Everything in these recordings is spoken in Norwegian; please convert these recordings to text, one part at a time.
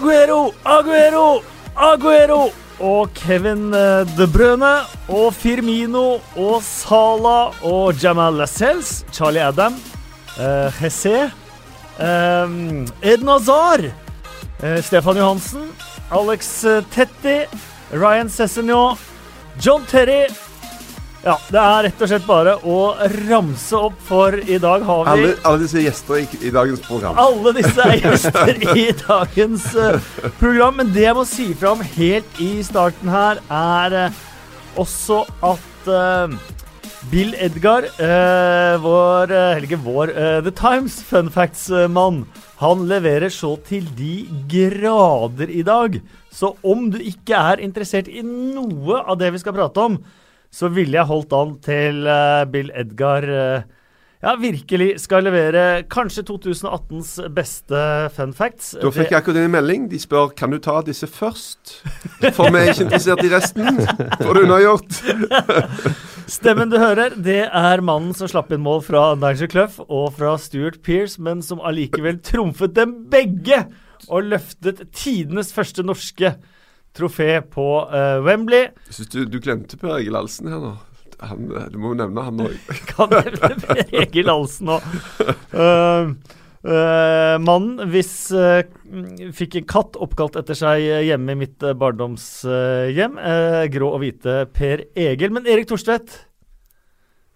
Aguero, Aguero, Aguero! Og Kevin eh, De Brøne og Firmino og Salah og Jamal Lascelles, Charlie Adam, uh, Hesse, um, Eden Hazard, eh, Stefan Johansen, Alex eh, Tetti, Ryan Cessignon, John Terry Ja, det er rett og slett bare å ramse opp, for i dag har vi Alle, alle disse gjester i, i dagens program. alle disse er gjester i dagens eh, program. Men det jeg må si fra om helt i starten her, er eh, også at uh, Bill Edgar, vår Eller ikke vår, The Times fun facts-mann, han leverer så til de grader i dag. Så om du ikke er interessert i noe av det vi skal prate om, så ville jeg holdt an til eh, Bill Edgar eh, ja, virkelig skal levere kanskje 2018s beste fun facts. Da fikk jeg akkurat en melding. De spør kan du ta disse først. For vi er ikke interessert i resten. Får du unnagjort. Stemmen du hører, det er mannen som slapp inn mål fra Nigel Clough og fra Stuart Pearce, men som allikevel trumfet dem begge og løftet tidenes første norske trofé på uh, Wembley. Synes du, du glemte Per Egil Alsen her nå. Han, du må jo nevne han òg. Kan nevne Per Egil Halsen òg. uh, uh, Mannen hvis fikk en katt oppkalt etter seg hjemme i mitt barndomshjem. Grå og hvite Per Egil. Men Erik Thorstvedt,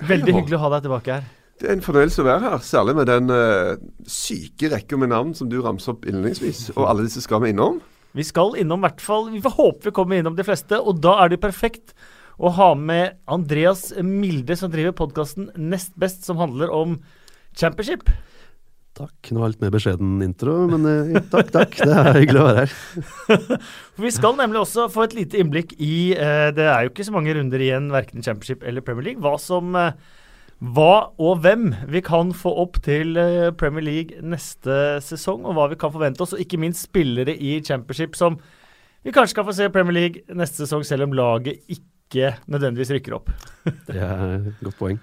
veldig Hallo. hyggelig å ha deg tilbake her. Det er en fornøyelse å være her, særlig med den eh, syke rekka med navn som du ramser opp innledningsvis. Og alle disse skal vi innom. Vi skal innom hvert fall Vi får håpe vi kommer innom de fleste, og da er det perfekt å ha med Andreas Milde, som driver podkasten Nest Best, som handler om championship. Takk. Nå var det litt mer beskjeden intro, men eh, takk, takk. Det er hyggelig å være her. Vi skal nemlig også få et lite innblikk i eh, Det er jo ikke så mange runder igjen, verken i Championship eller Premier League. Hva som eh, Hva og hvem vi kan få opp til eh, Premier League neste sesong, og hva vi kan forvente oss, og ikke minst spillere i Championship som vi kanskje skal få se Premier League neste sesong, selv om laget ikke nødvendigvis rykker opp. Det er et godt poeng.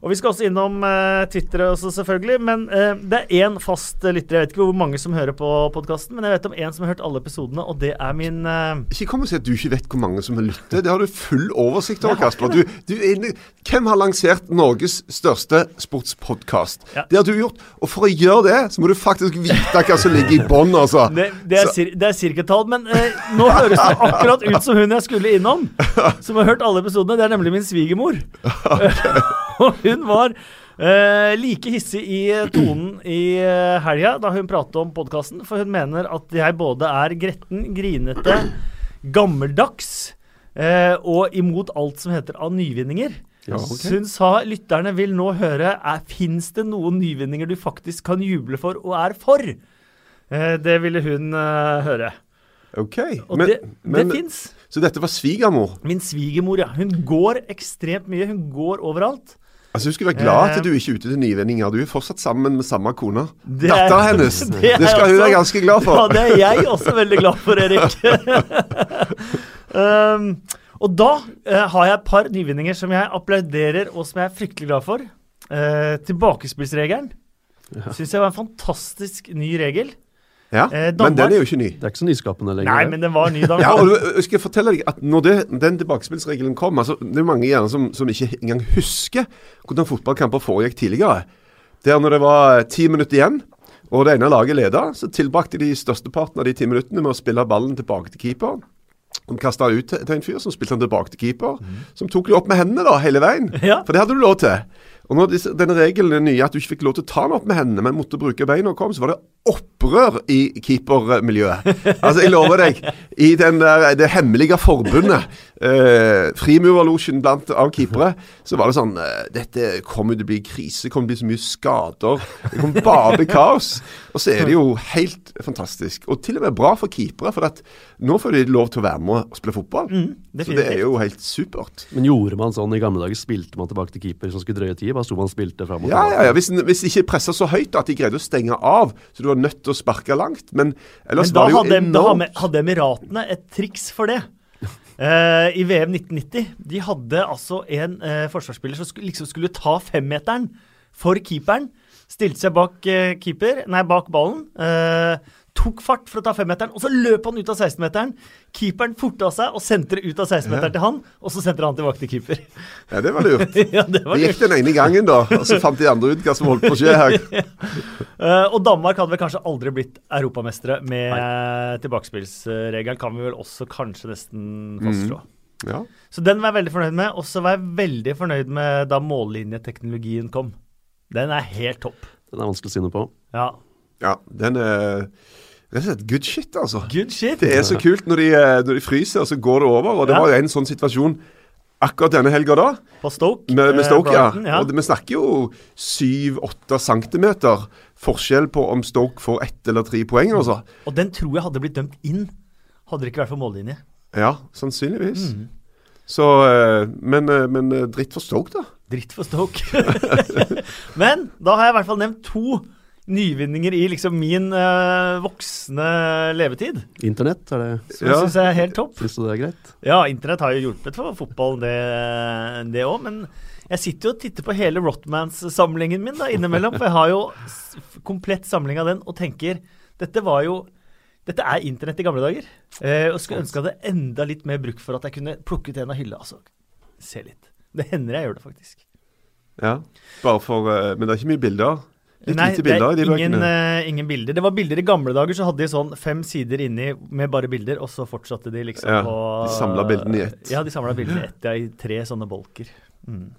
Og Vi skal også innom eh, Twitter, også selvfølgelig. Men eh, det er én fast uh, lytter. Jeg vet ikke hvor mange som hører på podkasten, men jeg vet om én som har hørt alle episodene, og det er min eh, Ikke kom og si at du ikke vet hvor mange som har lyttet. Det har du full oversikt over, Kasper. Du, du hvem har lansert Norges største sportspodkast? Ja. Det har du gjort. Og for å gjøre det, så må du faktisk vite hva som ligger i bånn, altså. Det, det, er, cir er cirketall, men eh, nå høres det akkurat ut som hun jeg skulle innom. Som har hørt alle episodene. Det er nemlig min svigermor. Og hun var eh, like hissig i tonen i uh, helga da hun pratet om podkasten, for hun mener at jeg både er gretten, grinete, gammeldags eh, og imot alt som heter av nyvinninger. Ja, okay. Hun sa lytterne vil nå høre Fins det noen nyvinninger du faktisk kan juble for og er for? Eh, det ville hun eh, høre. OK. Og Men, det, men, det fins. så dette var svigermor? Min svigermor, ja. Hun går ekstremt mye. Hun går overalt. Altså, Du skulle være glad Eh. at du ikke er ute til nyvinninger. Du er fortsatt sammen med samme kone. Er- Dattera hennes. det Det, skal hun også- være ganske glad for. Ja, det er jeg også veldig glad for, Erik. um, og da uh, har jeg et par nyvinninger som jeg applauderer, og som jeg er fryktelig glad for. Uh, tilbakespillsregelen syns jeg var en fantastisk ny regel. Ja, Eh, Men den er jo ikke ny. Det er ikke så nyskapende lenger. Nei, men den var ny da Ja, og jeg skal fortelle deg at når det, den tilbakespillsregelen kom altså, Det er mange gjerne som, som ikke engang husker hvordan fotballkamper foregikk tidligere. Der når det var ti minutter igjen, og det ene laget leda, så tilbrakte de størsteparten av de ti minuttene med å spille ballen tilbake til keeper. De kasta ut til en fyr som spilte den tilbake til keeper, som tok det opp med hendene da, hele veien. Ja. For det hadde du lov til. Og når disse, denne regelen er nye, at du ikke fikk lov til å ta den opp med hendene, men måtte bruke beina og kom, så var det opprør i keepermiljøet. Altså, jeg lover deg, i den der, det hemmelige forbundet, eh, frimurerlosjen blant av keepere, så var det sånn eh, Dette kommer til å bli krise, kommer til å bli så mye skader. Det kommer bare bli kaos. Og så er det jo helt fantastisk. Og til og med bra for keepere, for at nå får de lov til å være med og spille fotball. Mm, så det er jo helt supert. Men gjorde man sånn i gamle dager? Spilte man tilbake til keeper som skulle drøye tid? Bare sto man og spilte fram og Ja, tilbake? ja, ja. Hvis, hvis de ikke pressa så høyt at de greide å stenge av, så du var nødt til å sparke langt. Men ellers Men da var det jo hadde, da enormt. hadde Emiratene et triks for det. Uh, I VM 1990. De hadde altså en uh, forsvarsspiller som skulle, liksom skulle ta femmeteren for keeperen. Stilte seg bak, uh, keeper, nei, bak ballen. Eh, tok fart for å ta femmeteren, og så løp han ut av 16-meteren. Keeperen forta seg og sendte det ut av 16-meteren til han, og så sendte han tilbake til keeper. Ja, det var lurt. ja, det var Det gikk den ene gangen, da, og så fant de andre ut hva som holdt på å skje her. uh, og Danmark hadde vel kanskje aldri blitt europamestere med uh, tilbakespillsregelen, kan vi vel også kanskje nesten fastslå. Ja. Så den var jeg veldig fornøyd med. Og så var jeg veldig fornøyd med da mållinjeteknologien kom. Den er helt topp. Den er vanskelig å si noe på. Ja. ja, den er rett og slett good shit, altså. Good shit. Det er så kult når de, eh, når de fryser, og så går det over. Og det Ja. var jo en sånn situasjon akkurat denne helga da, På Stoke. med, med eh, Stoke. Ja. Brighton, ja. Og det, vi snakker jo 7-8 centimeter forskjell på om Stoke får ett eller tre poeng. Altså. Og den tror jeg hadde blitt dømt inn, hadde det ikke vært for mållinje. Ja, sannsynligvis. Mm. Så, eh, men, men dritt for Stoke, da. Dritt for Stoke. Men da har jeg i hvert fall nevnt to nyvinninger i liksom min uh, voksne levetid. Internett, er det Så jeg Ja. syns er helt topp. Syns du det er greit? Ja, internett har jo hjulpet for fotball, det det òg. Men jeg sitter jo og titter på hele Rotmans-samlingen min da, innimellom. For jeg har jo komplett samling av den og tenker dette var jo dette er internett i gamle dager. Eh, og skulle ønske jeg hadde enda litt mer bruk for at jeg kunne plukke ut en av hylla. Altså, se litt. Det hender jeg gjør det, faktisk. Ja, bare for eh, Men det er ikke mye bilder? Litt Nei, lite det bilder er i ingen, eh, ingen bilder. Det var bilder i gamle dager, så hadde de sånn fem sider inni med bare bilder, og så fortsatte de liksom Ja, på de samlet bildene i ett. Ja, de samla bildene i ett, ja, i tre sånne bolker. Mm.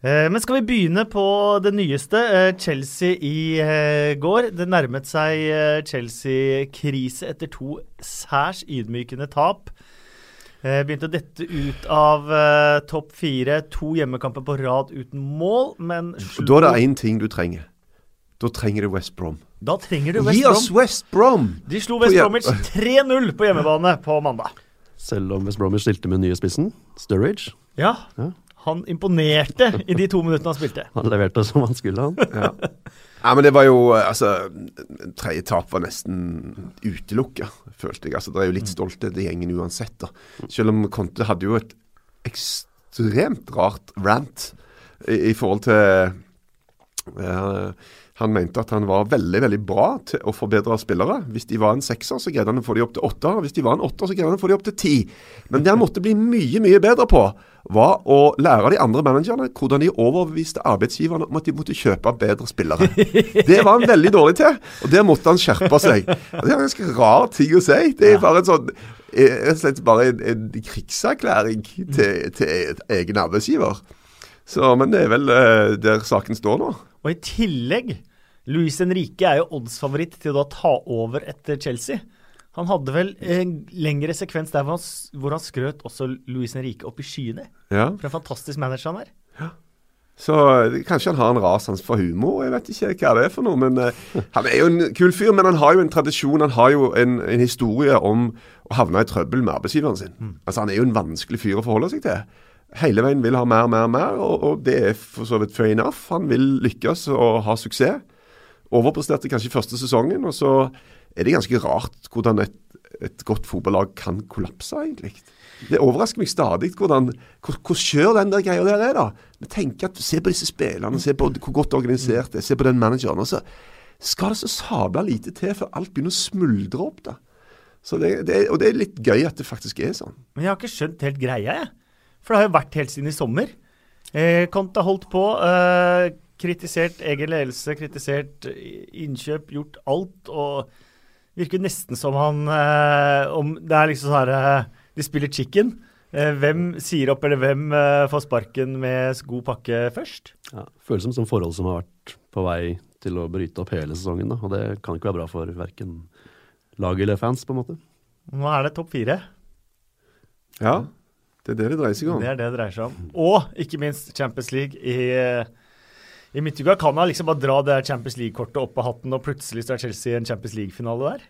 Eh, men skal vi begynne på det nyeste? Eh, Chelsea i går. Det nærmet seg Chelsea-krise etter to særs ydmykende tap. Begynte å dette ut av topp fire. To hjemmekamper på rad uten mål, men Og Da er det én ting du trenger. Da trenger du West Brom. Da trenger du West Gi Brom. oss West Brom! De slo West Bromwich 3-0 på hjemmebane på mandag. Selv om West Bromwich stilte med nye spissen, Sturridge. Ja, Ja. han imponerte i de to minuttene han spilte. Han leverte som han skulle, han. Ja. ja, men det var jo eh, Altså, tredje tap var nesten utelukka, følte jeg. Altså, Det er jo litt stolthet i gjengen uansett, da. Selv om Conte hadde jo et ekstremt rart rant i, i forhold til eh, Han mente at han var veldig veldig bra til å forbedre spillere. Hvis de var en sekser, så greide han å få de opp til åtte. Hvis de var en åtter, så greide han å få de opp til ti. Men det han måtte bli mye, mye bedre på, var å lære de andre managerne hvordan de overbeviste arbeidsgiverne om at de måtte kjøpe bedre spillere. Det var han veldig dårlig til, og der måtte han skjerpe seg. Og det er en ganske rar ting å si. Det er bare en sånn eh, rett og slett bare en, en krigserklæring til, til egen arbeidsgiver. Så, men det er vel eh, der saken står nå. Og i tillegg, Luis Henrique er jo oddsfavoritt til å da ta over etter Chelsea. Han hadde vel en lengre sekvens der hvor han, hvor han skrøt også Luis Henrique opp i skyene. Ja. For en fantastisk manager han er. Ja. Så eh, kanskje han har en rar sans for humor, jeg vet ikke hva det er for noe. Men uh, Han er jo en kul fyr, men han har jo en tradisjon, han har jo en, en historie om å havne i trøbbel med arbeidsgiveren sin. Altså Han er jo en vanskelig fyr å forholde seg til. Hele veien vil ha mer, mer, mer, og, og det er for så vidt fair enough. Han vil lykkes og ha suksess. Overpresterte kanskje første sesongen, og så er det ganske rart hvordan et, et godt fotballag kan kollapse, egentlig. Det overrasker meg stadig hvordan hvor, hvor skjør den der greia der er, da. Men tenk at Se på disse spillerne, se på hvor godt organisert det er, se på den manageren. Og så skal det så sabla lite til før alt begynner å smuldre opp, da. Så det, det, og det er litt gøy at det faktisk er sånn. Men jeg har ikke skjønt helt greia, jeg. For det har jo vært helt siden i sommer. Eh, Konta holdt på. Eh, kritisert egen ledelse, kritisert innkjøp, gjort alt. Og virker nesten som han eh, om Det er liksom sånn her eh, De spiller chicken. Eh, hvem sier opp, eller hvem eh, får sparken med god pakke først? Ja, føles som som forhold som har vært på vei til å bryte opp hele sesongen. Da. Og det kan ikke være bra for verken lag eller fans, på en måte. Nå er det topp fire. Ja, det er det det dreier seg om. Det er det det dreier seg om. Og ikke minst Champions League i, i midtuka. Kan han liksom bare dra det Champions League-kortet opp av hatten, og plutselig så er Chelsea i en Champions League-finale der?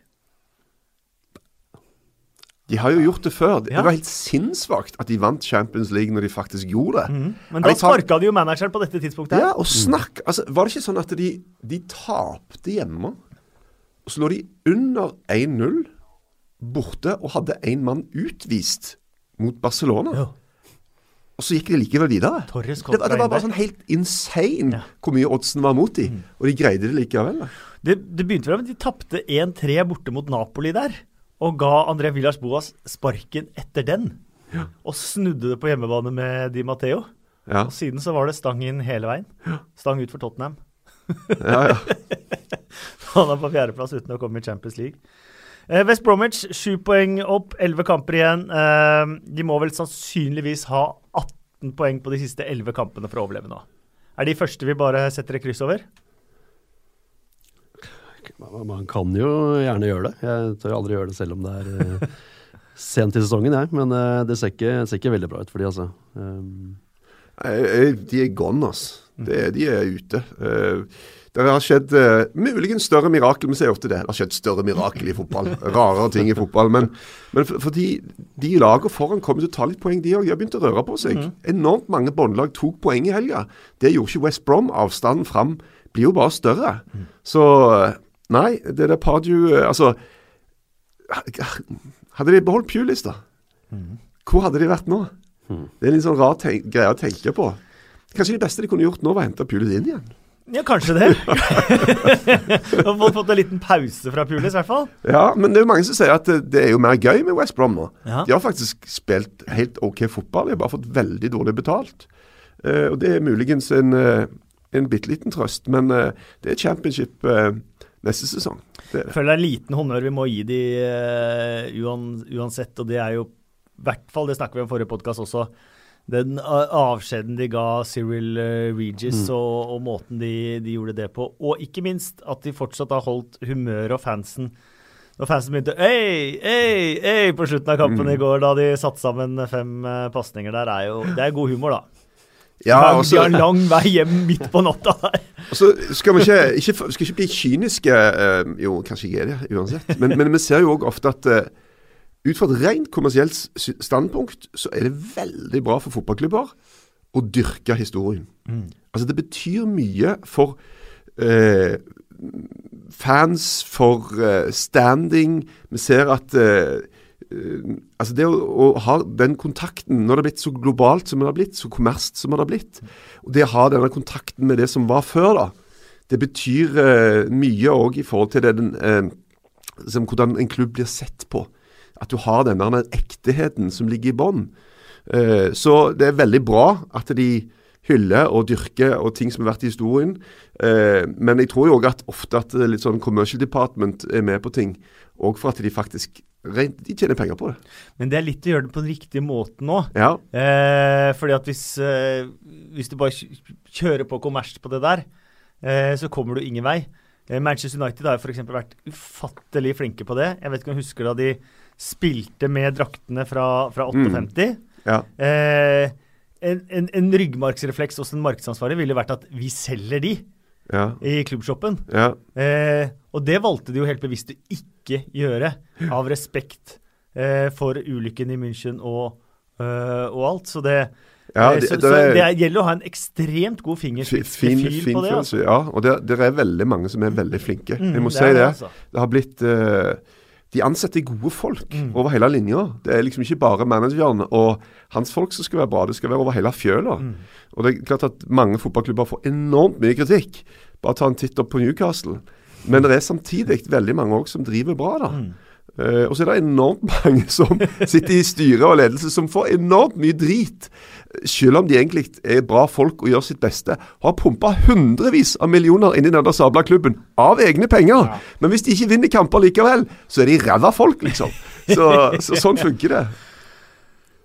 De har jo gjort det før. Det Ja. var helt sinnssvakt at de vant Champions League når de faktisk gjorde det. Men da de sparka de jo manageren på dette tidspunktet. her. Ja, og snakk altså, Var det ikke sånn at de, de tapte hjemme, og så lå de under 1-0 borte og hadde én mann utvist mot Barcelona? Ja. Og så gikk de likevel videre. Det, det var bare sånn helt insane Ja. hvor mye oddsen var mot de, og de greide det likevel. da. Det, det begynte vel med at de tapte 1-3 borte mot Napoli der, og ga André Villas Boas sparken etter den. Og snudde det på hjemmebane med Di Matteo. Ja, Og siden så var det stang inn hele veien. Stang ut for Tottenham. ja, ja. Han er på fjerdeplass uten å komme i Champions League. Eh, West Bromwich, sju poeng opp, elleve kamper igjen. Eh, de må vel sannsynligvis ha 18 poeng på de siste elleve kampene for å overleve nå. Er de første vi bare setter et kryss over? Man, kan jo gjerne gjøre det. Jeg tør aldri gjøre det selv om det er eh, sent i sesongen, jeg. Men det ser ikke, ser ikke veldig bra ut for de, altså. Um, De er gone, altså. De er- de er ute. Eh, Det har skjedd uh, muligens større mirakel, men sier ofte det. Det har skjedd større mirakel i fotball. Rarere ting i fotball. Men, men for- fordi de lagene foran kommer til å ta litt poeng, de òg. De har begynt å røre på seg. Enormt mange båndlag tok poeng i helga. Det gjorde ikke West Brom. Avstanden fram blir jo bare større. Så eh, nei, det der Pardew eh, Altså Hadde de beholdt Pulis, da? Hvor hadde de vært nå? Det er en litt sånn rar greie å tenke på. Kanskje det beste de kunne gjort nå, var å hente Pulis inn igjen. Ja, kanskje det. Du har fått- en liten pause fra Pulis, i hvert fall. Ja, men det er jo mange som sier at det, er jo mer gøy med West Brom nå. Ja. De har faktisk spilt helt OK fotball, de har bare fått veldig dårlig betalt. Uh, og det er muligens en, uh, en bitte liten trøst, men uh, det er championship neste sesong. Det Jeg føler det er liten honnør vi må gi de uansett, og det er jo i hvert fall, det snakker vi om i forrige podkast også, den avskjeden de ga Cyril Regis Regis, og, og måten de, de gjorde det på. Og ikke minst at de fortsatt har holdt humøret og fansen når fansen begynte Ei, ei, ei på slutten av kampen i går, da de satte sammen fem uh, pasninger der, er jo Det er god humor, da. Ja, de, har, og de har lang vei hjem midt på natta der. Altså, skal vi ikke, ikke, skal ikke bli kyniske eh, Jo, kanskje jeg er det uansett. Men, men vi ser jo òg ofte at eh, ut fra et rent kommersielt standpunkt, så er det veldig bra for fotballklubber å dyrke historien. Altså det betyr mye for eh, fans, for eh, standing. Vi ser at eh, eh, altså det å, å ha den kontakten Når det har blitt så globalt som det har blitt, så kommersielt som det har blitt, og det å ha denne kontakten med det som var før, da, det betyr eh, mye òg i forhold til det den, eh, som, hvordan en klubb blir sett på. At du har denne der ekteheten som ligger i bånn. Eh, så det er veldig bra at de hyller og dyrker og ting som har vært i historien. Eh, men jeg tror jo òg at ofte at det er litt sånn commercial department er med på ting. Og for at de faktisk rent, de tjener penger på det. Men det er litt å gjøre det på den riktige måten nå. Ja. Eh, fordi at hvis, eh, hvis du bare kjører på kommers på det der, eh, så kommer du ingen vei. Eh, Manchester United har jo f.eks. vært ufattelig flinke på det. Jeg vet ikke om du husker da de spilte med draktene fra, fra 58. ja. Eh, en, en, en ryggmargsrefleks hos en markedsansvarlig ville vært at vi selger de Ja. i klubbshoppen. ja. Eh, og det valgte de jo helt bevisst å ikke gjøre, av respekt eh, for ulykken i München og, øh, og alt. Så det, Ja, eh, det- så, det så er- det er- gjelder å ha en ekstremt god Fin, fin på det. Altså. ja. Og det, det er veldig mange som er veldig flinke. Mm, jeg må det si det. det, altså. Det har blitt eh, De ansetter gode folk Mm. over hele linja. Det er liksom ikke bare manageren og hans folk som skal være bra, det skal være over hele fjøla. Mm. Og det er klart at mange fotballklubber får enormt mye kritikk. Bare ta en titt opp på Newcastle. Men det er samtidig veldig mange òg som driver bra, da. Mm. Uh, og så er det enormt mange som sitter i styre og ledelse som får enormt mye drit. Selv om de egentlig er bra folk og gjør sitt beste. Har pumpa hundrevis av millioner inn i denne sabla klubben av egne penger. Men hvis de ikke vinner kamper likevel, så er de ræva folk, liksom. Så, så sånn funker det.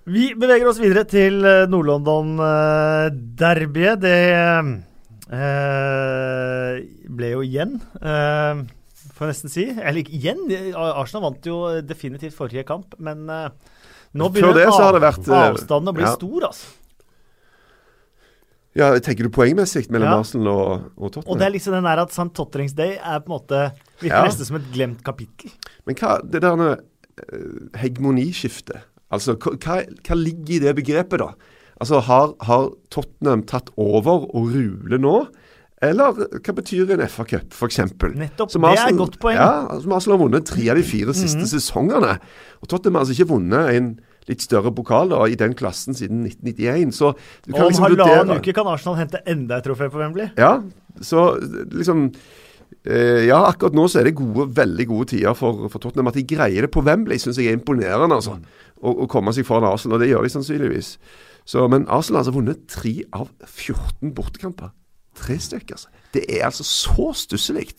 Vi beveger oss videre til uh, Nord-London-derbyet. det eh, ble jo igjen, uh, får jeg nesten si. Eller igjen, Arsenal vant jo definitivt forrige kamp, men eh, nå begynner det av- det vært, eh, avstanden å bli ja. stor, altså. Ja, Tenker du poengmessig mellom Ja. Arsenal og, og Og det er liksom den der at St. Totterings Day er på en måte virker Ja. nesten som et glemt kapittel. Men hva, det der uh, hegemoniskiftet, altså hva- hva ligger i det begrepet, da? Altså, har, har Tottenham tatt over og ruler nå? Eller hva betyr en FA-cup, f.eks.? Nettopp, det er et godt poeng. Ja, som Arsenal har vunnet tre av de fire siste Mhm. sesongene. Og Tottenham har altså ikke vunnet en litt større pokal da, i den klassen siden 1991. Så du kan Om liksom halvannen uke kan Arsenal hente enda et trofé på Wembley. Ja, så liksom eh, Ja, akkurat nå så er det gode, veldig gode tider for, for Tottenham. At de greier det på Wembley, syns jeg er imponerende. altså. Å, å komme seg foran Arsenal, og det gjør de sannsynligvis. Så, men Arsenal har altså vunnet tre av 14 bortekamper. Tre stykker. altså. Det er altså så stusselig.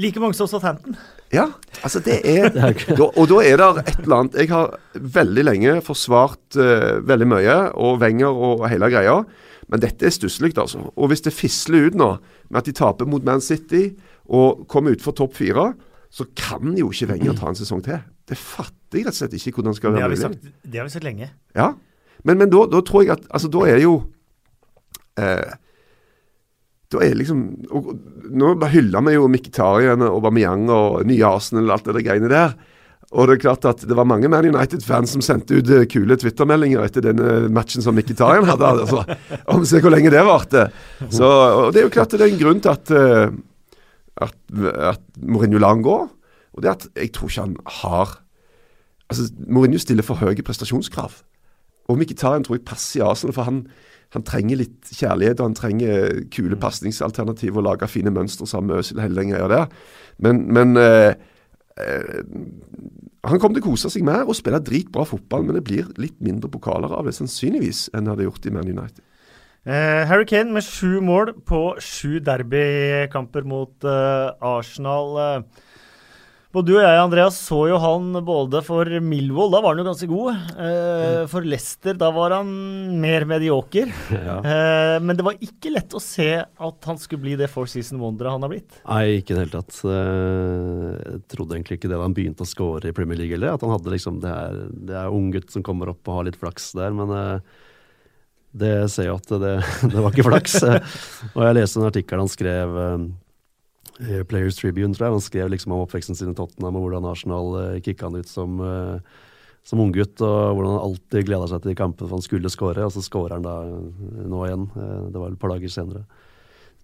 Like mange som Southampton. Ja, altså det er, Og da er det et eller annet Jeg har veldig lenge forsvart uh, veldig mye, og Wenger og hele greia. Men dette er stusslig, altså. Og hvis det fisler ut nå med at de taper mot Man City og kommer utfor topp fire, så kan jo ikke Wenger ta en sesong til. Det fatter jeg rett og slett ikke hvordan skal Det være mulig. det har vi sagt lenge. Ja, men, men da, da tror jeg at Altså, da er jo eh, Da er liksom og, Nå hyller vi jo Mkhitaryan og Aubameyang og nye Arsenal og alt det der greiene der. Og det er klart at det var mange Man United-fans som sendte ut eh, kule Twitter-meldinger etter denne matchen som Mkhitaryan hadde. Altså, om se hvor lenge det varte. Så, og det er jo klart det er en grunn til at, eh, at, at Mourinho lar han gå. Og det er at jeg tror ikke han har Altså, Mourinho stiller for høye prestasjonskrav. Og Mkhitaryan tror jeg passer i Arsenal, for han, han trenger litt kjærlighet, og han trenger kule pasningsalternativ og lage fine mønstre sammen med Øzil hele den greia der. Men, men eh, eh, han kommer til å kose seg mer og spille dritbra fotball, men det blir litt mindre pokaler av det sannsynligvis enn det hadde gjort i Man United. Eh, Harry Kane med sju mål på sju derbykamper mot eh, Arsenal. Både du og jeg, Andreas, så jo han både for Millwall, da var han jo ganske god. Eh, for Leicester, da var han mer medioker. Ja. Eh, men det var ikke lett å se at han skulle bli det four season Wonder han har blitt. Nei, ikke i det hele tatt. Eh, Jeg trodde egentlig ikke det da han begynte å score i Premier League heller. At han hadde liksom Det er, det er unggutt som kommer opp og har litt flaks der, men det ser jo at det, det var ikke flaks. Og jeg leste en artikkel han skrev Players Tribune, tror jeg. Han skrev liksom om oppveksten sin i Tottenham og hvordan Arsenal uh, kicka han ut som, uh, som unggutt, og hvordan han alltid gleda seg til kampen for han skulle score, og så skårer han da uh, nå igjen. Uh, Det var vel et par dager senere.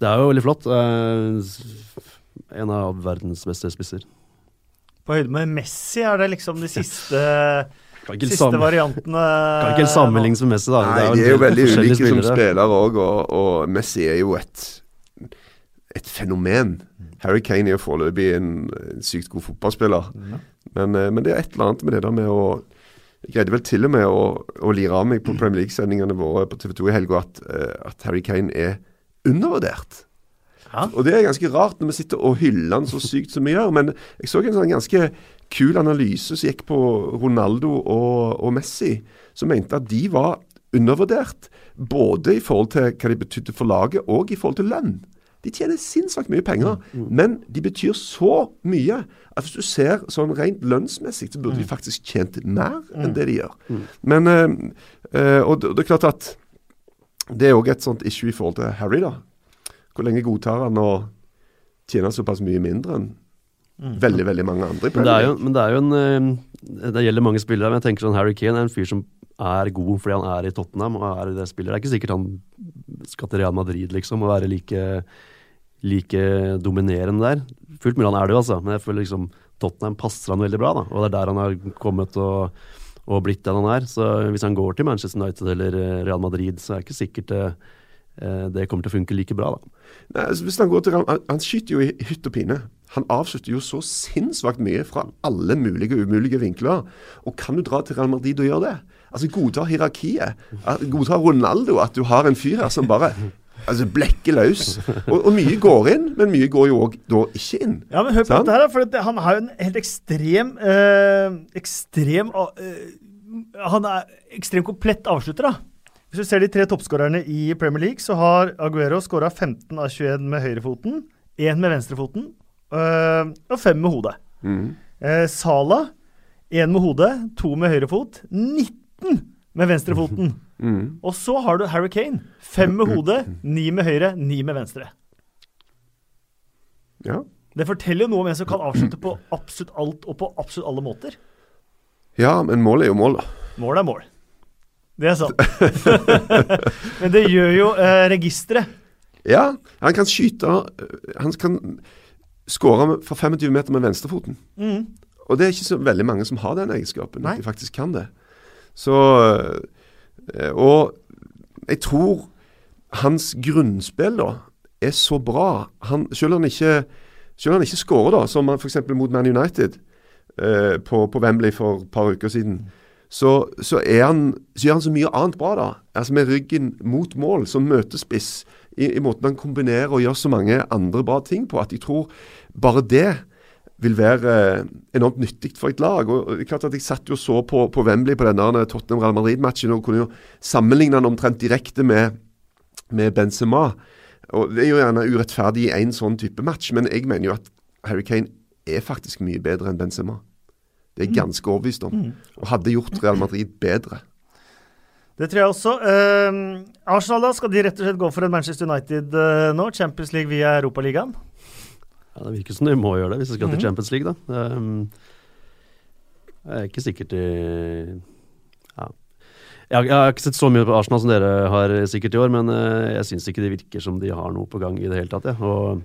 Det er jo veldig flott. Eh, En av verdens beste spisser. På høyde med Messi er det liksom de siste, siste sam- variantene. kan ikke helt sammenlignes med Messi, da. Nei, de er jo veldig ulike som spillere òg, og, og Messi er jo et, et fenomen. Harry Kane er foreløpig en, en sykt god fotballspiller. Men, eh, men det er et eller annet med det der med å Jeg greide vel til og med å, å lire av meg på Premier League-sendingene våre på TV 2 i helga at, eh, at Harry Kane er undervurdert. Ja. Og det er ganske rart når vi sitter og hyller han så sykt som vi gjør. Men jeg så en sånn ganske kul analyse som gikk på Ronaldo og, og Messi, som mente at de var undervurdert. Både i forhold til hva de betydde for laget, og i forhold til lønn. De tjener sinnssykt mye penger, men de betyr så mye at hvis du ser sånn rent lønnsmessig, så burde de faktisk tjent mer enn det de gjør. Men, øh, og det, det er klart at det er òg et sånt issue i forhold til Harry, da. Hvor lenge godtar han å tjene såpass mye mindre enn veldig veldig mange andre i Men det er jo, men det er jo en eh, Det gjelder mange spillere, men jeg tenker sånn Harry Kane er en fyr som er god fordi han er i Tottenham og er i det spillet. Det er ikke sikkert han skal til Real Madrid liksom og være like, like dominerende der. Fullt mulig han er det jo, altså, men jeg føler liksom Tottenham passer han veldig bra. da, Og det er der han har kommet og, og blitt den han er. Så hvis han går til Manchester United eller eh, Real Madrid, så er det ikke sikkert det, eh, det kommer til å funke like bra. da. Nei, altså, hvis han går til han, han skyter jo i hytt og pine. Han avslutter jo så sinnssvakt mye fra alle mulige og umulige vinkler. Og kan du dra til Real Madrid og gjøre det? Altså Godta hierarkiet. Godta Ronaldo, at du har en fyr her som bare altså blekke løs. Og, og mye går inn, men mye går jo òg da ikke inn. Ja, men hør på dette her, for det, han har jo en helt ekstrem øh, Ekstrem øh, Han er ekstremt komplett avslutter, da. Hvis du ser de tre toppskårerne i Premier League, så har Aguero skåra 15 av 21 med høyrefoten, én med venstrefoten øh, og fem med hodet. Mm. Eh, Sala, én med hodet, to med høyrefot, 19 med venstrefoten. Mm. Og så har du Harry Kane. Fem med hodet, ni med høyre, ni med venstre. Ja. Det forteller jo noe om en som kan avslutte på absolutt alt og på absolutt alle måter. ja, men målet er jo mål, da. Mål er mål. Det er sant. Men det gjør jo eh, registeret. Ja, han kan skyte øh, Han kan skåre fra 25 meter med venstrefoten. Mm. Og det er ikke så veldig mange som har den egenskapen. Nei. At de faktisk kan det. Så eh, Og jeg tror hans grunnspill da er så bra. Han, selv om han ikke ikke skårer, da, som f.eks. mot Man United eh, på, på, Wembley for et par uker siden, så, så, han, så, gjør han så mye annet bra. da. Altså Med ryggen mot mål, som møtespiss, i, i måten han kombinerer og gjør så mange andre bra ting på, at jeg tror bare det vil være eh, enormt nyttig for et lag. og klart at Jeg satt jo så på, på Wembley på denne Tottenham-Real Madrid-matchen og kunne jo sammenligne den omtrent direkte med, med Benzema. Og Det er jo gjerne urettferdig i én sånn type match, men jeg mener jo at Harry Kane er faktisk mye bedre enn Benzema. Det er jeg mm. ganske overbevist om. Mm. Og hadde gjort Real Madrid bedre. Det tror jeg også. Uh, Arsenal, da, skal de rett og slett gå for en Manchester United uh, nå? Champions League via Europaligaen? Ja, det virker som de må gjøre det, hvis de skal mm -hmm. til Champions League, da. Um, jeg er ikke sikkert de jeg, jeg, har ikke sett så mye på Arsenal som dere har sikkert i år, men uh, jeg syns ikke det virker som de har noe på gang i det hele tatt. Ja. Og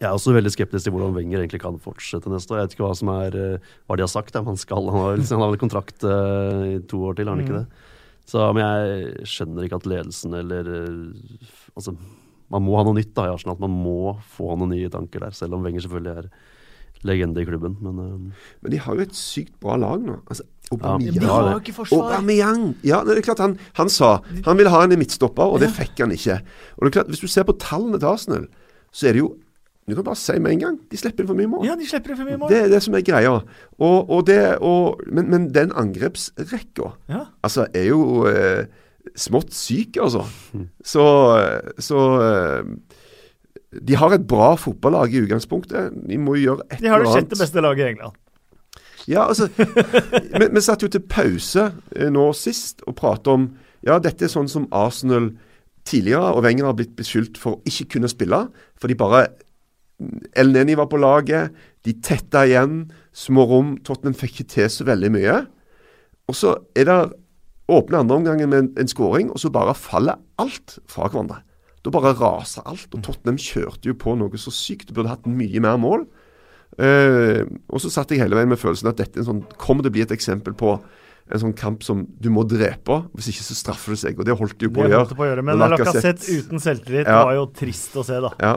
jeg er også veldig skeptisk til hvordan Wenger egentlig kan fortsette neste år. Jeg vet ikke hva som er uh, hva de har sagt. Ja. Han, skal, han, har, han har vel kontrakt uh, i to år til, har han ikke mm. det? Så, men jeg skjønner ikke at ledelsen eller Altså, man må ha noe nytt da i Arsenal. Man må få noen nye tanker der, selv om Wenger selvfølgelig er legende i klubben. Men, men de har jo et sykt bra lag nå. Altså, Aubameyang. de har jo ikke forsvar. Aubameyang. Ja, det er klart han, han, sa han ville ha en midtstopper, og det ja. fikk han ikke. Og det er klart, Hvis du ser på tallene til Arsenal, så er det jo du kan bare si med en gang de slipper inn for mye mål. Ja, de slipper inn for mye mål. Det er det som er greia. Og, og det, og, men, men, den angrepsrekka ja. altså, er jo eh, smått syk, altså. Så, så eh, De har et bra fotballag i utgangspunktet. De må gjøre et eller annet. De har det sjette beste laget i England. Ja, altså vi, vi, satt jo til pause eh, nå sist og pratet om Ja, dette er sånn som Arsenal tidligere, og Wenger har blitt beskyldt for å ikke kunne spille. For de bare El Neni var på laget, de tetta igjen. Små rom. Tottenham fikk ikke til så veldig mye. Og så er det åpne andre omgangen med en, en skåring, og så bare faller alt fra hverandre. Da bare raser alt. Og Tottenham kjørte jo på noe så sykt. Du burde hatt mye mer mål. Uh, og så satt jeg hele veien med følelsen at dette sånn, kommer til å bli et eksempel på en sånn kamp som du må drepe, hvis ikke så straffer det seg. Og det holdt de jo på, å gjøre. På å gjøre. Men Lacassette uten selvtillit ja. var jo trist å se, da. Ja.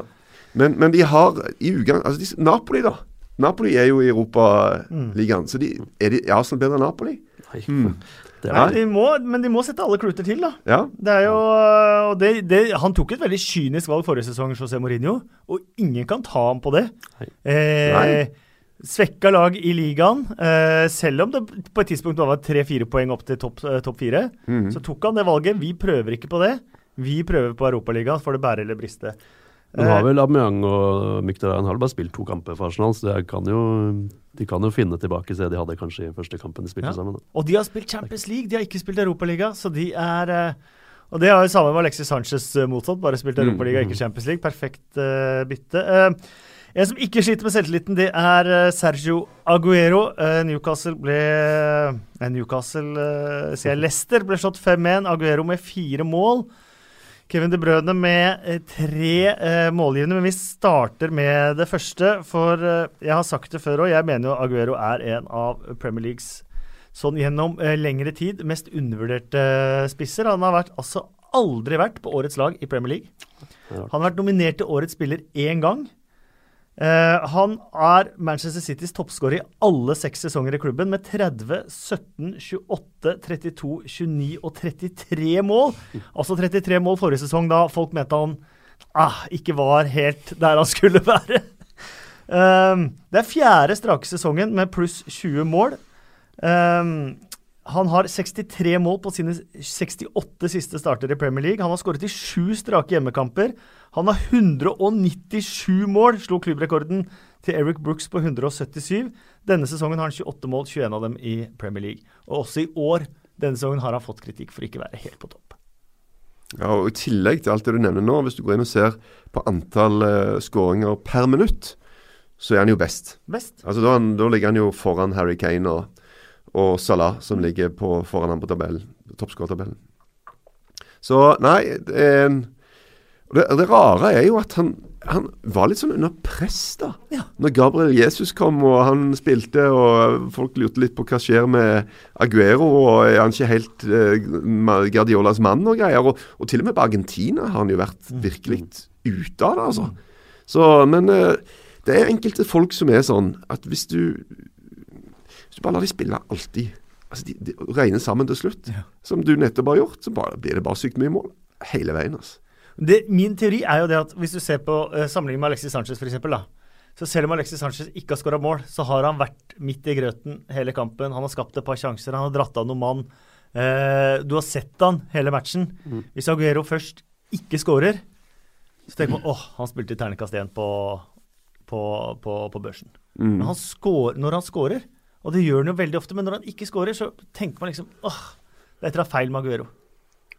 Men, men, de har i ugang altså de, Napoli, da. Napoli er jo i Europaligaen. Mm. Så de, er de Arsenal bedre enn Napoli? Nei. Mm. Nei, de må, men de må sette alle kluter til, da. Ja. Det er jo, og det, det, han tok et veldig kynisk valg forrige sesong, José Mourinho, og ingen kan ta ham på det. Nei. Eh, Svekka lag i ligaen. Eh, selv om det på et tidspunkt var tre-fire poeng opp til topp eh, top fire, mm. så tok han det valget. Vi prøver ikke på det. Vi prøver på Europaligaen, får det bære eller briste. Men har vel Aubameyang og Mykhtarian har bare spilt to kamper for Arsenal, så kan jo, de kan jo finne tilbake det de hadde kanskje i første kampen de spilte ja. sammen. Da. Og de har spilt Champions League, de har ikke spilt Europaliga, så de er eh, Og det har jo samme med Alexis Sanchez eh, motsatt, bare spilt mm, Europaliga, mm. ikke Champions League. Perfekt uh, bytte. Uh, en som ikke sliter med selvtilliten, det er Sergio Aguero. Newcastle ble Newcastle, sier jeg. Leicester ble slått 5-1. Aguero med fire mål. Kevin De Brødne med eh, tre eh, målgivende, men vi starter med det første. For eh, jeg har sagt det før òg, jeg mener jo Aguero er en av Premier Leagues sånn gjennom eh, lengre tid mest undervurderte spisser. Han har vært, altså aldri vært på årets lag i Premier League. Han har vært nominert til årets spiller én gang. Uh, han er Manchester Citys toppskårer i alle seks sesonger i klubben med 30, 17, 28, 32, 29 og 33 mål. Altså 33 mål forrige sesong, da folk mente han ah, ikke var helt der han skulle være. Um, det er fjerde strake sesongen med pluss 20 mål. Um, han har 63 mål på sine 68 siste starter i Premier League. Han har skåret i sju strake hjemmekamper. Han har 197 mål, slo klubbrekorden til Eric Brooks på 177. Denne sesongen har han 28 mål, 21 av dem i Premier League. Og også i år denne sesongen har han fått kritikk for ikke å være helt på topp. Ja, og I tillegg til alt det du nevner nå, hvis du går inn og ser på antall uh, skåringer per minutt, så er han jo best. Best. Altså Da, da ligger han jo foran Harry Kane og og Salah, som ligger på, foran ham på tabellen, toppskårertabellen. Så nei, det er en Og det, det rare er jo at han, han var litt sånn under press, da. Ja. Når Gabriel Jesus kom og han spilte, og folk lurte litt på hva skjer med Aguero, og er han ikke helt eh, Guardiolas mann og greier. Og, og til og med på Argentina har han jo vært virkelig ute av det, altså. Så, men eh, det er enkelte folk som er sånn at hvis du Hvis du bare lar de spille alltid altså de, de regner sammen til slutt, Ja. som du nettopp har gjort, så bare, blir det bare sykt mye mål. Hele veien, altså. Det, min teori er jo det at hvis du ser på uh, sammenligning med Alexis Sanchez f.eks.. Så selv om Alexis Sanchez ikke har skåra mål, så har han vært midt i grøten hele kampen. Han har skapt et par sjanser, han har dratt av noen mann. Uh, du har sett han hele matchen. Hvis Aguero først ikke skårer, så tenker man åh, han spilte i terningkast én på, på, på, på børsen. Mm. Men han skår, når han skårer, og det gjør han jo veldig ofte, men når han ikke skårer, så tenker man liksom åh, det er et eller annet feil med Aguero.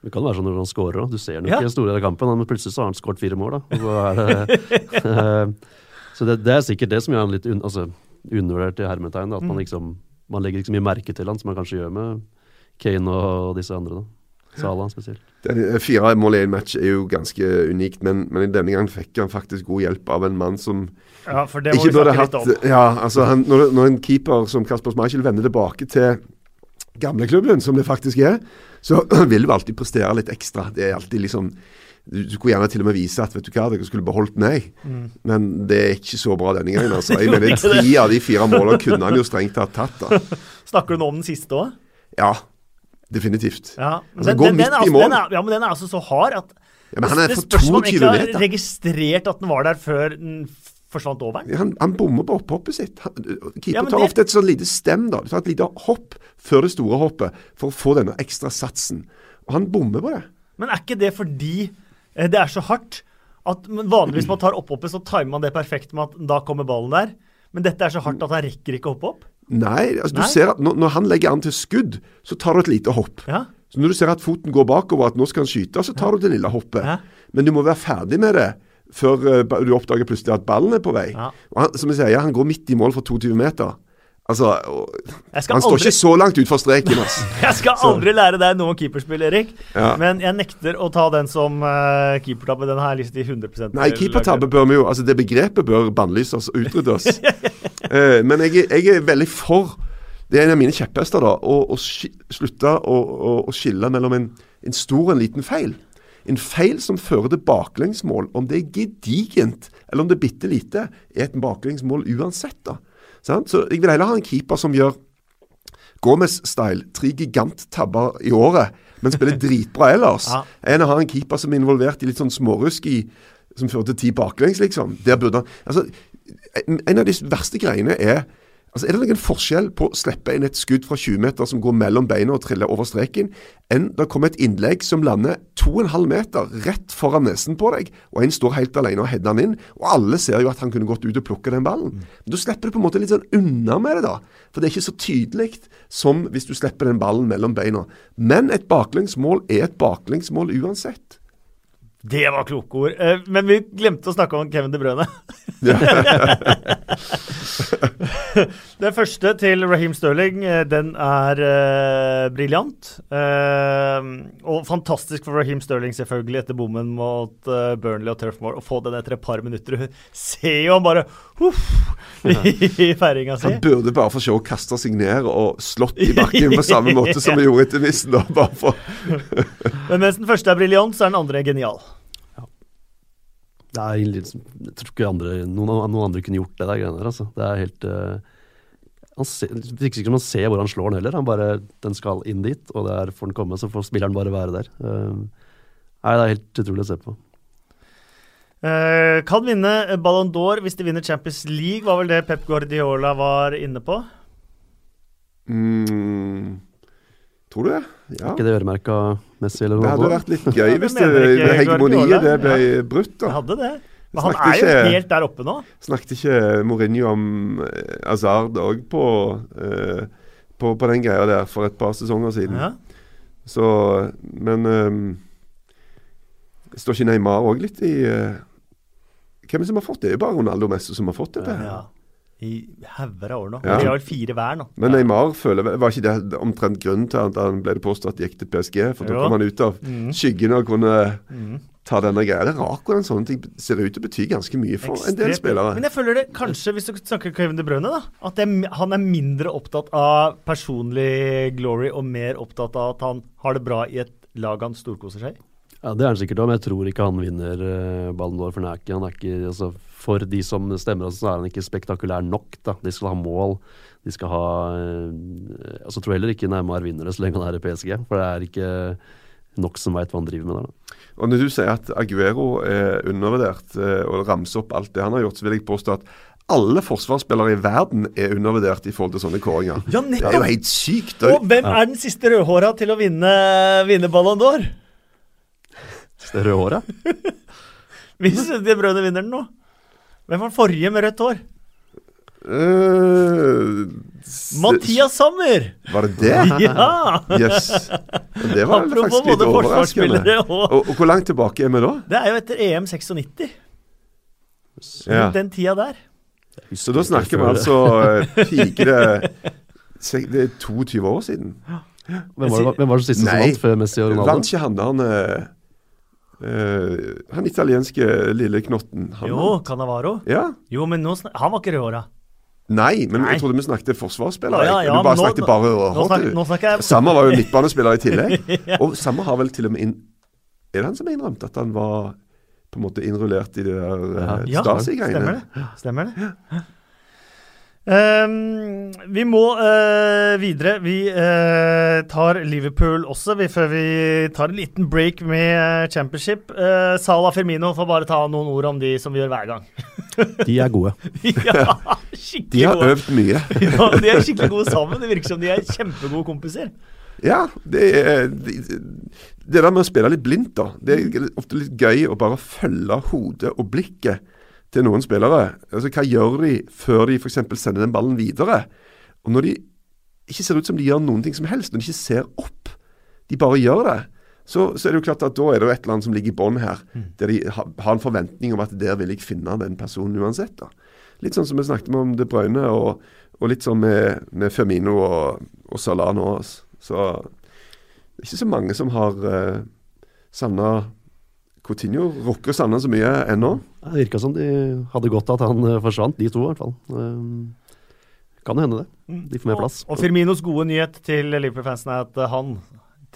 Det kan være sånn når han scorer òg. Du ser jo Ja. ikke i store deler av kampen, men plutselig så har han skåret fire mål. da. Og så er det, eh, så det, det er sikkert det som gjør han litt un, altså, undervurdert i hermetegn. da, At man Mm. liksom man legger ikke så mye merke til han som man kanskje gjør med Kane og disse andre. da. Salah spesielt. Den, eh, fire mål i en match er jo ganske unikt, men, men denne gangen fikk han faktisk god hjelp av en mann som Ja, for det må ikke vi burde snakke hatt litt om. Ja, altså han, når, når en keeper som Kasper Schmeichel vender tilbake til gamleklubben, som det faktisk er, så vil du alltid prestere litt ekstra. Det er alltid liksom du, du kunne gjerne til og med vise at vet du hva, dere skulle beholdt meg, Mm. men det er ikke så bra denne gangen. altså. Jeg mener Tre av de fire målene kunne han jo strengt tatt tatt. da. Snakker du nå om den siste òg? Ja, definitivt. Ja. Altså, gå midt er, i altså- mål. Den er, ja, men den er altså så hard at Ja, men han er for spørs om han ikke har registrert at den var der før den forsvant over den. Han, han bommer på opphoppet sitt. Han, keeper Ja, tar det- ofte et sånn lite stem. da. Du tar et lite hopp før det store hoppet for å få denne ekstra satsen. Og han bommer på det. Men er ikke det fordi eh, det er så hardt at vanligvis man tar opphoppet, så timer man det perfekt med at da kommer ballen der. Men dette er så hardt at han rekker ikke å hoppe opp. Nei, altså Nei. du ser at når, når han legger an til skudd, så tar du et lite hopp. Ja. Så når du ser at foten går bakover, at nå skal han skyte, så tar du det lille hoppet. Ja. Men du må være ferdig med det før eh, du oppdager plutselig at ballen er på vei. Ja. Han, som jeg sier, han går midt i mål fra 22 meter. Altså, Han står aldri- ikke så langt utfor streken. Altså. Jeg skal aldri lære deg noe om keeperspill, Erik. Ja. Men jeg nekter å ta den som uh, keepertabbe. Den har jeg lyst til 100 Nei, keepertabbe bør vi jo Altså, det begrepet bør bannlyses og utryddes. uh, men jeg, jeg er veldig for Det er en av mine kjepphester, da. Å, å slutte å, å, å skille mellom en, en stor og en liten feil. En feil som fører til baklengsmål, om det er gedigent eller om det er bitte lite, er et baklengsmål uansett. da. Så jeg vil heller ha en keeper som gjør Gomez-style, tre giganttabber i året, men spiller dritbra ellers, Ja. enn å ha en keeper som er involvert i litt sånn smårusk i som fører til ti baklengs, liksom. Der burde han Altså, en av de verste greiene er Altså, Er det noen forskjell på å slippe inn et skudd fra 20 meter som går mellom beina og triller over streken, enn det kommer et innlegg som lander 2,5 meter rett foran nesen på deg, og en står helt alene og header den inn, og alle ser jo at han kunne gått ut og plukket den ballen. Men Da slipper du på en måte litt sånn unna med det, da. For det er ikke så tydelig som hvis du slipper den ballen mellom beina. Men et baklengsmål er et baklengsmål uansett. Det var kloke ord. Eh, men vi glemte å snakke om Kevin De Bruyne. den første til Raheem Sterling, eh, den er uh, briljant. Uh, og fantastisk for Raheem Sterling, selvfølgelig, etter bommen mot uh, Burnley og Turfmore. Å få den etter et par minutter. Hun ser jo han bare uff, i feiringa si. Han burde bare få se å kaste seg ned og slått i bakken på samme måte som vi gjorde etter for Men mens den første er briljant, så er den andre genial. Det er jeg tror ikke andre, noen, noen andre kunne gjort det der greiene der. Altså. Det er helt uh, han ser, Det virker ikke som han ser hvor han slår den heller. Han bare, Den skal inn dit, og der får den komme. Så får spilleren bare være der. Uh, nei, Det er helt utrolig å se på. Eh, kan vinne Ballon d'Or hvis de vinner Champions League, var vel det Pep Guardiola var inne på. mm, Tror du det? Ja. Ikke det øremerka Messi eller Det hadde vært litt gøy hvis det, det hegemoniet det ble brutt. da. Det hadde det. Men Snakket han er jo ikke- helt der oppe nå. Snakket ikke Mourinho om eh, Hazard òg på, uh, på, på den greia der for et par sesonger siden? Ja. Så Men um, står ikke Neymar òg litt i uh, Hvem er det som har fått det? Det er jo bare Ronaldo Messi som har fått det. Ja, ja. I hauger av år nå. Ja. De har vel fire hver nå. Men Neymar føler Var ikke det omtrent grunnen til at han ble det påstått gikk til PSG? For da kom han ut av Mm. skyggen og kunne Mm. ta denne greia. Det er rart hvordan sånne ting ser ut til å bety ganske mye for en del spillere. Men jeg føler det kanskje, hvis du snakker Kevin De Bruyne, da, at det, han er mindre opptatt av personlig glory og mer opptatt av at han har det bra i et lag han storkoser seg i. Ja, Det er han sikkert òg, men jeg tror ikke han vinner uh, Ballon d'Or. For han er ikke, han er ikke altså, For de som stemmer, så er han ikke spektakulær nok. da. De skal ha mål. De skal ha uh, altså, tror heller ikke Neymar vinner det så lenge han er i PSG. For det er ikke nok som veit hva han driver med der. da. Og når du sier at Aguero er undervurdert, eh, og ramser opp alt det han har gjort, så vil jeg påstå at alle forsvarsspillere i verden er undervurdert i forhold til sånne kåringer. Ja, Det er jo helt sykt. Og hvem er den siste rødhåra til å vinne, vinne Ballon d'Or? Det røde håret? Hvis De Bruyne vinner den nå. Hvem var den forrige med rødt hår? Uh, Mathias Sommer! Var det det? Ja! Yes. Det var Apropos faktisk litt overraskende. og Og, hvor langt tilbake er vi da? Det er jo etter EM 96. Ja. Den tida der. Så da snakker vi altså Pikere det er 22 år siden. Hvem var, det, hvem var det siste som vant før Messi og Ronaldo? Vant ikke han der han eh, Han italienske lille knotten. Han Jo, Canavaro. Ja. Jo, men nå han var ikke rødhåra. Nei, men Nei. jeg trodde vi snakket forsvarsspillere. Ja, ja, du bare nå- snakket bare rødhåret. Sammer var jo midtbanespiller i tillegg. Og Sammer har vel til og med inn... Er det han som har innrømt at han var på en måte innrullert i det der uh, Ja, Stasi-greiene? stemmer det. Stemmer det. Ehm, vi må uh, videre. Vi uh, tar Liverpool også, vi, før vi tar en liten break med eh, championship. Uh, Salah Firmino får bare ta noen ord om de som vi gjør hver gang. De er gode. ja, De har gode. øvd mye. Ja, de er skikkelig gode sammen. Det virker som de er kjempegode kompiser. Ja, det er det, det der med å spille litt blindt, da. Det er ofte litt gøy å bare følge hodet og blikket til noen spillere. Altså, Hva gjør de før de f.eks. sender den ballen videre? Og når de ikke ser ut som de gjør noen ting som helst, når de ikke ser opp, de bare gjør det, så, så er det jo klart at da er det jo et eller annet som ligger i bånn her. Der de ha, har en forventning om at der vil jeg finne den personen uansett. da. Litt sånn som vi snakket om De Bruyne, og, og litt sånn med, med Firmino og, og Salah nå. altså. Så det er ikke så mange som har uh, savna Coutinho. Rukker å savne så mye ennå. Det virka som de hadde godt av at han eh, forsvant, de to i hvert fall. Um, kan jo hende det. De får mer plass. Og, og Firminos gode nyhet til Liverpool-fansen er at han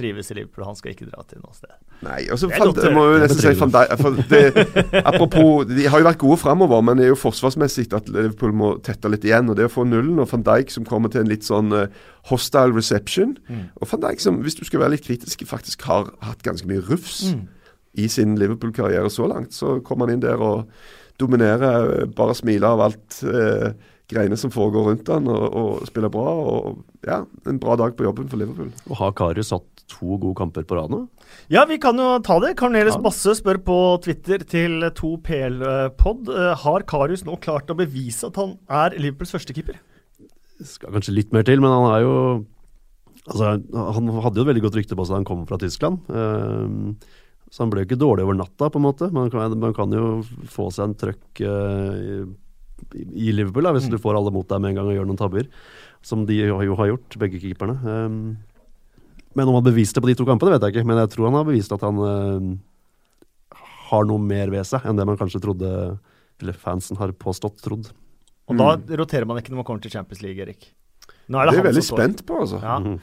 trives i Liverpool. Han skal ikke dra til noe sted. Nei, og så Van, godt å jeg må jo nesten si Van Dijk for det, Apropos, de har jo vært gode framover, men det er jo forsvarsmessig at Liverpool må tette litt igjen. og Det å få nullen og Van Dijk som kommer til en litt sånn eh, hostile reception. Og Van Dijk som, hvis du skal være litt kritisk, faktisk har hatt ganske mye rufs i sin Liverpool-karriere så langt. Så kommer han inn der og dominerer, eh, bare smiler av alt eh, greiene som foregår rundt han, og, og spiller bra. og ja, En bra dag på jobben for Liverpool. Og har Karius hatt to gode kamper på rad nå? Ja, vi kan jo ta det. Cornelis Ja. Basse spør på Twitter til 2PL-pod. Eh, Har Karius nå klart å bevise at han er Liverpools førstekeeper? Skal kanskje litt mer til, men han er jo Altså, han hadde jo et veldig godt rykte på seg da han kom fra Tyskland. Um, så han ble jo ikke dårlig over natta, på en måte. Man kan, man kan jo få seg en trøkk uh, i, i Liverpool da, hvis du får alle mot deg med en gang og gjør noen tabber. Som de jo jo har gjort, begge keeperne. Um, men om han beviste det på de to kampene, vet jeg ikke. Men jeg tror han har bevist at han uh, har noe mer ved seg enn det man kanskje trodde Eller fansen har påstått trodd. Og da roterer man ikke når man kommer til Champions League, Erik. Nå er Det det, er jeg veldig spent på, altså. Ja. Mhm.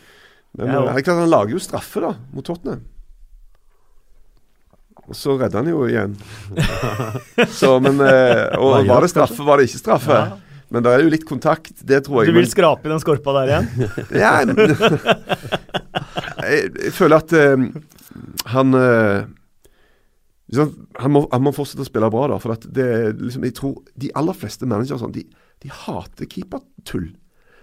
Men Ja, eh, han lager jo straffe da, mot Tottenham. Og så redder han jo igjen. så, men, eh, og var det straffe, var det ikke straffe? Ja. Men det er jo litt kontakt, det tror jeg. Du vil Men, skrape i den skorpa der igjen? ja, men, jeg, jeg føler at eh, han eh, liksom, han, må, han må fortsette å spille bra, da. For at det liksom, jeg tror de aller fleste managere sånn, de, de hater keepertull.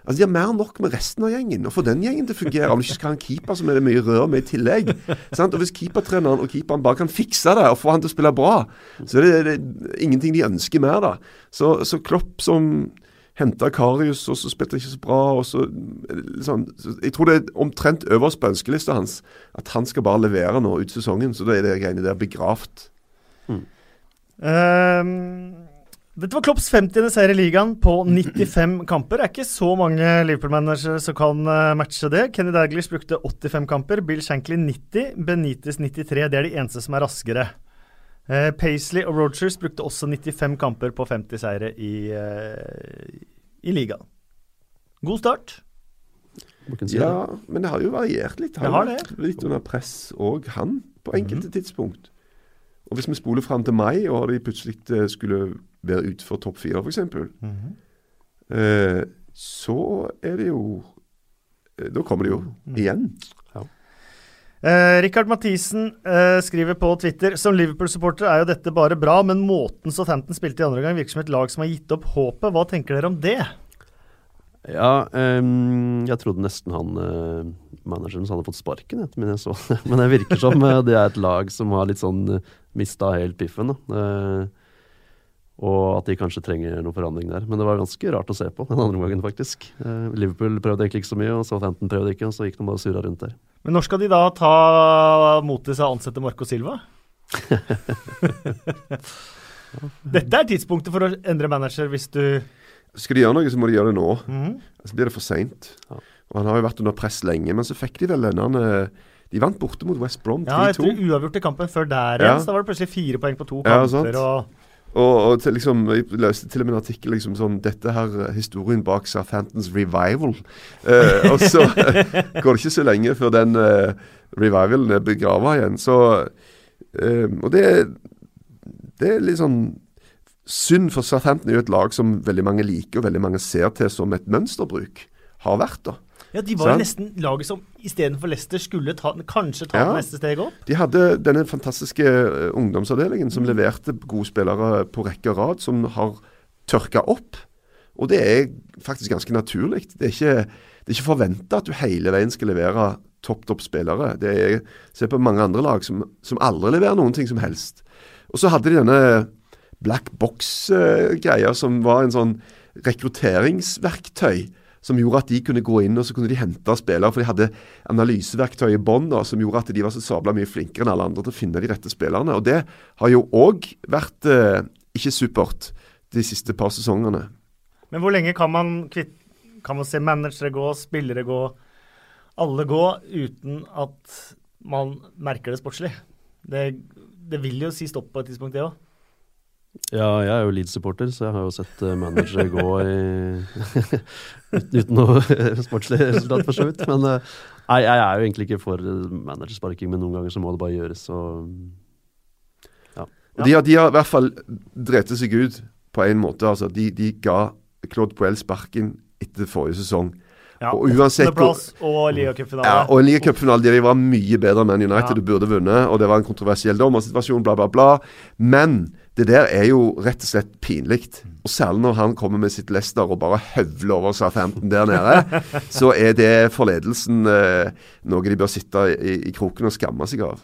Altså, De har mer enn nok med resten av gjengen. Og få den gjengen til å fungere. Om du ikke skal ha en keeper som er det mye rør med i tillegg. Sant? Og Hvis keepertreneren og keeperen bare kan fikse det og få han til å spille bra, så er det, det ingenting de ønsker mer. da. Så, så Klopp som henta Karius, og så spilte han ikke så bra. og så, sånn, Jeg tror det er omtrent øverst på ønskelista hans at han skal bare levere nå ut sesongen. Så da er det greiene der begravd. Ehm, dette var Klopps 50. seier i ligaen på 95 kamper. Det er ikke så mange Liverpool-managere som kan eh, matche det. Kenny Daglish brukte 85 kamper, Bill Shankly 90, Benitez 93. Det er de eneste som er raskere. Eh, Paisley og Rogers brukte også 95 kamper på 50 seire i, eh, i ligaen. God start. Si Ja, men det har jo variert litt. Det har vært Litt under press òg, han, på enkelte tidspunkt. Og hvis vi spoler fram til mai, og de plutselig eh, skulle være utenfor topp fire, f.eks., eh, så er det jo eh, Da kommer det jo igjen. Eh, Rikard Mathisen eh, skriver på Twitter Som Liverpool-supporter er jo dette bare bra, men måten Southampton spilte i andre gang, virker som et lag som har gitt opp håpet. Hva tenker dere om det? Ja, um, jeg trodde nesten han uh, manageren hadde fått sparken, etter min jeg så det. Men det virker som uh, det er et lag som har litt sånn uh, mista helt piffen. da. Eh, og at de kanskje trenger noen forandring der. Men det var ganske rart å se på den andre gangen, faktisk. Eh, Liverpool prøvde egentlig ikke så mye, og Southampton prøvde ikke, og så gikk de bare surra rundt der. Men når skal de da ta mot til seg å ansette Marco Silva? Dette er tidspunktet for å endre manager hvis du Skal de gjøre noe, så må de gjøre det nå. Mhm. Så blir det for seint. Ja. Og han har jo vært under press lenge, men så fikk de vel denne De vant borte mot West Brom Ja, 3-2. etter uavgjort i kampen før der Ja. så da var det plutselig fire poeng på to kamper. Ja, og Og, og til, liksom, jeg løste til og med en artikkel liksom sånn Dette her er historien bak Southamptons revival. Eh, og så går det ikke så lenge før den eh, revivalen er begrava igjen. Så eh, Og det, det er litt sånn synd, for Southampton er jo et lag som veldig mange liker, og veldig mange ser til som et mønsterbruk. Har vært, da. Ja, De var jo nesten laget som istedenfor Leicester skulle ta, kanskje ta Ja. det neste steget opp. De hadde denne fantastiske eh, ungdomsavdelingen som leverte gode spillere på rekke og rad, som har tørka opp. Og det er faktisk ganske naturlig. Det er ikke, det er ikke forventa at du hele veien skal levere topp, topp spillere. Det er, Se på mange andre lag som, som aldri leverer noen ting som helst. Og så hadde de denne black box-greia som var en sånn rekrutteringsverktøy. Som gjorde at de kunne gå inn og så kunne de hente spillere. For de hadde analyseverktøy i bånn som gjorde at de var så sabla mye flinkere enn alle andre til å finne de rette spillerne. Og det har jo òg vært eh, ikke supert de siste par sesongene. Men hvor lenge kan man, kvitt, kan man se managere gå, spillere gå, alle gå, uten at man merker det sportslig? Det, det vil jo si stopp på et tidspunkt, det òg. Ja, jeg er jo Leeds-supporter, så jeg har jo sett uh, managere gå i uten, noe sportslig resultat, for så vidt. Men eh, nei, jeg er jo egentlig ikke for eh, managersparking, men noen ganger så må det bare gjøres. Så ja. de, har, de har i hvert fall drept seg ut på en måte. altså. De, de ga Claude Puel sparken etter forrige sesong. Ja, Og uansett og ligacupfinale. Ja, og en ligacupfinale der de var mye bedre enn Man United Ja. og burde vunnet, og det var en kontroversiell dommersituasjon, bla, bla, bla. Men det der er jo rett og slett pinlig. Og særlig når han kommer med sitt Leicester og bare høvler over Southampton der nede, så er det for ledelsen eh, noe de bør sitte i, i kroken og skamme seg av.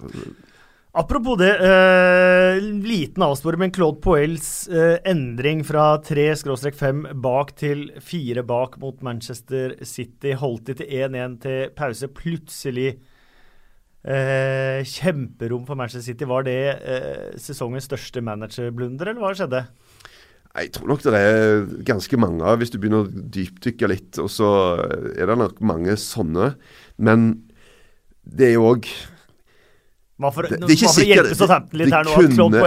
Apropos det, eh, liten avsporing, men Claude Poels eh, endring fra 3-5 bak til 4 bak mot Manchester City holdt de til 1-1 til pause. Plutselig eh, kjemperom for Manchester City. Var det eh, sesongens største managerblunder, eller hva skjedde? Jeg tror nok det er ganske mange av, hvis du begynner å dypdykke litt. Og så er det nok mange sånne. Men det er jo òg Det- det, er ikke sikkert- det, det, det nå, kunne-.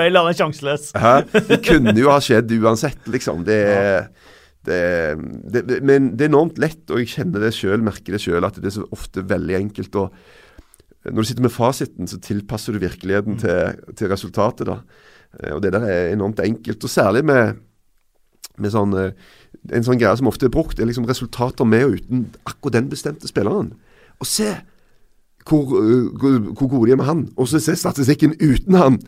Hæ? Det kunne jo ha skjedd uansett, liksom. Det er, det, er- det, det, men det er enormt lett, og jeg kjenner det sjøl, merker det sjøl, at det er så ofte veldig enkelt å Når du sitter med fasiten, så tilpasser du virkeligheten til, til resultatet, da. Eh, Og det der er enormt enkelt. Og særlig med, med sånn eh, En sånn greie som ofte er brukt, er liksom resultater med og uten akkurat den bestemte spilleren. Og se hvor, hvor, hvor gode de er med han, og så se statistikken uten han.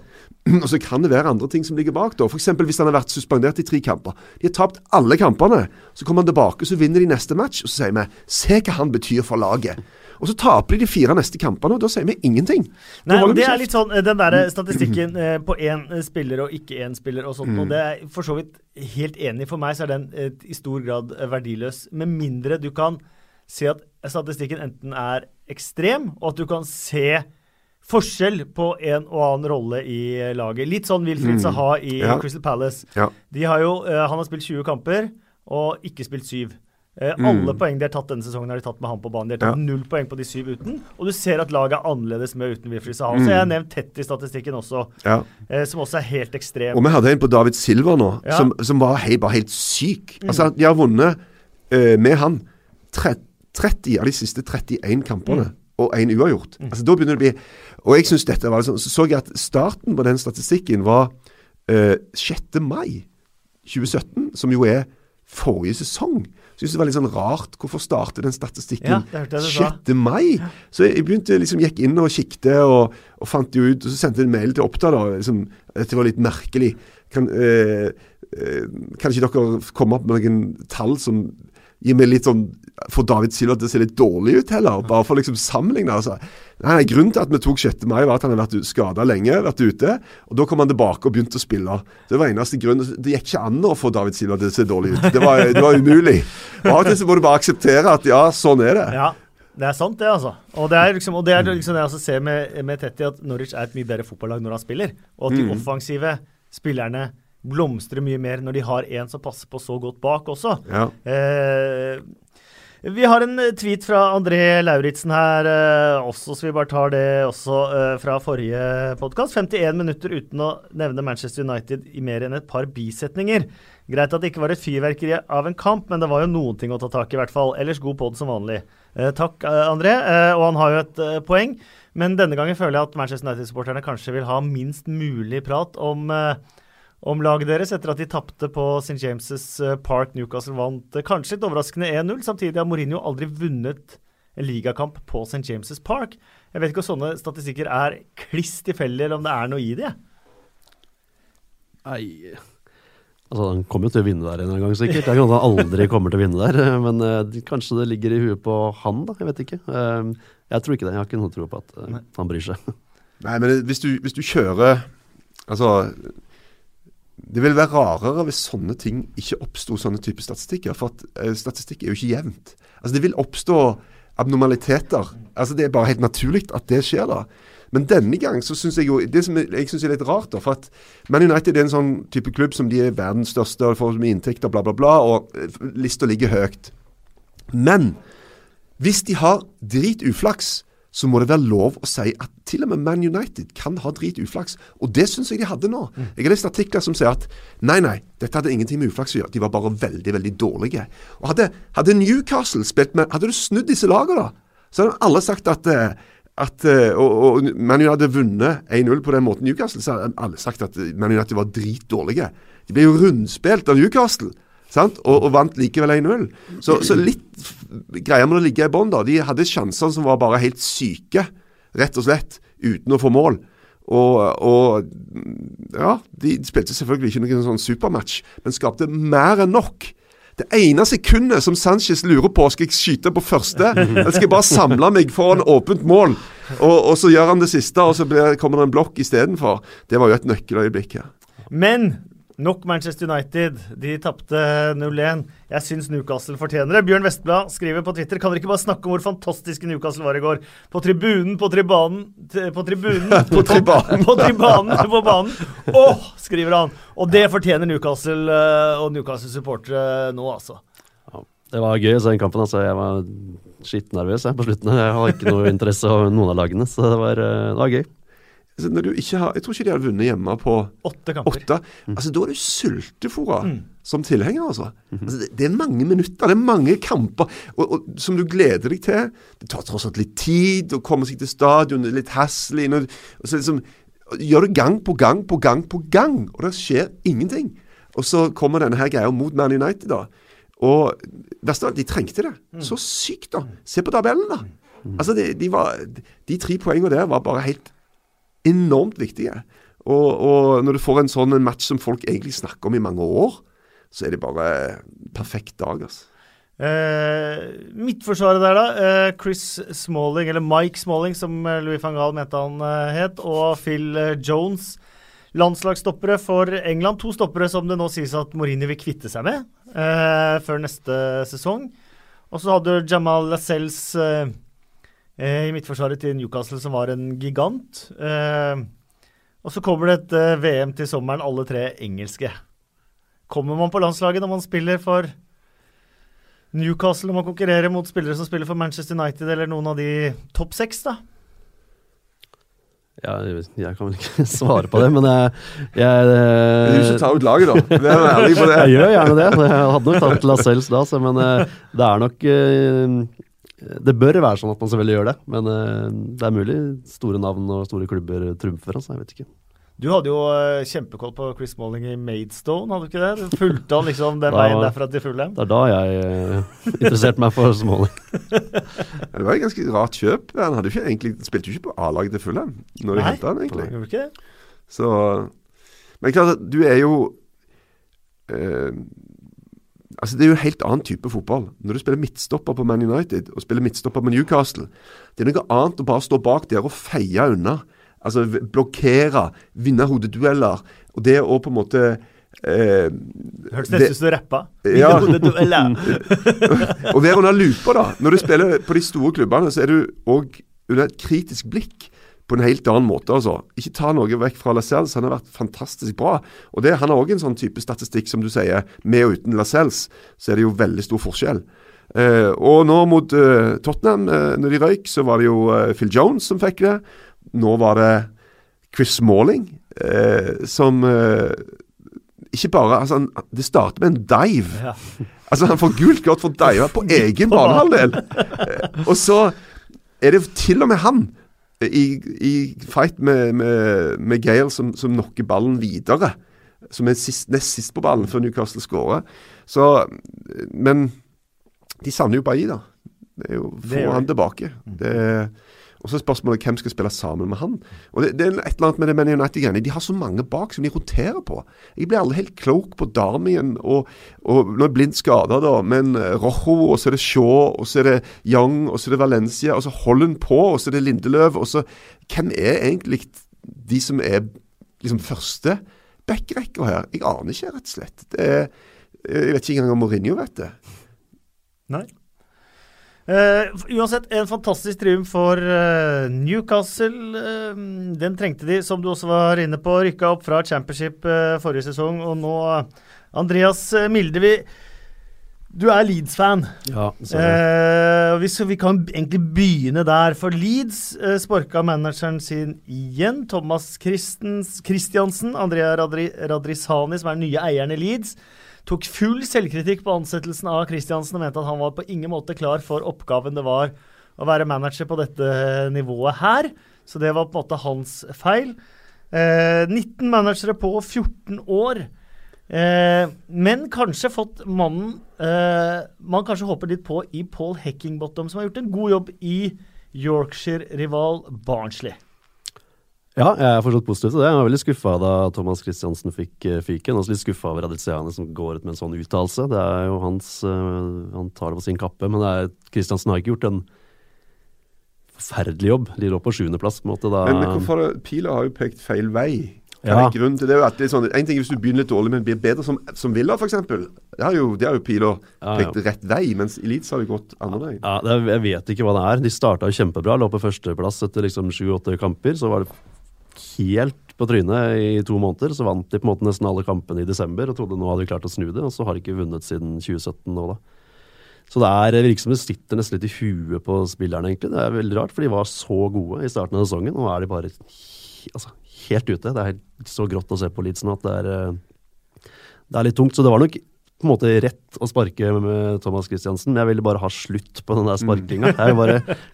Og så kan det være andre ting som ligger bak. da. F.eks. hvis han har vært suspendert i tre kamper. De har tapt alle kampene. Så kommer han tilbake, så vinner de neste match. Og så sier vi se hva han betyr for laget. Og så taper de de fire neste kampene, og da sier vi ingenting. Nei, holder det er litt sånn eh, den der statistikken eh, på én eh, spiller og ikke én spiller og sånt, Mm. og det er for så vidt helt enig. For meg så er den eh, i stor grad eh, verdiløs, med mindre du kan se at statistikken enten er ekstrem, og at du kan se forskjell på en og annen rolle i eh, laget. Litt sånn Wilfried Saha i Mm. Ja. Crystal Palace. Ja. De har jo, eh, han har spilt 20 kamper og ikke spilt 7. Mm. Alle poeng de har tatt denne sesongen, har de tatt med han på banen. De har tatt Mm. Ja. null poeng på de syv uten. Og du ser at laget er annerledes med uten Wilfried Saha. Mm. Så jeg har nevnt tett i statistikken også, Ja. eh, som også er helt ekstrem. Og vi hadde en på David Silver nå, Ja. som, som var hei, bare helt syk. Altså, De har vunnet uh, med han tre, 30 av de siste 31 kampene, og én uavgjort. Altså, da begynner det å bli Og jeg synes dette var liksom, Så så jeg at starten på den statistikken var uh, 6. mai 2017, som jo er forrige sesong. Så jeg synes det var litt sånn rart. Hvorfor starter den statistikken Ja, det hørte jeg du sa. 6. mai? Så jeg begynte liksom, gikk inn og kikket og, og fant det ut. Og så sendte jeg en mail til Oppda. da, liksom, Dette var litt merkelig. Kan, eh, eh, kan ikke dere komme opp med noen tall som gir meg litt sånn Får David Silva til å se litt dårlig ut heller? Bare for liksom sammenligne. Altså. Nei, Grunnen til at vi tok 6. mai, var at han hadde vært skada lenge, vært ute. Og Da kom han tilbake og begynte å spille. Det var eneste grunnen. Det gikk ikke an å få David Silva til å se dårlig ut. Det var, det var umulig. Og Av og til så må du bare akseptere at ja, sånn er det. Ja, det er sant, det, altså. Og det er liksom, og det, er liksom det jeg også ser med, med Tetti, at Norwich er et mye bedre fotballag når han spiller. Og at de Mm. offensive spillerne blomstrer mye mer når de har en som passer på så godt bak også. Ja. Eh, vi har en eh, tweet fra André Lauritzen her eh, også, så vi bare tar det også eh, fra forrige podkast. 51 minutter uten å nevne Manchester United i mer enn et par bisetninger. Greit at det ikke var et fyrverkeri av en kamp, men det var jo noen ting å ta tak i, i hvert fall. Ellers god pod som vanlig. Eh, takk, eh, André. Og han har jo et poeng, men denne gangen føler jeg at Manchester United-supporterne kanskje vil ha minst mulig prat om eh, om laget deres etter at de tapte på St. James' Park. Newcastle vant eh, kanskje litt overraskende 1-0. Samtidig har Mourinho aldri vunnet en ligakamp på St. James' Park. Jeg vet ikke om sånne statistikker er kliss tilfeldige, eller om det er noe i det. Nei Altså, Han kommer jo til å vinne der en gang, sikkert. Det er han aldri kommer til å vinne der, eh, men uh, kanskje det ligger i huet på han, da. Jeg vet ikke. Uh, jeg tror ikke det. Jeg har ikke noe tro på at uh, han bryr seg. Nei, men hvis du, hvis du kjører Altså Det vil være rarere hvis sånne ting ikke oppsto, sånne typer statistikker. For at uh, statistikk er jo ikke jevnt. Altså Det vil oppstå abnormaliteter. Altså Det er bare helt naturlig at det skjer, da. Men denne gang så syns jeg jo Det som jeg, synes er litt rart, da For at Man United er en sånn type klubb som de er verdens største og får mye inntekter, bla, bla, bla. Og eh, lista ligger høyt. Men hvis de har drit uflaks, så må det være lov å si at til og med Man United kan ha drit uflaks. Og det syns jeg de hadde nå. Jeg har lest artikler som sier at nei, nei, dette hadde ingenting med uflaks å gjøre. De var bare veldig, veldig dårlige. Og hadde, hadde Newcastle spilt med Hadde du snudd disse lagene, da, så hadde alle sagt at eh, at, eh, og, og Man United hadde vunnet 1-0 på den måten Newcastle, så hadde alle sagt at Man United var dritdårlige. De ble jo rundspilt av Newcastle. Og, og vant likevel 1-0. Så, så litt greier med å ligge i bånn, da. De hadde sjanser som var bare helt syke, rett og slett, uten å få mål. Og, og ja, de spilte selvfølgelig ikke noen sånn supermatch, men skapte mer enn nok. Det ene sekundet som Sanchez lurer på skal jeg skyte på første, eller skal jeg bare samle meg foran åpent mål, og, og så gjør han det siste, og så blir, kommer det en blokk istedenfor. Det var jo et nøkkeløyeblikk her. Men nok Manchester United. De tapte 0-1. Jeg syns Newcastle fortjener det. Bjørn Vestblad skriver på Twitter Kan dere ikke bare snakke om hvor fantastiske Newcastle var i går? På tribunen, på tribanen På tribunen På tribanen. På tribanen, på banen. Åh, skriver han. Og det fortjener Newcastle eh, og Newcastle-supportere nå, altså. Ja, det var gøy å se den kampen. altså. Jeg var skitnervøs jeg, på slutten. Jeg hadde ikke noe interesse av noen av lagene, så det var, eh, det var gøy. Altså, når du ikke har, jeg tror ikke de hadde vunnet hjemme på Åtte kamper. åtte. Altså, da er du sultefòra Mm. som tilhenger, altså. altså det, det er mange minutter, det er mange kamper og, og, som du gleder deg til. Det tar tross alt litt tid å komme seg til stadion, det er litt hassle og, og så liksom Gjør det gang på gang på gang på gang, og det skjer ingenting. Og så kommer denne her greia mot Man United, da. Og verst av alt, de trengte det. Så sykt, da. Se på tabellen, da. Altså, de, de, var, de tre poengene der var bare helt enormt viktige. Og, og når du får en sånn match som folk egentlig snakker om i mange år, så er det bare perfekt dag, altså. Eh, midtforsvaret der, da. Eh, Chris Smalling, eller Mike Smalling, som eh, Louis van Gahl mente han eh, het, og Phil eh, Jones. Landslagsstoppere for England. To stoppere som det nå sies at Mourinho vil kvitte seg med eh, før neste sesong. Og så hadde du Jamal Lascelles i midtforsvaret til Newcastle, som var en gigant. Eh, og så kommer det et eh, VM til sommeren, alle tre engelske. Kommer man på landslaget når man spiller for Newcastle når man konkurrerer mot spillere som spiller for Manchester United eller noen av de topp seks, da? Ja, jeg kan vel ikke svare på det, men jeg, jeg Du skal ta ut laget, da. Vær ærlig på det. Jeg gjør gjerne det. Jeg hadde nok tatt Lascelles da, så, men eh, det er nok eh, Det bør være sånn at man selvfølgelig gjør det, men eh, det er mulig store navn og store klubber trumfer. Altså, jeg vet ikke. Du hadde jo uh, kjempekoll på Chris Smalling i Maidstone, hadde du ikke det? Du fulgte han liksom den Da- veien derfra til Fulham? Det er da jeg eh, interesserte meg for Smalling. Det var et ganske rart kjøp. Han hadde ikke egentlig, spilte jo ikke på A-laget til Fulham når de henta han, egentlig. Gjorde ikke det? Så Men klart du er jo eh, Altså Det er jo en helt annen type fotball. Når du spiller midtstopper på Man United og spiller midtstopper på Newcastle, det er noe annet å bare stå bak der og feie unna. Altså blokkere, vinne hodedueller. Og det å på en måte eh, Hørtes nesten ut som du rappa. Ja. Og være under lupa, da. Når du spiller på de store klubbene, så er du òg under et kritisk blikk på en helt annen måte. altså. Ikke ta noe vekk fra Lascelles, han har vært fantastisk bra. Og det, Han har òg en sånn type statistikk, som du sier. Med og uten Lascelles så er det jo veldig stor forskjell. Eh, og nå mot eh, Tottenham, eh, når de røyk, så var det jo eh, Phil Jones som fikk det. Nå var det Chris Smalling eh, som eh, Ikke bare altså han, Det starter med en dive. Ja. Altså Han får gult kort for dive på egen banehalvdel. Eh, og så er det til og med han i, i fight med, med, med Gale som, som knocker ballen videre. Som er sist, nest sist på ballen før Newcastle skårer. Så Men de savner jo Bailly, da. Det er jo Det Få han tilbake. Det er og så er spørsmålet hvem skal spille sammen med han. Og Det, det er et eller annet med det Man United-greiene. De har så mange bak som de roterer på. Jeg blir aldri helt klok på Darmien. og, og Nå er Blind skada, da, men eh, Rojo, og så er det Shaw, og så er det Young, og så er det Valencia, og så holder han på, og så er det Lindeløv, og så Hvem er egentlig de som er liksom første backrekka her? Jeg aner ikke, rett og slett. Er, jeg vet ikke engang om Mourinho vet det. Nei. Eh, uansett, en fantastisk triumf for uh, Newcastle. Uh, den trengte de, som du også var inne på, rykka opp fra championship forrige sesong. Og nå, Andreas Mildevi, du er Leeds-fan. Ja, Eh, vi, vi kan egentlig begynne der. For Leeds eh, sparka manageren sin igjen. Thomas Christiansen, Andrea Radri, Radrisani, som er den nye eieren i Leeds, tok full selvkritikk på ansettelsen av Kristiansen og mente at han var på ingen måte klar for oppgaven det var å være manager på dette nivået her. Så det var på en måte hans feil. Eh, 19 managere på 14 år. Eh, men kanskje fått mannen eh, man kanskje håper litt på i Paul Heckingbottom, som har gjort en god jobb i Yorkshire-rival Barnsley. Ja, jeg er fortsatt positiv til det. Jeg var veldig skuffa da Thomas Christiansen fikk uh, fyken. Også litt skuffa over Adiciane som går ut med en sånn uttalelse. Det er jo hans eh, Han tar det på sin kappe, men det er, Christiansen har ikke gjort en forferdelig jobb. De lå på sjuendeplass, på en måte. Da, Men, men hvorfor det- Pila har jo pekt feil vei. Ja. er grunnen til det? Det er jo alltid sånn, en ting er hvis du begynner litt dårlig, men blir bedre som, som Villa, f.eks. Det har jo, det har jo Pila Ja, ja. pekt rett vei, mens Elites har det gått andre vei. Ja, det, er- Jeg vet ikke hva det er. De starta jo kjempebra, lå på førsteplass etter liksom sju-åtte kamper. Så var det helt på trynet i to måneder. Så vant de på en måte nesten alle kampene i desember og trodde nå hadde de klart å snu det, og så har de ikke vunnet siden 2017 nå, da. Så det er som det sitter nesten litt i huet på spillerne, egentlig. Det er veldig rart, for de var så gode i starten av sesongen. Nå er de bare altså, helt ute. Det er så grått å se på Leeds nå at det er, eh, det er litt tungt. Så det var nok på en måte rett å sparke med Thomas Christiansen, men jeg ville bare ha slutt på den der sparkinga.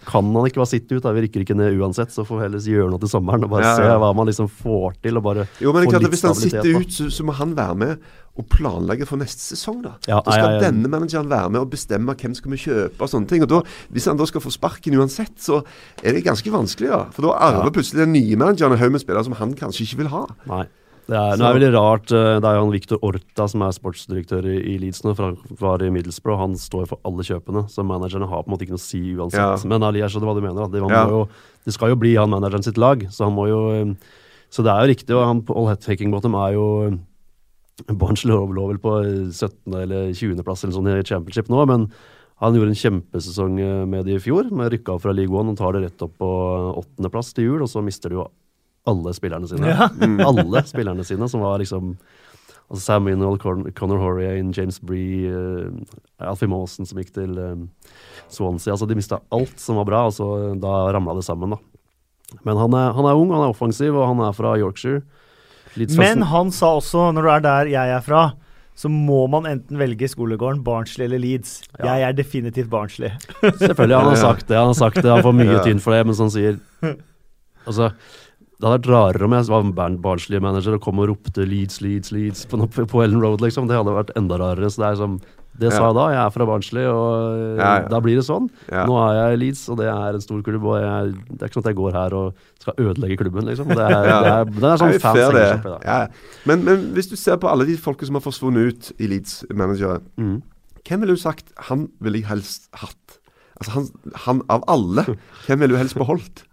Kan han ikke bare sitte ut? da? Vi rykker ikke ned uansett, så får vi heller gjøre noe til sommeren og bare Ja, se hva man liksom får til. og bare Jo, men få klart litt Hvis han sitter da. ut, så, så må han være med og planlegge for neste sesong. Da Ja, Da skal denne manageren være med og bestemme hvem skal vi kjøpe og sånne ting. Og da, Hvis han da skal få sparken uansett, så er det ganske vanskelig. da For da arver Ja. plutselig den nye manageren en haug med spillere som han kanskje ikke vil ha. Nei. Det er, nå er det veldig rart. eh, Det er jo han Victor Orta som er sportsdirektør i, i Leeds nå, fra, var i Middlesbrough. Han står for alle kjøpene, så managerne har på en måte ikke noe å si uansett. Ja. Men Ali, jeg skjønner hva du mener. Det, Ja. jo, det skal jo bli han manageren sitt lag, så han må jo eh, Så det er jo riktig. Og han på All Hat Taking Bottom er jo Barnsley lå lå vel på 17. eller 20. plass eller sånn i championship nå, men han gjorde en kjempesesong eh, med det i fjor, med rykka opp fra League One og tar det rett opp på åttendeplass til jul, og så mister de jo alle spillerne sine. Ja. Alle spillerne sine, som var liksom Altså Sam Winnold, Con Conor Horriane, James Bree, uh, Alfie Mawson som gikk til um, Swansea. Altså De mista alt som var bra, og så da ramla det sammen, da. Men han er, han er, ung, han er offensiv, og han er fra Yorkshire. Men han sa også, når du er der jeg er fra, så må man enten velge skolegården Barnsley eller Leeds. Ja. Jeg er definitivt Barnsley. Selvfølgelig, han har sagt det. Han har sagt det, han får mye tynn for det, men som han sier Altså det hadde vært rarere om jeg var Bernt Barnsley-manager og kom og ropte Leeds, Leeds, Leeds på, på Ellen Road, liksom. Det hadde vært enda rarere. Så det er som det sa jeg da. Jeg er fra Barnsley, og ja, ja. da blir det sånn. Ja. Nå er jeg i Leeds, og det er en stor klubb. Og jeg, det er ikke sånn at jeg går her og skal ødelegge klubben, liksom. Det er, det er, det er sånn fans engelskap i dag. Men, men, hvis du ser på alle de folka som har forsvunnet ut i Leeds-managere, mm. hvem ville du sagt han ville jeg helst hatt? Altså han, han av alle, hvem ville du helst beholdt?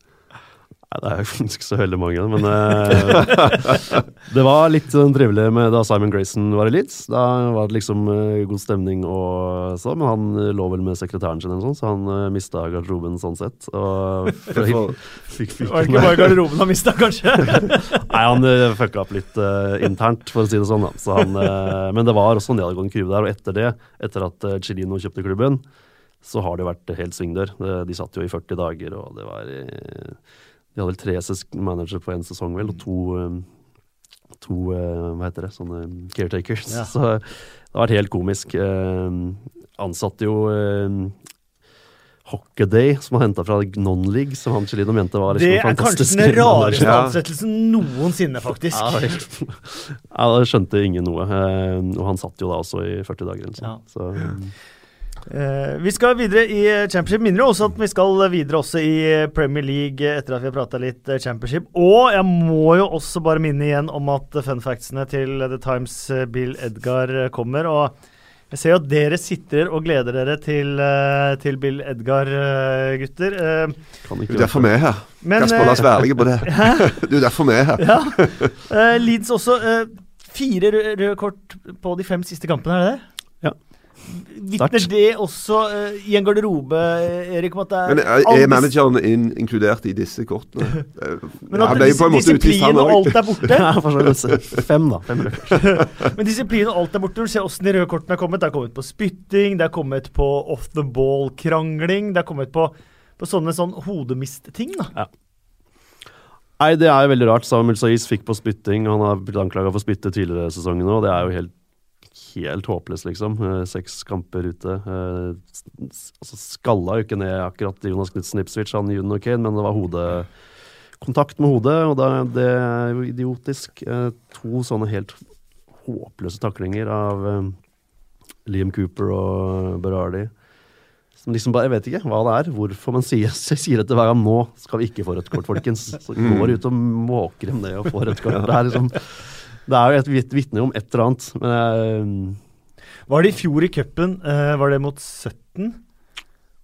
Nei, Det er jo ikke så veldig mange, men uh, det var litt sånn trivelig med da Simon Grayson var i Leeds. Da var det liksom uh, god stemning og så, men han uh, lå vel med sekretæren sin, eller sånn, så han uh, mista garderoben sånn sett. Og fikk, fikk, var det ikke bare garderoben han mista, kanskje? Nei, han uh, fucka opp litt internt, for å si det sånn. Da. Så han, men det var også en nedadgående kurve der, og etter det, etter at uh, Chilino kjøpte klubben, så har det vært helt svingdør. De satt jo i 40 dager, og det var de hadde vel tre managere på én sesong, vel, og to, um, to uh, hva heter det, sånne caretakers. Ja. Så det har vært helt komisk. Uh, ansatte jo Hockaday, som han henta fra Non-League, som han Celino mente var liksom Det er kanskje den rareste ansettelsen noensinne, faktisk. Ja, ja, da skjønte ingen noe. og han satt jo da også i 40 dager. Eller. Ja. Så, Uh, vi skal videre i Championship. Minner også at vi skal videre også i Premier League etter at vi har prata litt Championship. Og jeg må jo også bare minne igjen om at fun factsene til The Times eh, Bill Edgar kommer. Og jeg ser jo at dere sitter og gleder dere til, uh, til Bill Edgar, uh, gutter. du er derfor vi er her. Men, Kasper, la oss være ærlige på det. du er derfor vi er her. ja. Leeds også. fire røde kort på de fem siste kampene, er det det? Vitner det også uh, i en garderobe, Erik, om at det er Men Er, er manageren in, inkludert i disse kortene? Men at dis disiplin og alt er borte? ja, Fem, da. Fem Men disiplin og alt er borte. Du ser åssen de røde kortene er kommet. Det er kommet på spytting, det er kommet på off the ball-krangling, det er kommet på, på sånne sånn hodemist-ting. da. Ja. Nei, det er veldig rart. Samuel Saiz fikk på spytting. Han har blitt anklaga for spytte tidligere i sesongen òg. Det er jo helt helt håpløs, liksom. Eh, seks kamper ute. Eh, altså skalla jo ikke ned akkurat Jonas Knutsen Ipswich, han Juno Kane, men det var hode, kontakt med hodet, og da, det er jo idiotisk. Eh, to sånne helt håpløse taklinger av Liam Cooper og Berardi. Som liksom bare, Jeg vet ikke hva det er, hvorfor man sier, sier dette hver gang. Nå skal vi ikke få rødt kort, folkens. Så går ut og måker dem ned og får rødt kort. Det er liksom det er jo et vitne om et eller annet. Men uh, var det i fjor i cupen? Uh, var det mot 17?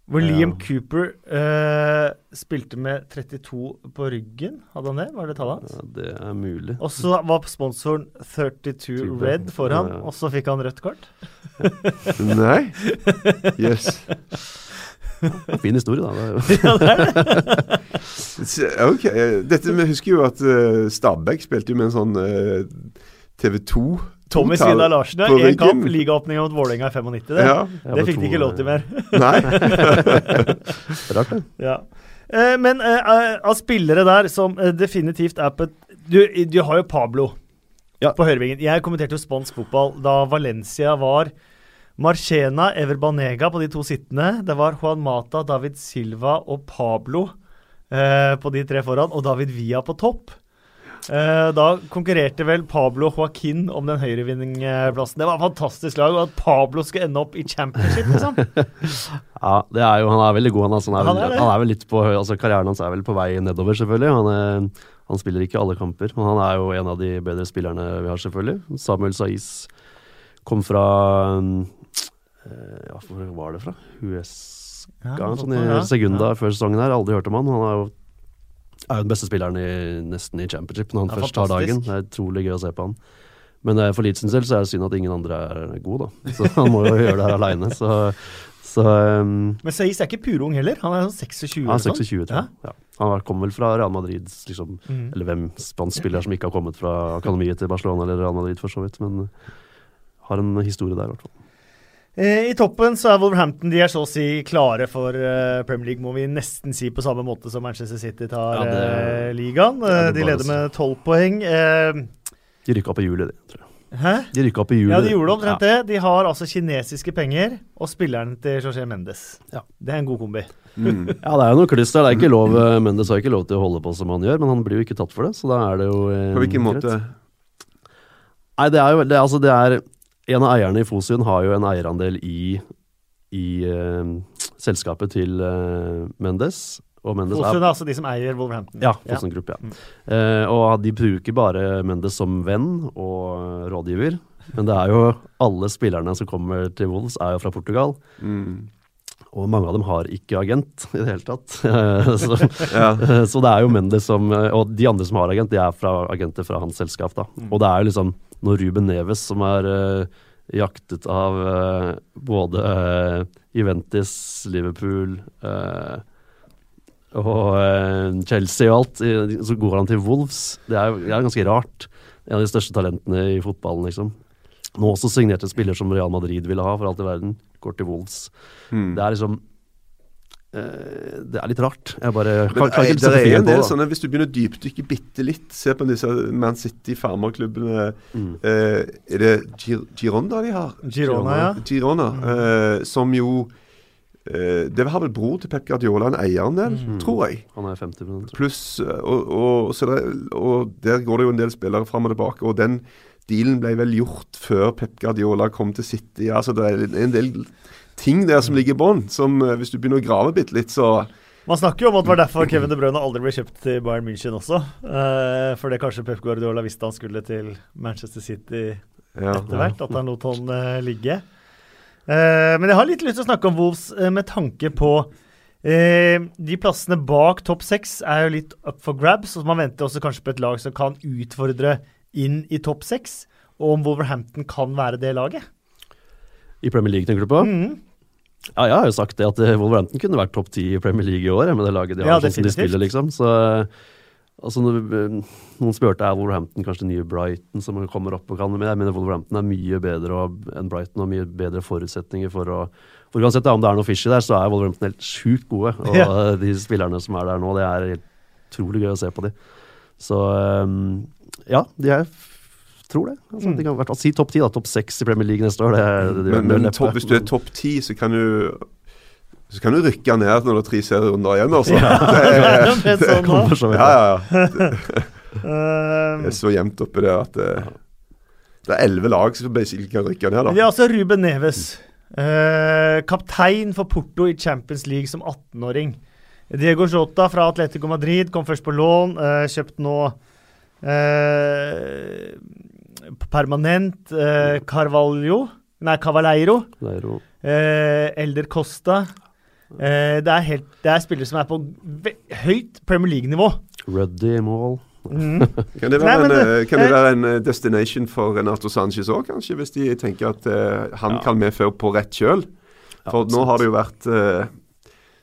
Hvor ja. Liam Cooper uh, spilte med 32 på ryggen. Hadde han det? Var det tallet hans? Ja, det er mulig. Og så var sponsoren 32 Red foran, ja, og så fikk han rødt kort? Nei. Yes. Fin historie, da. ja, det det. ok. Dette, Vi husker jo at uh, Stabæk spilte jo med en sånn uh, TV 2 Tommy Svindal Larsen, ja. Én kamp. Ligaåpninga mot Vålerenga i 95. Det, ja. det fikk de ikke lov til mer. Nei. Rart, det. Ja. Eh, men av spillere der som definitivt er på du, du har jo Pablo ja. på høyrevingen. Jeg kommenterte jo spansk fotball da Valencia var Marchena, Ever Banega på de to sittende. Det var Juan Mata, David Silva og Pablo eh, på de tre foran, og David Villa på topp. Eh, da konkurrerte vel Pablo Joaquin om den høyrevinningplassen. Det var et fantastisk lag, og at Pablo skal ende opp i championship, liksom. ja, det er jo, han er veldig god. Han, altså, han, er, han, er, han er, vel litt på altså Karrieren hans er vel på vei nedover, selvfølgelig. Han, er, han spiller ikke alle kamper, men han er jo en av de bedre spillerne vi har, selvfølgelig. Samuel Saiz kom fra Eh, ja, hvor var det fra? US Ja, sånn i Segunda ja. før sesongen her. Aldri hørt om han. Han er jo, er jo den beste spilleren i, nesten i championship når han ja, først tar dagen. Det er utrolig gøy å se på han. Men for Leeds sin selv så er det synd at ingen andre er gode, da. Så han må jo gjøre det her aleine. Så, Så um, Men Saiz er ikke purung heller. Han er sånn 26 han er eller sånn. 26, tror. Ja. Han kom vel fra Real Madrid, liksom. mm. Eller hvem spansk spiller som ikke har kommet fra akademiet til Barcelona eller Real Madrid, for så vidt. Men uh, har en historie der, i hvert fall. Eh, I toppen så er Wolverhampton de er så å si klare for eh, Premier League, må vi nesten si på samme måte som Manchester City tar Ja, det- eh, ligaen. det det de leder med tolv poeng. Eh, De rykka opp i juli, de, tror jeg. hæ? De rykka opp i juli. Ja, de gjorde omtrent det. De har altså kinesiske penger og spilleren til José Mendes. Ja. Det er en god kombi. Mm. Ja, det er jo noe kluss der. Det er ikke lov, Mendes har ikke lov til å holde på som han gjør, men han blir jo ikke tatt for det, så da er det jo På hvilken måte? Nei, det er jo det, er- altså det er En av eierne i Fosun har jo en eierandel i, i uh, selskapet til uh, Mendes. Og Mendes Fosun er altså de som eier Wolverhampton. Ja, Fosun Group, ja. Eh, og de bruker bare Mendes som venn og rådgiver. Men det er jo alle spillerne som kommer til Wolves, er jo fra Portugal. Mm. Og mange av dem har ikke agent i det hele tatt. Så, Ja. så det er jo Mendes som Og de andre som har agent, de er fra agenter fra hans selskap. da. Og det er jo liksom når Ruben Neves, som er uh, jaktet av uh, både uh, Juventus, Liverpool og Chelsea og alt, så går han til Wolves. Det er det er ganske rart. En av de største talentene i fotballen, liksom. Nå også signerte spiller som Real Madrid ville ha, for alt i verden. Går til Wolves. Mm. Det er liksom Det er litt rart. Jeg bare Men kan, kan ikke sette er en fingeren på det. sånne, Hvis du begynner å dypdykke bitte litt, se på disse Man City-farmerklubbene Mm. eh, Er det Gir Gironda de har? Girona, ja. Girona, eh, som jo eh, Det har vel bror til Pep Guardiola en eierandel, Mm. tror jeg. Han er 50 tror. Pluss eh, og, og, så og der går det jo en del spillere fram og tilbake. Og den dealen ble vel gjort før Pep Guardiola kom til City. Altså det er en del ting der som ligger i bånn, som eh, hvis du begynner å grave bitte litt, så Man snakker jo om at det var derfor Kevin De Bruyne aldri ble kjøpt til Bayern München også. Uh, fordi kanskje Pep Guardiola visste han skulle til Manchester City ja. etter hvert. At han lot han eh, ligge. Eh, men jeg har litt lyst til å snakke om Wolves eh, med tanke på eh, De plassene bak topp seks er jo litt up for grabs. Og man venter også kanskje på et lag som kan utfordre inn i topp seks. Og om Wolverhampton kan være det laget. I Premier League, tenker du på? Mm. Ja, jeg har jo sagt det at eh, Wolverhampton kunne vært topp ti i Premier League i år, med det laget de har, Ja, sånn som de spiller, liksom. Så altså, eh, Noen spurte er Wolverhampton kanskje nye Brighton som kommer opp og kan, men jeg mener Wolverhampton er mye bedre enn Brighton og mye bedre forutsetninger for å for Uansett om det er noe fishy der, så er Wolverhampton helt sjukt gode. Og Ja. de spillerne som er der nå, det er helt utrolig gøy å se på de. Så eh, ja, de er tror det. Altså, Mm. De kan i hvert fall si topp ti, da. Topp seks i Premier League neste år. Det, det, Men, men topp- hvis du er topp ti, så kan du så kan du rykke ned når det er tre serierunder igjen, altså. Ja, Det, det sånn, da. Kommer så vidt. ja, ja, ja. Eh, Det er så jevnt oppi det at det, det er elleve lag som basically kan rykke ned, Men vi har altså Ruben Neves. eh, kaptein for Porto i Champions League som 18-åring. Diego Jota fra Atletico Madrid kom først på lån. eh, kjøpt nå eh, permanent eh, Carvalho Nei, Cavaleiro. Eh, Elder Costa. Eh, det, er helt, det er spillere som er på ve høyt Premier League-nivå. Ruddy i mål. Mm. Kan det Nei, være, men, en, eh, kan det være en eh, destination for Renato Sanchez òg, kanskje? Hvis de tenker at eh, han Ja. kan medføre på rett kjøl? For nå har det jo vært eh,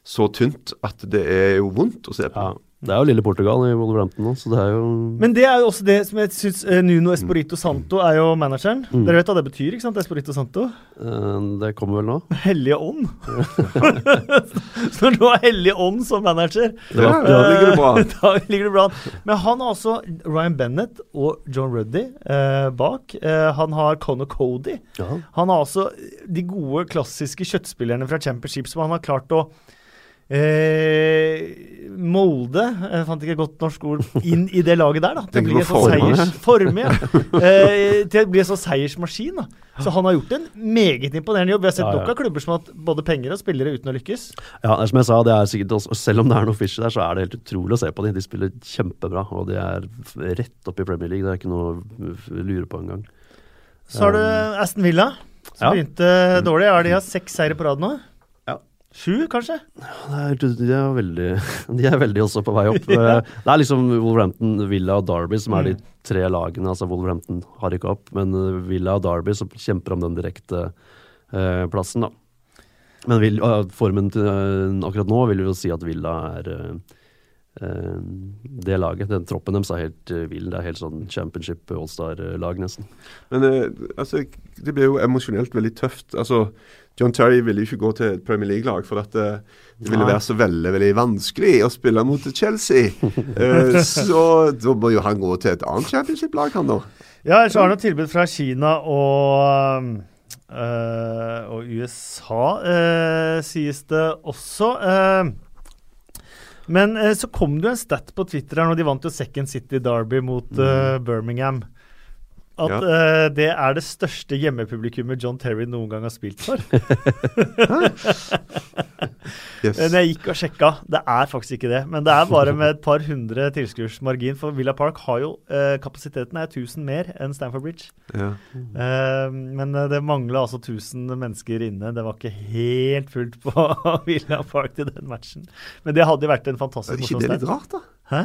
så tynt at det er jo vondt å se på. Ja. Det er jo lille Portugal i Wolverhampton nå, så det er jo Men det er jo også det som jeg syns Nuno Espirito Santo er jo manageren. Mm. Dere vet hva det betyr, ikke sant? Espirito Santo? eh, Det kommer vel nå? Hellige ånd. så når du har Hellige ånd som manager, Da, Ja, ligger det bra. da ligger det bra an. Men han har også Ryan Bennett og John Ruddy eh, bak. Eh, han har Conor Cody. ja. Han har også de gode, klassiske kjøttspillerne fra Championship som han har klart å eh, molde Jeg fant ikke et godt norsk ord inn i det laget der, da. Til å bli en sånn seiers, forme, ja. Eh, til å bli en sånn seiersmaskin. da. Så han har gjort en meget imponerende jobb. Vi har sett Ja, ja. nok av klubber som har hatt både penger og spillere uten å lykkes. ja, det er som jeg sa, det er sikkert også, selv om det er noe fishy der, så er det helt utrolig å se på dem. De spiller kjempebra, og de er rett opp i Premier League. Det er ikke noe å lure på engang. Så har du Aston Villa, som Ja. begynte dårlig. Ja, de har seks seire på rad nå. Sju, kanskje? Det er, de, er veldig, de er veldig også på vei opp. ja. Det er liksom Wolverhampton, Villa og Derby som er de Mm. tre lagene. altså Wolverhampton har ikke opp, men eh, Villa og Derby som kjemper om den direkte eh, plassen. da. Men vil, uh, formen til, uh, akkurat nå vil vi jo si at Villa er uh, uh, det laget. Den troppen deres er helt uh, vill. Det er helt sånn championship allstar-lag, nesten. Men altså, det ble jo emosjonelt veldig tøft. Altså, John Terry ville jo ikke gå til et Premier League-lag, for at eh, det ville være så veldig veldig vanskelig å spille mot Chelsea. Eh, så da må jo han gå til et annet championship-lag, han da. Ja, ellers har han et tilbud fra Kina og, øh, og USA, øh, sies det også. Øh, men så kom det jo en stat på Twitter her når de vant jo Second City Derby mot øh, Birmingham. At Ja. uh, det er det største hjemmepublikummet John Terry noen gang har spilt for. Yes. Men jeg gikk og sjekka, det er faktisk ikke det. Men det er bare med et par hundre tilskuersmargin, for Villa Park har jo uh, Kapasiteten er 1000 mer enn Stamford Bridge. Ja. Uh, men det mangla altså 1000 mennesker inne. Det var ikke helt fullt på Villa Park til den matchen. Men det hadde jo vært en Er fantastisk ikke morsom det litt rart, da? Hæ?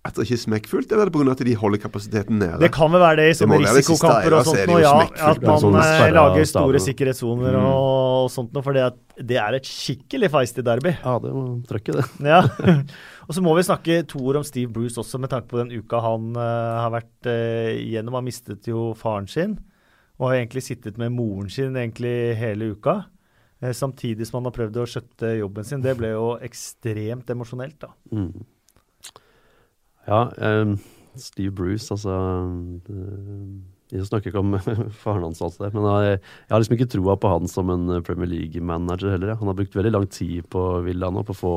At det ikke er smekkfullt, eller er det pga. at de holder kapasiteten nede? Det kan vel være det i sånne det risikokamper og sånt noe, ja. At man sånn eh, lager store sikkerhetssoner Mm. og sånt noe, for det, at det er et skikkelig feisty derby. Ja, det må trøkke, det. Ja. og så må vi snakke to ord om Steve Bruce også, med tanke på den uka han uh, har vært uh, gjennom. Han mistet jo faren sin, og har egentlig sittet med moren sin egentlig hele uka. Uh, samtidig som han har prøvd å skjøtte jobben sin. Det ble jo ekstremt emosjonelt, da. Mm. Ja, um, Steve Bruce, altså um, Jeg snakker ikke om faren hans, og alt det der, men jeg, jeg har liksom ikke troa på han som en eh, Premier League-manager heller. Han har brukt veldig lang tid på Villa nå på å få,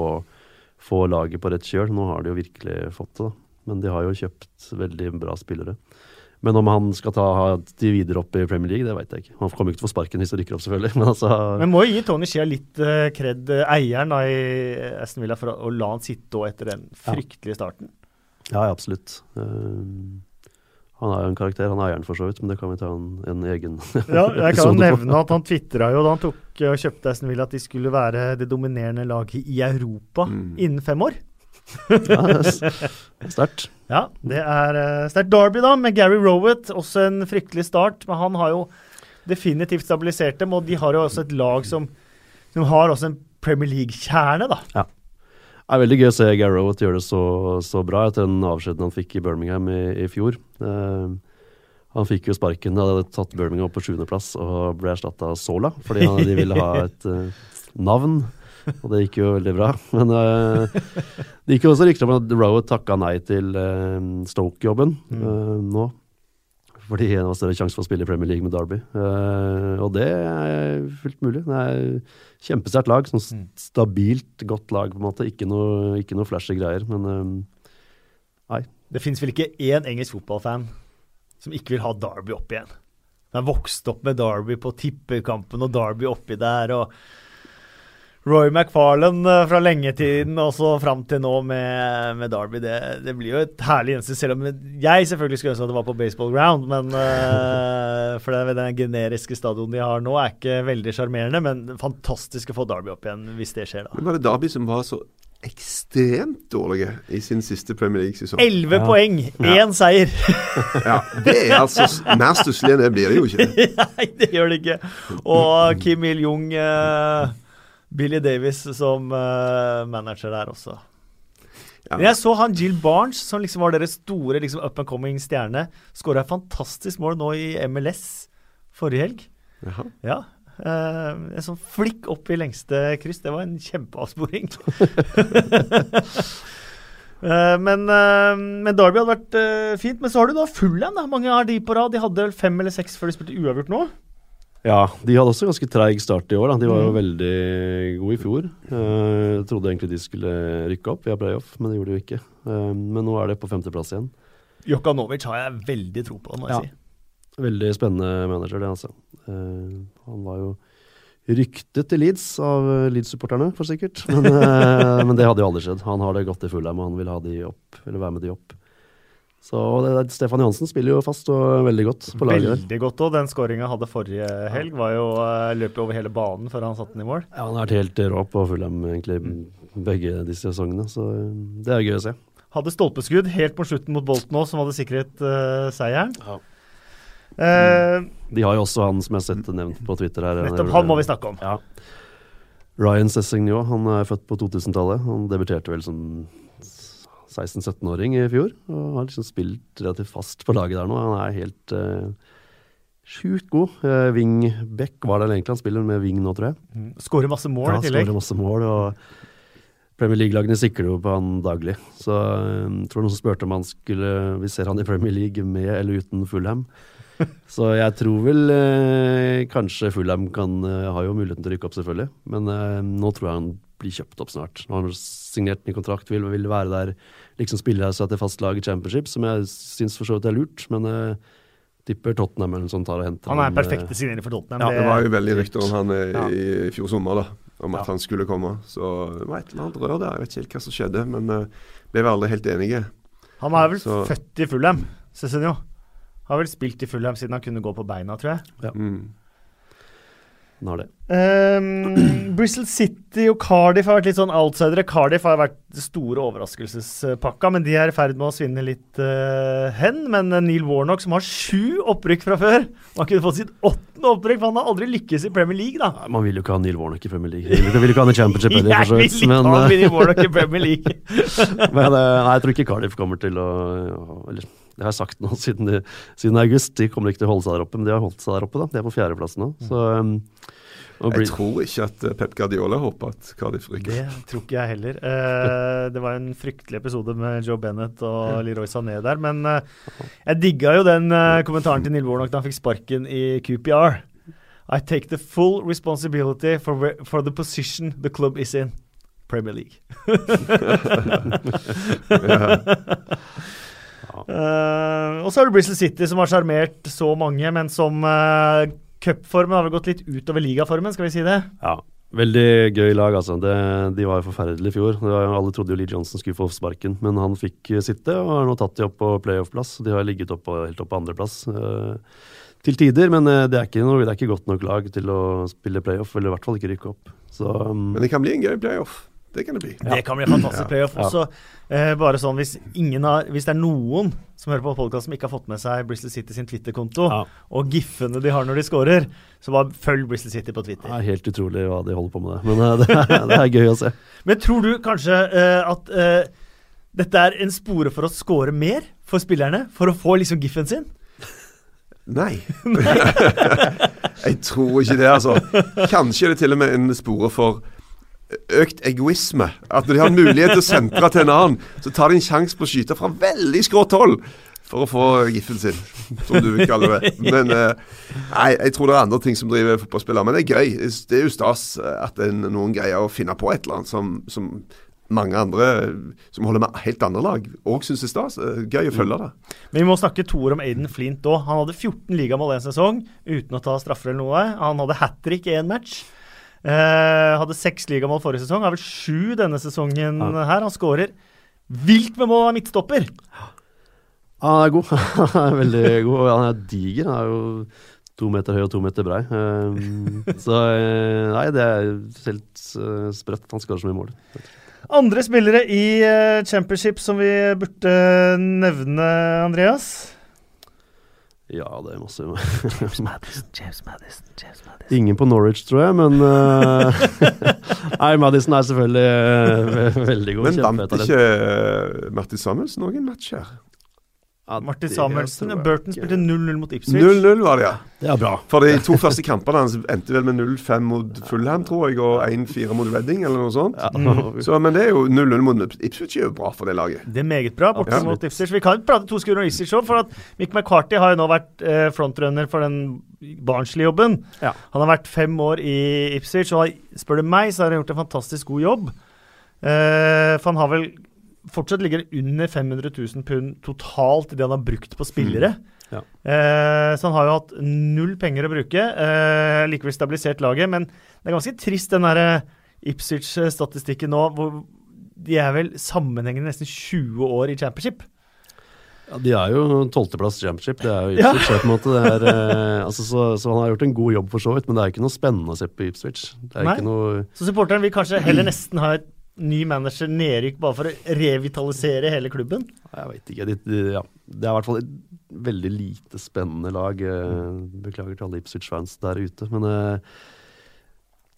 få laget på rett kjøl. Nå har de jo virkelig fått det, da. Men de har jo kjøpt veldig bra spillere. Men om han skal ta de videre opp i Premier League, det veit jeg ikke. Han kommer ikke til å få sparken hvis det rykker opp, selvfølgelig. Men altså Men må jo gi Tony Shea litt kred, eh, eieren da, i Aston Villa, for å, la han sitte òg etter den fryktelige starten. Ja, ja, absolutt. Um, han er jo en karakter, han er eieren for så vidt, men det kan vi ta en, en egen Ja, jeg kan nevne at han tvitra jo da han tok eh, og kjøpte Aston Villa at de skulle være det dominerende laget i Europa Mm. innen fem år. Ja, er Sterkt. Ja, det er uh, sterkt. Derby, da, med Gary Rowett. Også en fryktelig start. Men han har jo definitivt stabilisert dem, og de har jo også et lag som, som har også en Premier League-kjerne, da. Det er veldig gøy å se Gary Rowett gjøre det så, så bra etter den avskjeden han fikk i Birmingham i, i fjor. Uh, han fikk jo sparken, hadde tatt Birmingham opp på sjuendeplass og ble erstatta av Sola, fordi han, de ville ha et uh, navn. Og det gikk jo veldig bra. Men uh, det gikk jo også rykter om at Rowett takka nei til uh, Stoke-jobben eh, nå. Fordi det var større sjanse for å spille i Premier League med Derby. Og det er fullt mulig. Det er Kjempesterkt lag. Sånn Mm. stabilt, godt lag, på en måte. Ikke noe, ikke noe flashy greier, men nei. Det fins vel ikke én engelsk fotballfan som ikke vil ha Derby opp igjen. Den har vokst opp med Derby på tippekampen og Derby oppi der. og Roy McFarlane eh, fra lengetiden og så fram til nå med, med Derby. Det, det blir jo et herlig gjensyn, Selv om jeg selvfølgelig skulle ønske at det var på baseball ground. Men, uh, for det, den generiske stadion de har nå, er ikke veldig sjarmerende. Men fantastisk å få Derby opp igjen hvis det skjer, da. Men var det Derby som var så ekstremt dårlige i sin siste Premier League-sesong? Elleve Ja. poeng, én seier! Ja, det er altså Mer stusslig enn det blir det jo ikke. Nei, det gjør det ikke. Og Kim Il-jung, eh, Billy Davis som uh, manager der også. Ja. Men jeg så han Jill Barnes, som liksom var deres store liksom, up and coming stjerne, skåra et fantastisk mål nå i MLS forrige helg. Jaha. Ja. Uh, en sånn flikk opp i lengste kryss. Det var en kjempeavsporing. uh, men, uh, men Derby hadde vært fint. Men så har du da Fullham. Mange har de på rad. De hadde vel fem eller seks før de spilte uavgjort nå. Ja, de hadde også ganske treig start i år. Da. De var jo Mm. veldig gode i fjor. Eh, Jeg trodde egentlig de skulle rykke opp via playoff, men det gjorde de jo ikke. Eh, men nå er det på femteplass igjen. Jokanovic har jeg veldig tro på, må jeg Ja. si. Veldig spennende manager, det, altså. Eh, han var jo ryktet til Leeds av Leeds-supporterne, for sikkert. Men, men det hadde jo aldri skjedd. Han har det godt i Fulham, og han vil ha de opp, eller være med de opp. Så det, Stefan Johansen spiller jo fast og veldig godt på laget. Veldig godt òg. Den skåringa hadde forrige helg, var jo løpet over hele banen før han satte den i mål. Ja, han har vært helt rå på Fulham egentlig begge disse sesongene, så eh, det er gøy å se. Hadde stolpeskudd helt på slutten mot Bolten òg, som hadde sikret uh, seieren. Ja. Uh, De har jo også han som jeg har sett nevnt på Twitter her. nettopp han må vi snakke om. Ja. Ryan Sessegnon, han er født på 2000-tallet. Han debuterte vel som 16-17-åring i fjor. Og har liksom spilt relativt fast på laget der nå. Han er helt uh, sjukt god. Uh, Wingback var det egentlig han spiller med Wing nå, tror jeg. Skårer masse mål Ja, i tillegg. skårer masse mål. og Premier League-lagene sikler jo på han daglig. Så jeg tror noen som spurte om han skulle Vi ser han i Premier League med eller uten Fulham. Så jeg tror vel eh, kanskje Fulham kan eh, har jo muligheten til å rykke opp, selvfølgelig. Men eh, nå tror jeg han blir kjøpt opp snart. Nå har han signert ny kontrakt, vil, vil være der liksom spiller seg til fast lag i championship, som jeg syns for så vidt er lurt. Men uh, tipper Tottenham eller noe sånt tar og henter Han er ham, eh, perfekte signering for Tottenham. Ja, det var jo veldig rykter om han eh, Ja. i fjor sommer, da. Om at Ja. han skulle komme. Så det var et eller annet rør der. Jeg vet ikke helt hva som skjedde, men uh, ble vi aldri helt enige. Han er vel Så- født i Fulham, Cezinio. Har vel spilt i Fulham siden han kunne gå på beina, tror jeg. Mm. Han har det. Um, Bristol City og Cardiff har vært litt sånn outsidere. Cardiff har vært store overraskelsespakka, men de er i ferd med å svinne litt uh, hen. Men eh, Neil Warnock, som har sju opprykk fra før Han kunne fått sitt åttende opprykk, for han har aldri lykkes i Premier League, da. Nei, Man vil jo ikke ha Neil Warnock i Premier League. Jeg vil ikke ha han i championship heller, for så vil vidt. ikke Men, ha eh, Neil Warnock i Premier League. Men nei, jeg tror ikke Cardiff kommer til å Eller det har jeg sagt nå siden, de, siden august. De kommer ikke til å holde seg der oppe, men de har holdt seg der oppe. da. De er på fjerdeplass nå. Så um, Jeg tror ikke at eh, Pep Guardiola håper at Cardiff rykker. Det tror ikke jeg heller. Eh, det var en fryktelig episode med Joe Bennett og Leroy Sané der. Men eh, jeg digga jo den eh, kommentaren til Neil Warnock da han fikk sparken i QPR. I take the full responsibility for, for the position the club is in. Premier League. Eh, og så er det Bristol City, som har sjarmert så mange, men som uh, cupformen har vel gått litt utover ligaformen, skal vi si det? Ja, veldig gøy lag, altså. Det, de var jo forferdelige i fjor. Det var, alle trodde jo Lee Johnson skulle få sparken, men han fikk eh, sitte og har nå tatt de opp på playoff-plass. De har ligget opp på, helt opp på andreplass uh, til tider, men det, er ikke noe, det er ikke godt nok lag til å spille playoff, eller i hvert fall ikke rykke opp. Så um, Men det kan bli en gøy playoff. Det kan det bli. Det kan bli en fantastisk playoff. Ja. Også, eh, bare sånn, hvis, ingen har, hvis det er noen som hører på podkast som ikke har fått med seg Bristol City sin Twitter-konto, ja, og giffene de har når de scorer, så bare følg Bristol City på Twitter. det er helt utrolig hva de holder på med det. Men eh, det, er, det er gøy å se. Men tror du kanskje eh, at eh, dette er en spore for å score mer for spillerne? For å få liksom giffen sin? Nei. jeg tror ikke det, altså. Kanskje er det til og med en spore for økt egoisme. At når de har mulighet til å sentre til en annen, så tar de en sjanse på å skyte fra veldig skrått hold for å få giffen sin, som du vil kalle det. Men eh, nei, jeg tror det er andre ting som driver fotballspillere. Men det er gøy. Det er jo stas at en, noen greier å finne på et eller annet som, som mange andre som holder med helt andre lag, òg syns er stas. Eh, Gøy å følge det. Men vi må snakke to ord om Aiden Flint òg. Han hadde 14 ligamål en sesong uten å ta straffer eller noe. Han hadde hat trick i én match. Eh, hadde seks ligamål forrige sesong. Har vel sju denne sesongen Ja. her. Han skårer vilt med mål av midtstopper. Han er god. Han er veldig god. Han er diger. Han er jo to meter høy og to meter brei. Um, så eh, nei, det er helt eh, sprøtt. Han skårer så mye mål. Andre spillere i eh, championship som vi burde nevne, Andreas? Ja, det er masse James Madison, James Madison, James Madison. Ingen på Norwich, tror jeg, men uh, Nei, Madison er selvfølgelig uh, veldig god. Men vant ikke eh, Martin Samuelsen noen match her? Ja, Martin Samuelsen. og jeg Burton spilte 0-0 mot Ipswich. 0-0 var det, ja. Det er bra. For de to første kampene hans endte vel med 0-5 mot Fulham, tror jeg, og 1-4 mot Reading, eller noe sånt. Ja. Mm. Så, men det er jo 0-0 mot Ipswich er jo bra for det laget. Det er meget bra, borte Ja. mot Ipswich. Vi kan prate to skudd om Ipswich òg, for at Mick McCarthy har jo nå vært eh, frontrunner for den Barnsley-jobben. Ja. Han har vært fem år i Ipswich, og spør du meg, så har han gjort en fantastisk god jobb. Eh, for han har vel fortsatt ligger under 500 000 pund totalt i det han har brukt på spillere. Ja. Eh, så han har jo hatt null penger å bruke. Eh, likevel stabilisert laget, men det er ganske trist den der Ipswich-statistikken nå, hvor de er vel sammenhengende nesten 20 år i championship. Ja, de er jo tolvteplass championship. Det er jo Ja. Ipswich, på en måte. Det er, eh, altså, så, så han har gjort en god jobb, for så vidt, men det er ikke noe spennende å se på Ipswich. Det er Nei. ikke noe Så supporteren vil kanskje heller nesten ha et ny manager nedrykk bare for å revitalisere hele klubben. Jeg veit ikke. Det, det, ja. Det er i hvert fall et veldig lite spennende lag. eh, Beklager til alle Ipswich-fans der ute. Men eh,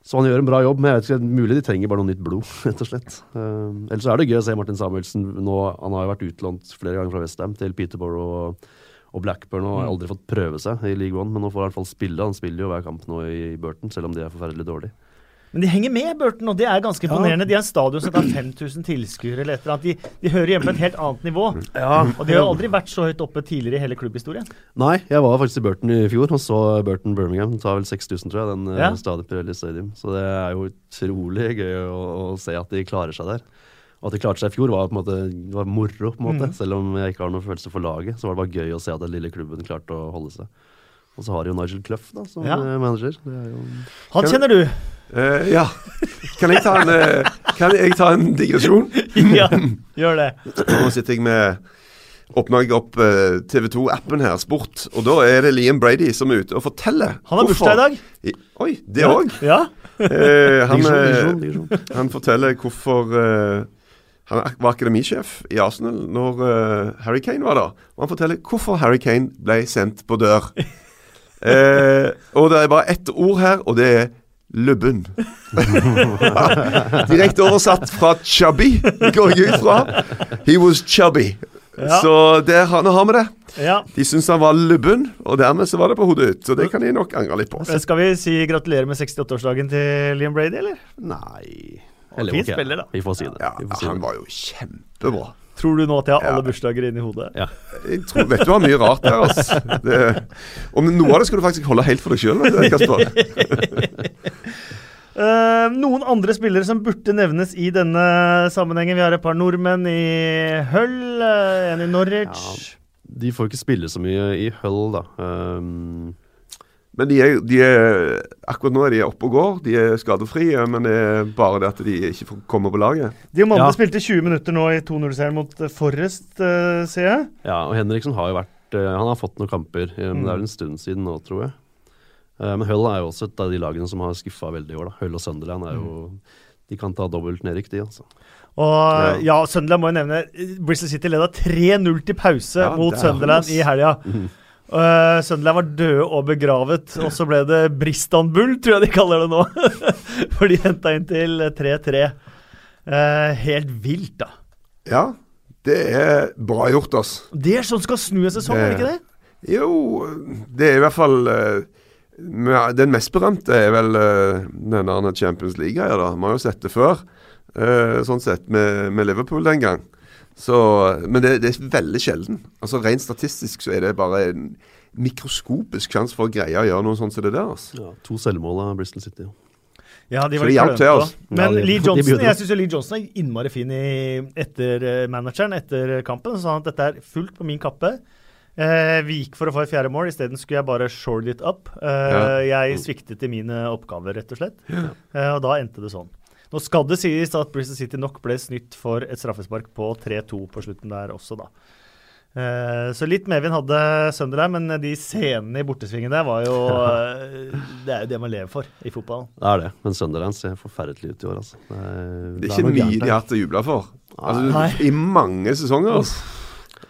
Så han gjør en bra jobb, men jeg vet ikke, mulig de trenger bare noe nytt blod, rett og slett. Uh, ellers er det gøy å se Martin Samuelsen nå. Han har jo vært utlånt flere ganger fra Westham til Peterborough og, og Blackburn og har aldri fått prøve seg i League One, men nå får han i hvert fall spille. Han spiller jo hver kamp nå i Burton, selv om de er forferdelig dårlige. Men de henger med, Burton, og det er ganske imponerende. De er en stadion som tar 5000 tilskuere eller et eller annet. De, de hører hjemme på et helt annet nivå. Og de har aldri vært så høyt oppe tidligere i hele klubbhistorien. Nei, jeg var faktisk i Burton i fjor og så Burton Birmingham. Det tar vel 6000, tror jeg, den Ja. ja. Pirelli Stadium. Så det er jo utrolig gøy å, å se at de klarer seg der. Og at de klarte seg i fjor, var på en måte var moro. på en måte. Selv om jeg ikke har noen følelse for laget, så var det bare gøy å se at den lille klubben klarte å holde seg. Og så har de jo Nigel Clough da, som Ja. eh, manager. Det er jo Han kjenner du. Eh, ja. Kan jeg ta en, uh, kan jeg ta en digresjon? ja, gjør det. Nå sitter jeg med Åpner jeg opp uh, TV2-appen her, Sport, og da er det Liam Brady som er ute og forteller Han har bursdag i dag. I- Oi, det òg. Ja. Eh, han, eh, han forteller hvorfor eh, Han var akademisjef i Arsenal når eh, Harry Kane var der. Og han forteller hvorfor Harry Kane ble sendt på dør. Eh, og det er bare ett ord her, og det er lubben. Direkte oversatt fra chubby, går jeg ut fra. He was chubby. Ja. Så er han nå har vi det. ja. De syntes han var lubben, og dermed så var det på hodet ut. Så det kan de nok angre litt på. Skal vi si gratulerer med 68-årsdagen til Liam Brady, eller? Nei Fin okay. spiller, da. Vi får si det. Ja, får si han det. var jo kjempebra. Tror du nå at jeg har Ja. alle bursdager inni hodet? Ja. Jeg tror, vet du hva mye rart der, altså. Det, om noe av det skal du faktisk holde helt for deg sjøl, Kasper. Eh, noen andre spillere som burde nevnes i denne sammenhengen. Vi har et par nordmenn i Hull, eh, en i Norwich. De får ikke spille så mye i Hull, da. Um, Men de er, de er, akkurat nå er de oppe og går. De er skadefrie, men det er bare det at de ikke får komme på laget. Diomande Ja. spilte 20 minutter nå i 2-0-seieren mot eh, Forrest, uh, ser jeg. ja, og Henriksen har jo vært uh, Han har fått noen kamper, men men det Mm. er vel en stund siden nå, tror jeg. Uh, men Hull er jo også et av de lagene som har skuffa veldig i år. da. Hull og Sunderland er jo De kan ta dobbelt nedrykk, de, altså. Og ja, Sunderland må jo nevne eh, Bristol City leda 3-0 til pause Ja, mot er Sunderland i helga. Eh, Sunderland var døde og begravet, og så ble det Bristanbull, tror jeg de kaller det nå. For de henta inn til 3-3. Uh, helt vilt, da. Ja, det er bra gjort, ass. Det er sånn skal snu en sesong, er det ikke det? Jo, det er i hvert fall uh, Den mest berømte er vel uh, denne Champions League-greia. da. Vi har jo sett det før, eh, sånn sett, med, med Liverpool den gang. Så, men det, det er veldig sjelden. Altså Rent statistisk så er det bare en mikroskopisk sjanse for å greie å gjøre noe sånt som det der. altså. Ja, to selvmål av Bristol City. ja. Ja, de var litt klønete altså. Men Lee Johnson jeg synes jo Lee Johnson er innmari fin i, etter eh, manageren, etter kampen. Så sa han at dette er fullt på min kappe. Eh, vi gikk for å få et fjerde mål, isteden skulle jeg bare shore it up. Eh, Jeg sviktet i mine oppgaver, rett og slett. Eh, og da endte det sånn. Nå skal det sies at Bristol City nok ble snytt for et straffespark på 3-2 på slutten der også, da. Eh, så litt medvind hadde Sunderland, men de scenene i bortesvingen der var jo eh, Det er jo det man lever for i fotballen. Det er det, men Sunderland ser forferdelig ut i år, altså. Det er, Det er ikke mye de har hatt å juble for. Altså, I mange sesonger. altså.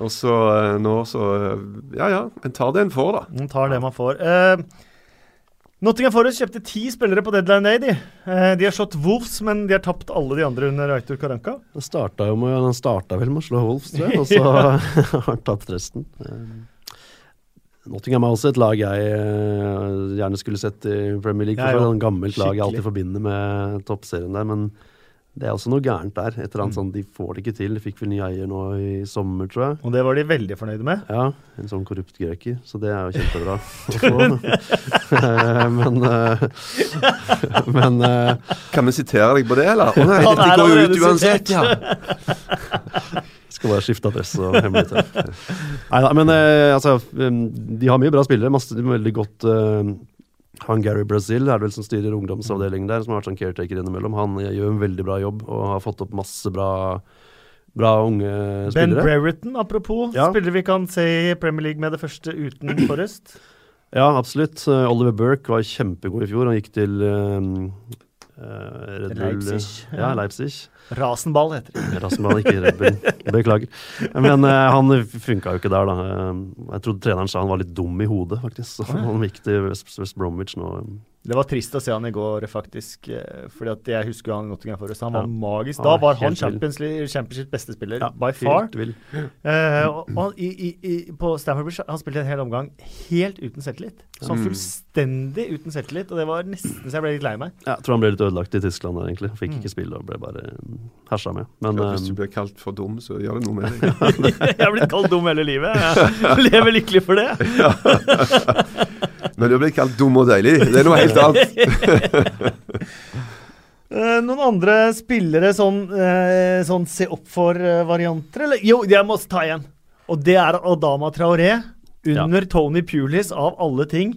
Og så eh, nå så eh, Ja ja, en tar det en får, da. En tar det man får. Uh, Nottingham Forest kjøpte ti spillere på deadline day. De. Eh, de har slått Wolves, men de har tapt alle de andre under Aitor Karanka. Han starta jo med, han starta vel med å slå Wolves, tror jeg, og så har han tapt resten. Eh, Nottingham er også et lag jeg eh, gjerne skulle sett i Premier League. For For er et gammelt lag jeg alltid forbinder med toppserien der. Men det er også noe gærent der. Et eller Mm. annet sånn, De får det ikke til. De fikk vel ny eier nå i sommer, tror jeg. Og det var de veldig fornøyde med. Ja, En sånn korrupt grøker. Så det er jo kjempebra. Eh, men eh, men eh, Kan vi sitere deg på det, eller? Å nei, det dette går jo ut uansett, ja. Skal bare skifte adresse og hemmelighet. Neida, men eh, altså De har mye bra spillere. Masse veldig godt uh, Han Gary Brazil er det vel som styrer ungdomsavdelingen der, som har vært sånn caretaker innimellom. Han eh, gjør en veldig bra jobb og har fått opp masse bra, bra unge Ben spillere. Brereton, apropos. Ja. Spillere vi kan se i Premier League med det første uten Forrest. Ja, absolutt. Eh, Oliver Burke var kjempegod i fjor. Han gikk til um, uh, Red Bull Leipzig, ja. Leipzig. Rasenball heter det. Rasenball, ikke Red Bull. Beklager. Men eh, han funka jo ikke der, da. Eh, jeg trodde treneren sa han var litt dum i hodet, faktisk. Så han gikk til West, West Bromwich nå Det var trist å se han i går, faktisk. eh, Fordi at jeg husker han Nottingham Forest. Han var Ja. magisk. Da var han. Champions League, beste spiller Ja, by far. Eh, og og i, i, på Stamford Bridge han spilte en hel omgang helt uten selvtillit. Sånn Mm. fullstendig uten selvtillit. Og det var nesten så jeg ble litt lei meg. Ja, jeg tror han ble litt ødelagt i Tyskland der, egentlig. Fikk Mm. ikke spille og ble bare hersa med. Men Ja, hvis du eh, blir kalt for dum, så gjør det noe med deg. jeg har blitt kalt dum hele livet. Jeg lever lykkelig for det. Men du har blitt kalt dum og deilig. Det er noe helt annet. Eh, noen andre spillere sånn, eh, sånn se opp for-varianter, eller? Jo, jeg må ta igjen. Og det er Adama Traoré under Tony Pulis, av alle ting.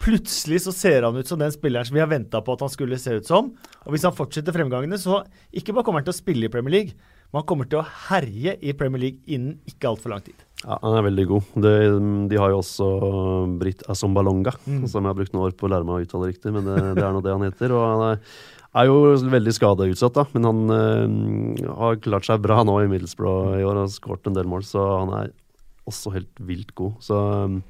Plutselig så ser han ut som den spilleren som vi har venta på at han skulle se ut som. Og hvis han fortsetter fremgangene, så ikke bare kommer han til å spille i Premier League, men han kommer til å herje i Premier League innen ikke altfor lang tid. ja, han er veldig god. De, de har jo også Britt Asombalonga, Mm. som jeg har brukt noen år på å lære meg å uttale riktig, men det, det er nå det han heter. Og han er, er jo veldig skadeutsatt, da, men han øh, har klart seg bra nå i Middlesbrough i år har skåret en del mål, så han er også helt vilt god. Så um,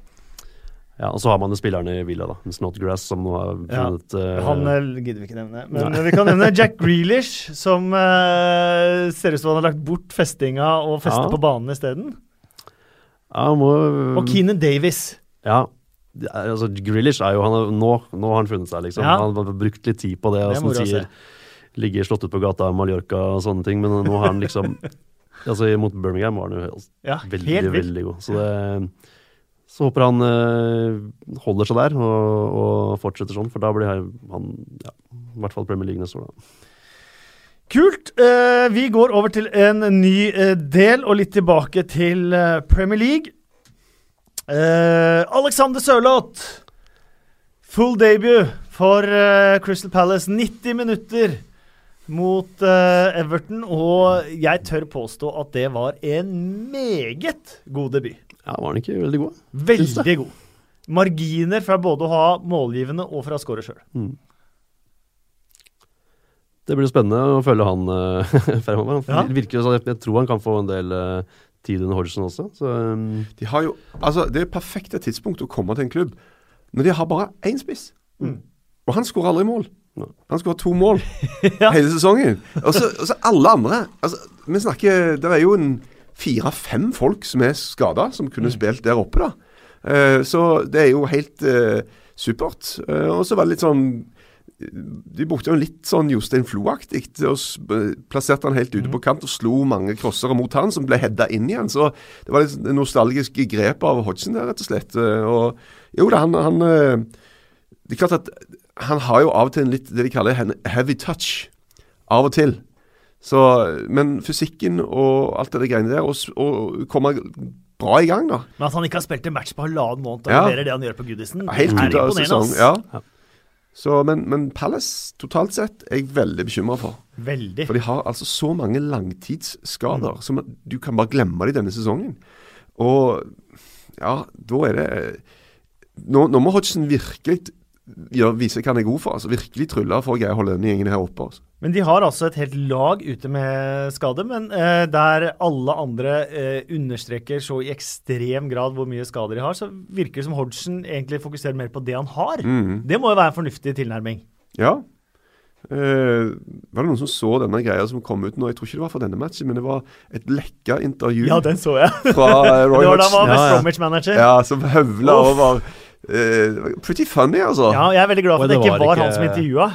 ja, Og så har man jo spilleren i Villa, da. Snodgrass, som nå har Ja, funnet eh, Han eh, gidder vi ikke nevne. Men vi kan nevne Jack Grealish, som uh, ser ut som han har lagt bort festinga og fester Ja. på banen isteden. ja, må, Og Keenan Davis. Ja. Altså, Grealish er jo han, er- nå, nå har han funnet seg, liksom. Ja. Han har brukt litt tid på det. Det Og sier, ligger slått ut på gata i Mallorca og sånne ting, men nå har han liksom Altså, Mot Birmingham var han jo helt, Ja, veldig, veldig god. Så, det, så håper han eh, holder seg der og, og fortsetter sånn, for da blir han ja, i hvert fall Premier League neste år. da. Kult. Eh, vi går over til en ny eh, del, og litt tilbake til Premier League. Alexander Sørloth. Full debut for Crystal Palace. 90 minutter mot Everton, og jeg tør påstå at det var en meget god debut. Ja, Var han ikke veldig god? Veldig god. Marginer fra både å ha målgivende og fra å skåre sjøl. Mm. Det blir spennende å følge han uh, fremover. Ja. Han virker jo sånn, Jeg tror han kan få en del uh, tid under Hodgson også. Så um, De har jo, altså Det er perfekte tidspunkt å komme til en klubb når de har bare én spiss. Mm. Og han skårer aldri mål. Nei. Han skårer to mål Ja. hele sesongen. Og så og så alle andre altså, Vi snakker Det er jo en fire-fem folk som er skada, som kunne Mm. spilt der oppe, da. Eh, så det er jo helt eh, supert. Eh, og så var det litt sånn de brukte jo litt sånn Jostein Flo-aktig. Plasserte han helt ute Mm. på kant og slo mange crossere mot han, som ble hedda inn igjen. Så det var litt nostalgisk grep av Hodgson der, rett og slett. Eh, Og jo da, han, han eh, Det er klart at han har jo av og til en litt det de kaller heavy touch. Av og til. Så, men fysikken og alt det greiene der, og, og komme bra i gang, da. Men at han ikke har spilt en match på halvannen måned og Ja. leverer det han gjør på Goodison, Helt er imponerende. Ja. Ja. Så, men, men Palace totalt sett er jeg veldig bekymra for. Veldig. For de har altså så mange langtidsskader Mm. som du kan bare glemme det i denne sesongen. Og ja, da er det Nå, nå må Hodgson virkelig gjøre, vise hva han er god for. altså Virkelig trylle for å holde denne gjengen her oppe. altså. Men de har altså et helt lag ute med skade, men eh, der alle andre eh, understreker så i ekstrem grad hvor mye skader de har, så virker det som Hodgson egentlig fokuserer mer på det han har. Mm. Det må jo være en fornuftig tilnærming. Ja. Eh, var det noen som så denne greia som kom ut nå? Jeg tror ikke det var fra denne matchen, men det var et lekka intervju Ja, den så jeg. fra eh, Det Roy var da han var Hodgson. West. Bromwich-manager. Ja, som høvla over eh, var Pretty funny, altså. Ja, jeg er veldig glad for at det det ikke var var ikke- han som intervjua.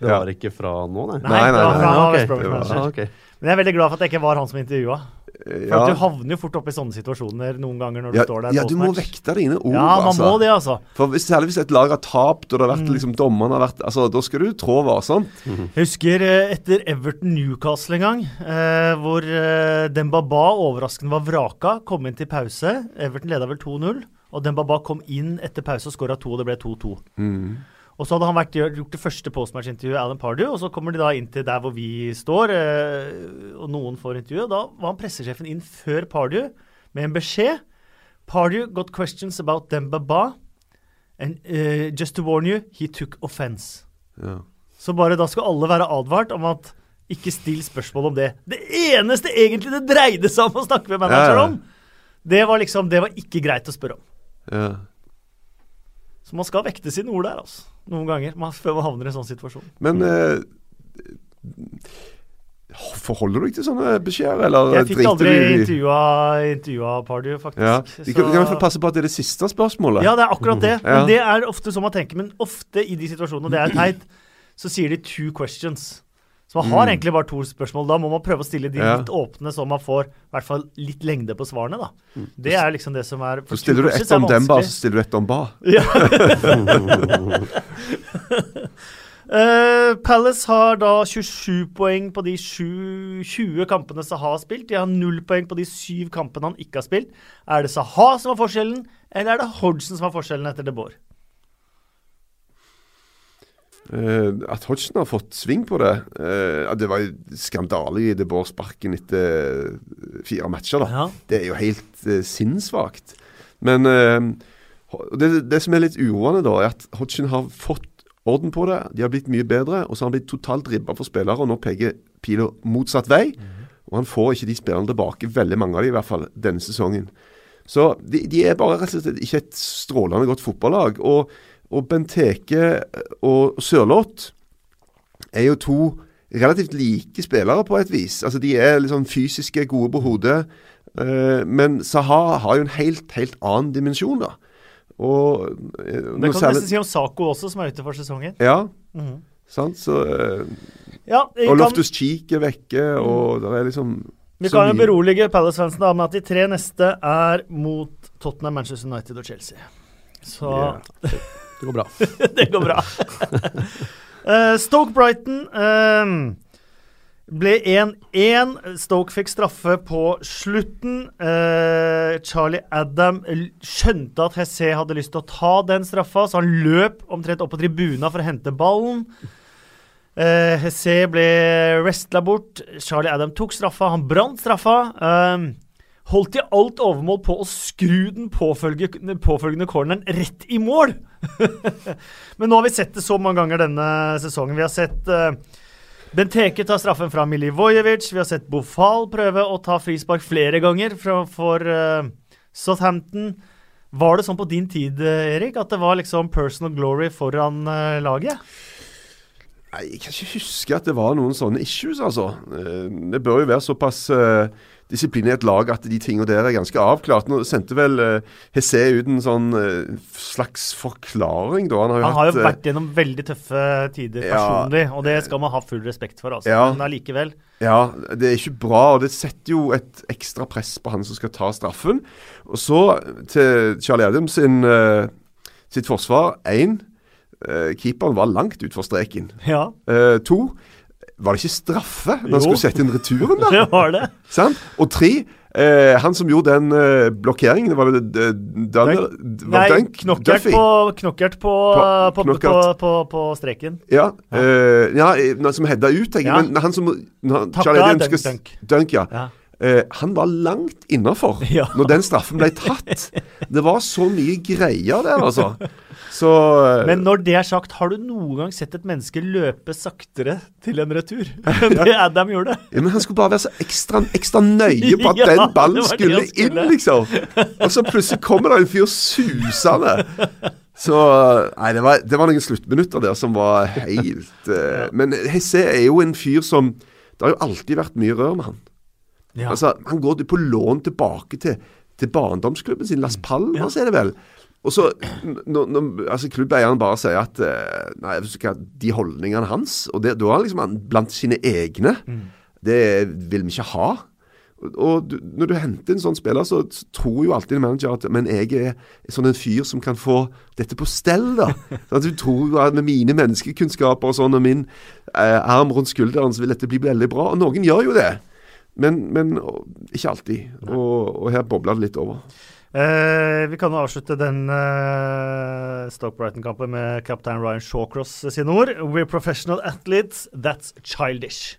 det Ja. var ikke fra nå, nei? Nei, Nei, nei, nei. fra Ah, West ok. Var- Ah, ok. Men jeg er veldig glad for at det ikke var han som intervjua. For Ja. du havner jo fort opp i sånne situasjoner noen ganger når du Ja, står der. ja, du må vekte dine ord, Ja, man altså. må det, altså. For hvis, Særlig hvis et lag har tapt, og det har vært Mm. liksom dommerne har vært altså, Da skal du trå varsomt. Jeg husker eh, etter Everton Newcastle en gang, eh, hvor eh, Dembaba overraskende var vraka, kom inn til pause. Everton leda vel 2-0, og Dembaba kom inn etter pause og skåra to, og det ble 2-2. Mm. Og så hadde han vært, gjort det første postmatch-intervjuet, Alan Pardew, og så kommer de da inn til der hvor vi står, eh, og noen får intervju. og Da var han pressesjefen inn før Pardew med en beskjed. Pardew got questions about Dembaba, and uh, just to warn you, he took offense. Ja. Så bare da skal alle være advart om at ikke still spørsmål om det. Det eneste egentlig det dreide seg om å snakke med manager Ja, ja. om, det var liksom Det var ikke greit å spørre om. Ja. Så man skal vekte sine ord der, altså. Noen ganger. Man, før man havner i en sånn situasjon. Men eh, Forholder du deg til sånne beskjeder, eller Jeg fikk aldri de? intervjua, Pardew, faktisk. Ja. Vi kan, vi kan i hvert fall Så- passe på at det er det siste spørsmålet. Ja, det er akkurat det. Men Ja. det er ofte sånn man tenker. Men ofte i de situasjonene, og det er teit, så sier de two questions. Så man har Mm. egentlig bare to spørsmål. Da må man prøve å stille de Ja. litt åpne, så man får i hvert fall litt lengde på svarene. da. Det er liksom det som er Så stiller du ett om Demba, så stiller du ett om Ba. Ja. uh, Palace har da 27 poeng på de 20 kampene Saha har spilt. De har null poeng på de syv kampene han ikke har spilt. Er det Saha som har forskjellen, eller er det Hodgson som har forskjellen etter De Boer? Eh, at Hodgson har fått sving på det eh, Det var jo skandale i De Boer-sparken etter eh, fire matcher. da. Ja. Det er jo helt sinnssvakt. Men det, det som er litt uroende, da, er at Hodgson har fått orden på det. De har blitt mye bedre, og så har han blitt totalt ribba for spillere. og Nå peker pila motsatt vei. Og han får ikke de spillerne tilbake, veldig mange av de i hvert fall, denne sesongen. Så de, de er bare rett og slett ikke et strålende godt fotballag. Og, og Benteke og Sørloth er jo to relativt like spillere på et vis. Altså De er sånn fysiske, gode på hodet. Eh, men Saha har jo en helt, helt annen dimensjon, da. Og eh, Det kan du nesten si om Sako også, som er ute for sesongen. Ja, Mhm. sant. Så eh, Ja, Og Loftus Cheek er vekke, og det er liksom vi kan jo berolige Palace-fansen med at de tre neste er mot Tottenham, Manchester United og Chelsea. Så Ja. Det går bra. det går bra. uh, Stoke Brighton um, ble 1-1. Stoke fikk straffe på slutten. Uh, Charlie Adam skjønte at Hesse hadde lyst til å ta den straffa, så han løp omtrent opp på tribuna for å hente ballen. Uh, Hesse ble wrestla bort. Charlie Adam tok straffa. Han brant straffa. Eh, holdt i alt overmål på å skru den påfølgende, påfølgende corneren rett i mål. Men nå har vi sett det så mange ganger denne sesongen. Vi har sett uh, Benteke ta straffen fra Milivojevic. Vi har sett Bofal prøve å ta frispark flere ganger fra, for uh, Southampton. Var det sånn på din tid, eh, Erik, at det var liksom personal glory foran uh, laget? Nei, Jeg kan ikke huske at det var noen sånne issues, altså. Eh, Det bør jo være såpass uh, disiplinert lag at de tingene der er ganske avklart. Nå sendte vel uh, Hesse ut en sånn uh, slags forklaring, da. Han har jo Han har hatt jo vært gjennom veldig tøffe tider Ja. personlig, og det skal man ha full respekt for, altså. Ja. Men allikevel. Ja, det er ikke bra, og det setter jo et ekstra press på han som skal ta straffen. Og så til Charlie Adams sin, uh, sitt forsvar. Én, keeperen var langt utfor streken. Ja, Eh, to, var det ikke straffe når han skulle sette inn returen, da? det var det. Sant? Og tre, eh, han som gjorde den eh, blokkeringen, var det uh, Dunner? Nei, Dunk? Duffy? på, knokkert på, På- knokkert. på, på, streken. Ja, eh, ja eh, som hedda ut, tenker jeg. Ja. Men han som Takka Charlie Dunk, Dunk. Dunk, ja. Ja. Eh, han var langt innafor Ja. når den straffen ble tatt. Det var så mye greier der, altså. Så eh, Men når det er sagt, har du noen gang sett et menneske løpe saktere til en retur enn det Adam gjorde? ja, Men han skulle bare være så ekstra, ekstra nøye på at Ja, den ballen skulle, skulle. inn, liksom. Og så plutselig kommer det en fyr susende. Så Nei, det var, det var noen sluttminutter der som var helt eh, Men Hesse er jo en fyr som Det har jo alltid vært mye rør med han. Ja. Altså, Han går på lån tilbake til, til barndomsklubben sin, Las Palmas er det vel. Og så når, når altså, klubbeieren bare sier at eh, Nei, de holdningene hans Og det, da er han liksom blant sine egne. Det vil vi ikke ha. Og, du, når du henter en sånn spiller, så, så tror jo alltid en manager at Men jeg er sånn en fyr som kan få dette på stell, da. Sånn du tror at med mine menneskekunnskaper og sånn, og min eh, arm rundt skulderen, så vil dette bli veldig bra. Og noen gjør jo det. Men, men ikke alltid. Og, og her bobler det litt over. Eh, vi kan jo avslutte den eh, Stoke Brighton-kampen med kaptein Ryan Shawcross sine ord. We're professional athletes, that's childish.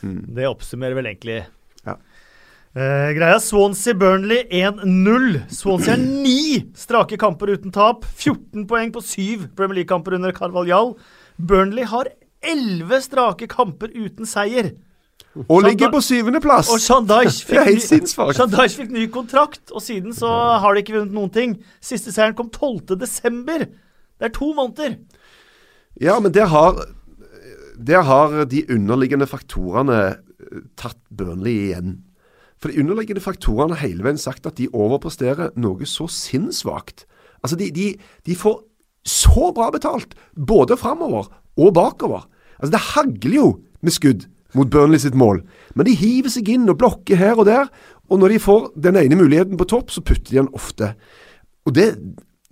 Det oppsummerer vel egentlig Ja. Eh, greia. Swansea Burnley 1-0. Swansea har ni strake kamper uten tap. 14 poeng på syv Premier League-kamper under Carvalhall. Burnley har elleve strake kamper uten seier. Og ligger på syvendeplass! Og Shandash fikk, ny, fikk ny kontrakt, og siden så har de ikke vunnet noen ting. Siste seieren kom 12. desember. Det er to måneder. Ja, men det har, det har de underliggende faktorene eh, tatt Burnley igjen. For de underliggende faktorene har hele veien sagt at de overpresterer noe så sinnssvakt. Altså, de, de, de får så bra betalt, både framover og bakover. Altså, det hagler jo med skudd mot Burnley sitt mål. Men de hiver seg inn og blokker her og der. Og når de får den ene muligheten på topp, så putter de den ofte. Og det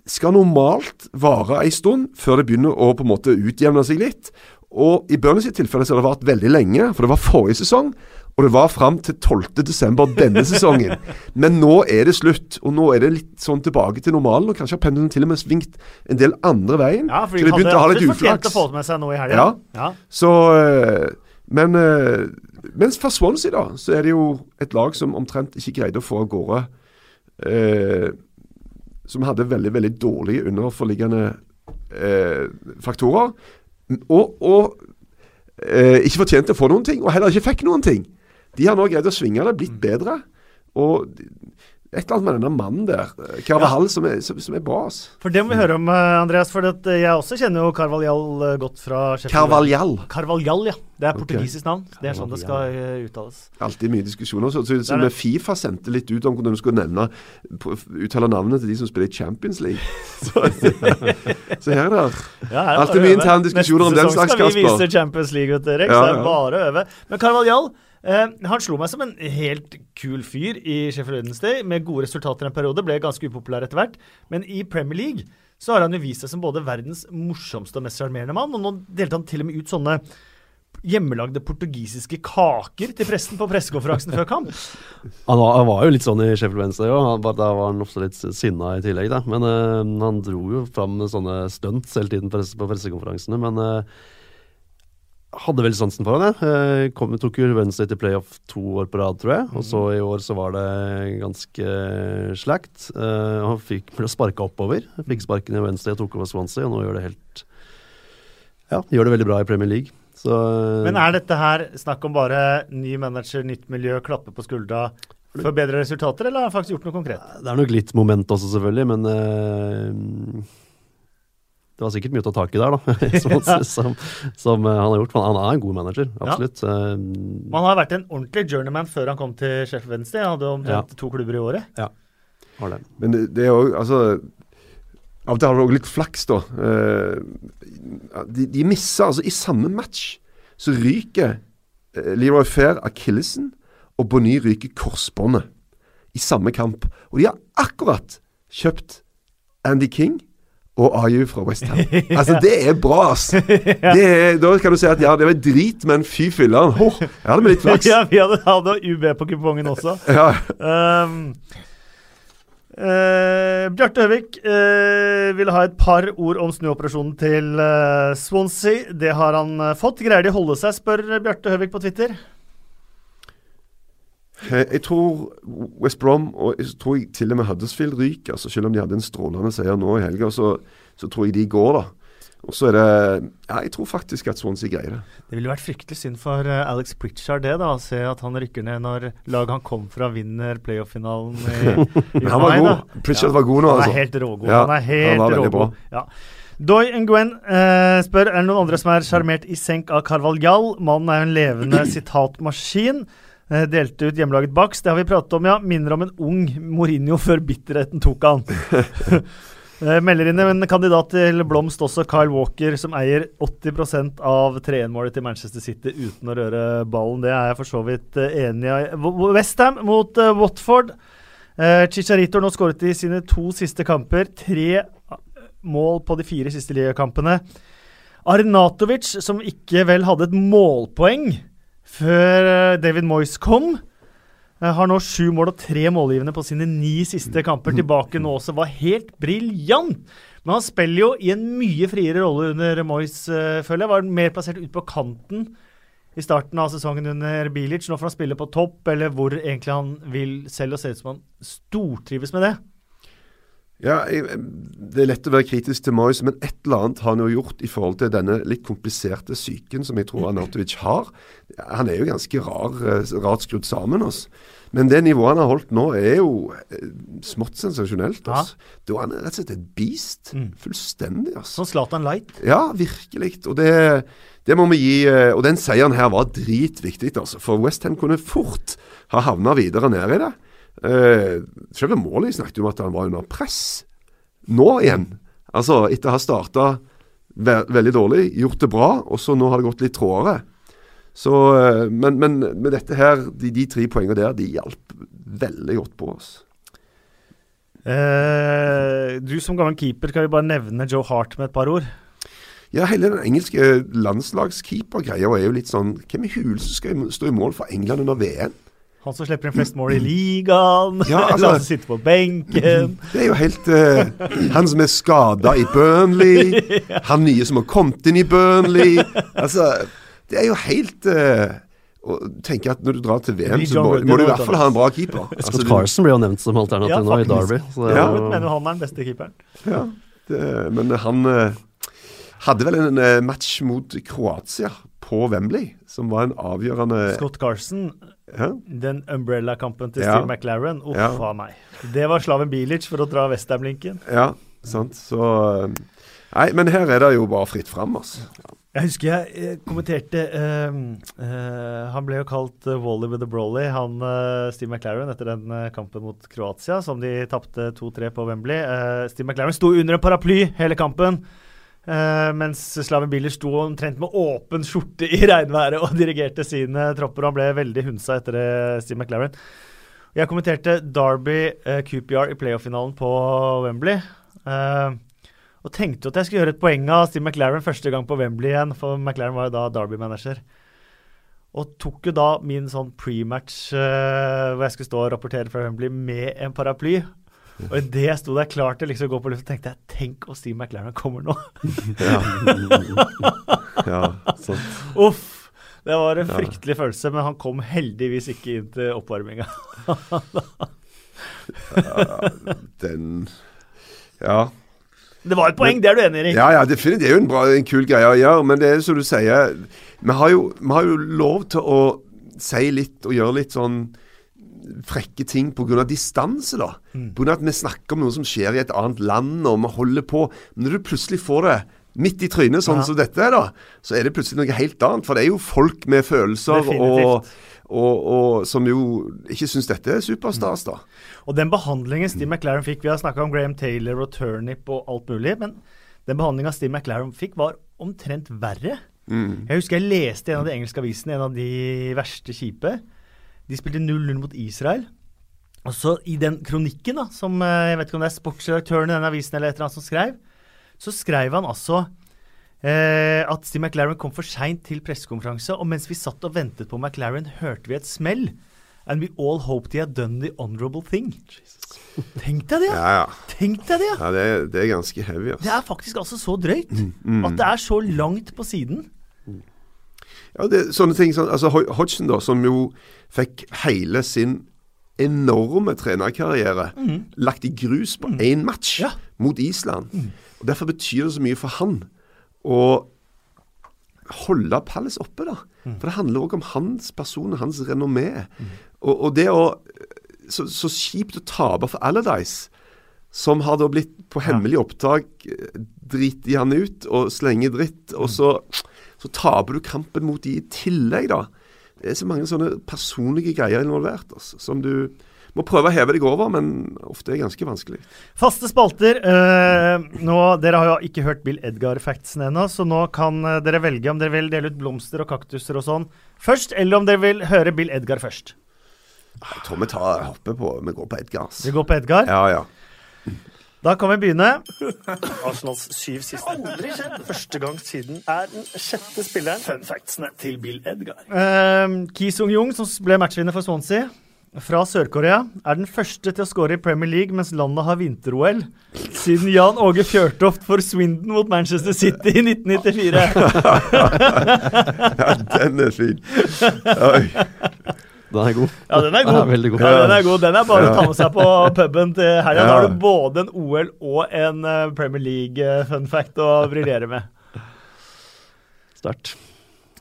skal normalt vare ei stund før det begynner å på en måte utjevne seg litt. Og i Burnley sitt tilfelle så har det vart veldig lenge, for det var forrige sesong. Og det var fram til 12.12. denne sesongen. Men nå er det slutt. Og nå er det litt sånn tilbake til normalen. Og kanskje har pendelen til og med svingt en del andre veien. Ja, for de de hadde å ha litt uflaks. fortjent å få det med seg nå i helga. Ja. Ja. Så øh, Men øh, mens for Swansea, da, så er det jo et lag som omtrent ikke greide å få av gårde øh, Som hadde veldig, veldig dårlige underforliggende øh, faktorer. Og, og øh, ikke fortjente å få noen ting, og heller ikke fikk noen ting. De har nå greid å svinge det, blitt bedre. Og et eller annet med denne mannen der, øh, ja. som, er, som, som er bra. For det må vi høre om, eh, Andreas. For eh, jeg også kjenner jo Carvalhall eh, godt fra Sheffield. Carvalhall. Carvalhall, ja. Det er portugisisk navn. Det er sånn det skal uttales. Alltid mye diskusjoner. Så, så, så det. med Fifa sendte litt ut om hvordan du skulle nevne uttale navnet til de som spiller i Champions League. Så, så her er det Ja, Alltid mye interne diskusjoner om den slags Neste slags, sesong skal vi vise Champions League, vet Ja, Ja, det er bare å øve. Men Carvalhall eh, han slo meg som en helt kul fyr i Sheffield Wednesday, med gode resultater en periode. Ble ganske upopulær etter hvert. Men i Premier League så har han jo vist seg som både verdens morsomste og mest sjarmerende mann. Og nå delte han til og med ut sånne hjemmelagde portugisiske kaker til pressen på pressekonferansen før kamp. Han var, han var jo litt sånn i Sheffield Wednesday òg. Da var han ofte litt sinna i tillegg, da. Men eh, han dro jo fram sånne stunts hele tiden på pressekonferansene. Men eh, hadde vel sansen for han, jeg. Eh, kom, tok jo Wednesday til playoff to år på rad, tror jeg. Og så i år så var det ganske slakt. Uh, han fikk ble sparka oppover. Fikk sparken i Wednesday og tok over Swansea, og nå gjør det helt Ja, gjør det veldig bra i Premier League. Så eh, Men er dette her snakk om bare ny manager, nytt miljø, klappe på skuldra for bedre resultater, eller har han faktisk gjort noe konkret? Det er nok litt moment også, selvfølgelig, men eh, det var sikkert mye å ta tak i der, da. som, som, som eh, han har gjort. Han er en god manager, absolutt. Ja. Man har vært en ordentlig journeyman før han kom til Sheffield Wednesday. Han hadde omtrent to klubber i året. Ja, har det. Men det, det er jo, Altså Av og til har du òg litt flaks, da. Eh, de, de misser altså I samme match så ryker eh, Leroy Fair akillesen, og Bonny ryker korsbåndet. I samme kamp. Og de har akkurat kjøpt Andy King og Ayu fra Westham. Altså, det er bra, ass! Det er, da kan du si at ja, det var drit, men fy filler'n. Oh, jeg hadde med litt flaks. Ja, vi hadde, hadde UB på kupongen også. Ja. Um, uh, Bjarte Høvik uh, vil ha et par ord om snuoperasjonen til uh, Swansea. Det har han eh, fått. Greier de å holde seg, spør Bjarte Høvik på Twitter. Eh, Jeg tror West Brom og jeg tror jeg til og med Huddersfield ryker. Altså selv om de hadde en strålende seier nå i helga, så, så tror jeg de går, da. Og så er det Ja, jeg tror faktisk at Swansea greier det. Det ville vært fryktelig synd for eh, Alex Pritchard det, da, å se at han rykker ned når laget han kom fra, vinner playoff-finalen Men han var da. god. Pritchard var god nå, altså. Han altså. er helt rågod. Ja, han er helt han rågod. Ja. Doy Nguyen eh, spør er det noen andre som er sjarmert i senk av Carvalhall. Mannen er jo en levende sitatmaskin. Eh, delte ut hjemmelaget baks. Det har vi pratet om, ja. Minner om en ung Mourinho før bitterheten tok han. Eh, melder inn en kandidat til blomst også, Kyle Walker, som eier 80% av 3-1-målet til Manchester City uten å røre ballen. Det er jeg for så vidt eh, enig i. Westham mot Watford. Chicharito har nå skåret i sine to siste kamper. Tre mål på de fire siste ligakampene. Arnatovic, som ikke vel hadde et målpoeng før eh, David Moyes kom, eh, har nå sju mål og tre målgivende på sine ni siste kamper. Tilbake nå også var helt briljant! Men han spiller jo i en mye friere rolle under Moyes, uh, føler jeg. Var mer plassert ute på kanten i starten av sesongen under Bilic. Nå får han spille på topp, eller hvor egentlig han vil selv, og ser ut som han stortrives med det. Ja, Det er lett å være kritisk til Moyes, men et eller annet har han jo gjort i forhold til denne litt kompliserte psyken som jeg tror Arnautovic har. Han er jo ganske rar, eh, rart skrudd sammen. Altså. Men det nivået han har holdt nå, er jo eh, smått sensasjonelt. Altså. Da er han rett og slett et beast. Fullstendig. altså. Sånn Zlatan Light. Ja, virkelig. Og det, det må vi gi eh, Og den seieren her var dritviktig, altså. For Westham kunne fort ha havna videre ned i det. Uh, selve målet snakket om at han var under press. Nå igjen. Altså, etter å ha starta ve veldig dårlig, gjort det bra, og så nå har det gått litt trådere. Så, uh, men, men, med dette her, de, de tre poengene der, de hjalp veldig godt på oss. Uh, du som gammel keeper, skal vi bare nevne Joe Hart med et par ord? Ja, hele den engelske landslagskeepergreia er jo litt sånn Hvem i huleste skal stå i mål for England under VM? Han som slipper inn flest mål i ligaen. Ja, altså, eller han som sitter på benken. Det er jo helt uh, Han som er skada i Burnley. Han nye som har kommet inn i Burnley. Altså, det er jo helt uh, og tenker at Når du drar til VM, så må, må du i hvert fall ha en bra keeper. Scott Altså, Carson blir jo nevnt som alternativ Ja, nå i. Derby. Så Ja. men mener han er den beste keeperen. Ja, det, men han eh, hadde vel en eh, match mot Kroatia på Wembley, som var en avgjørende Scott Carson, ja, den umbrella-kampen til Ja. Steve McLaren. Uff Ja. meg. Det var Slaven Bilic, for å dra Westham-linken. ja, sant. Så eh, Nei, men her er det jo bare fritt fram, altså. Jeg husker jeg kommenterte uh, uh, Han ble jo kalt uh, Wally with the Brolly, han eh, Steve McLaren, etter den kampen mot Kroatia, som de tapte 2-3 på Wembley. Steve McLaren sto under en paraply hele kampen. Eh, mens Slaven Biller sto omtrent med åpen skjorte i regnværet og dirigerte sine tropper. Han ble veldig hunsa etter det, Steve McLaren. Jeg kommenterte Derby uh, QPR i playoff-finalen på Wembley. Uh, og tenkte at jeg skulle gjøre et poeng av Steve McLaren første gang på Wembley igjen, for McLaren var jo da Derby-manager. Og tok jo da min sånn pre-match eh, hvor jeg skulle stå og rapportere fra Wembley med en paraply. Og idet jeg sto der klar til liksom å gå på luft, tenkte jeg tenk å si McLaren kommer nå. Ja, ja sant. Uff! Det var en fryktelig følelse, men han kom heldigvis ikke inn til oppvarminga. Den Ja. Det var et poeng, det er du enig i, Erik? Ja, ja, definitivt. Det er jo en, bra, en kul greie å gjøre. Men det er som du sier, vi har jo, vi har jo lov til å si litt og gjøre litt sånn frekke ting pga. distanse, da. Mm. På grunn av at vi snakker om noe som skjer i et annet land, og vi holder på. Men når du plutselig får det midt i trynet, sånn Ja. som dette er, da, så er det plutselig noe helt annet. For det er jo folk med følelser og, og, og som jo ikke syns dette er superstas, da. Og den behandlingen Steve McLaren fikk Vi har snakka om Graham Taylor og Turnip og alt mulig, men den behandlinga Steve McLaren fikk, var omtrent verre. Mm. Jeg husker jeg leste i en av de engelske avisene, en av de verste kjipe. De spilte 0-0 mot Israel. Og så i den kronikken, da, som eh, jeg vet ikke om det er sportsredaktøren i den avisen eller et eller annet som skrev, så skrev han altså eh, at Steve McLaren kom for seint til pressekonferanse, og mens vi satt og ventet på McLaren, hørte vi et smell. And we all hoped he had done the honorable thing. Tenk deg det! Ja, ja. Tenk deg det! ja det, er, det er ganske heavy, Det altså. er faktisk altså så drøyt Mm. at det er så langt på siden. Ja, det, sånne ting sånn, altså Hodgson, da, som jo fikk hele sin enorme trenerkarriere lagt i grus på én match Ja. mot Island. Og Derfor betyr det så mye for han å holde Palace oppe, da. For det handler òg om hans person hans renommé. Og, og det å så, så kjipt å tape for Allardyce, som har da blitt på hemmelig opptak driti driter han ut og slenge dritt, og så, så taper du kampen mot de i tillegg, da. Det er så mange sånne personlige greier involvert altså, som du må prøve å heve deg over, men ofte er det ganske vanskelig. Faste spalter. eh, nå, dere har jo ikke hørt Bill Edgar-factsen ennå, så nå kan eh, dere velge om dere vil dele ut blomster og kaktuser og sånn først, eller om dere vil høre Bill Edgar først. Jeg tror vi tar, hopper på Vi går på Edgars. Vi går på Edgar. Ja, ja. Da kan vi begynne. Arsenals syv siste. Aldri skjedd. Første gang siden er den sjette spilleren. Fun factsene til Bill Edgar. Uh, Ki Sung-jung, som ble matchvinner for Swansea, fra Sør-Korea, er den første til å skåre i Premier League mens landet har vinter-OL, siden Jan Åge Fjørtoft for Swindon mot Manchester City i 1994. ja den er fin. Oi. Den er god. Ja, den er god. Den er veldig god. Ja, den er god. Den er bare å ta med seg på puben til helga. Da har du både en OL og en eh, Premier League-fun fact å briljere med. Sterkt.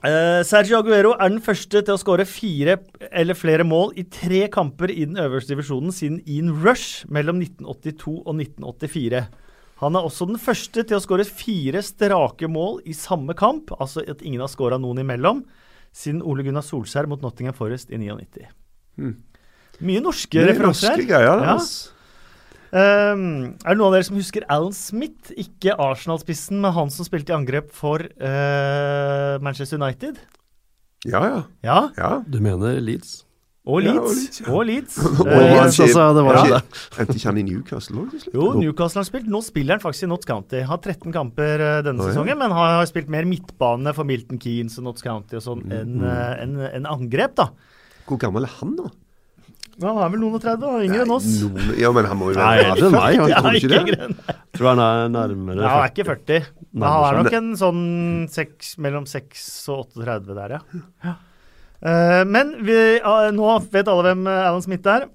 Eh, Sergio Aguero er den første til å skåre fire eller flere mål i tre kamper i den øverste divisjonen siden Ian Rush mellom 1982 og 1984. Han er også den første til å skåre fire strake mål i samme kamp, altså at ingen har skåra noen imellom, siden Ole Gunnar Solskjær mot Nottingham Forest i 99. Hmm. Mye norske er referanser norske greier. Ja. Altså. Um, er det noen av dere som husker Alan Smith? Ikke Arsenal-spissen, men han som spilte i angrep for uh, Manchester United? Ja, ja. Ja, ja. Du mener Leeds? Og Ja, Leeds. og Leeds, ja. Og Leeds. Og Eh, Leeds. altså, det var Ja. ikke det. Endte ikke han i Newcastle òg jo, Newcastle har spilt. Nå spiller han faktisk i Notts County. Har 13 kamper eh, denne ja. sesongen, men har, har spilt mer midtbane for Milton Keanes og Notts County og sånn enn en, enn- enn angrep, da. Hvor gammel er han, da? Han er vel noen og 30, og yngre enn oss. Noen, ja, men han må jo Nei, være eldre enn meg. Han tror ikke ikke det. Tror han er nærmere Ja, han er ikke 40. Men han er nok en sånn 6, mellom 6 og 38 der, ja. ja. Eh, men vi, uh, nå vet alle hvem eh, Alan Smith er.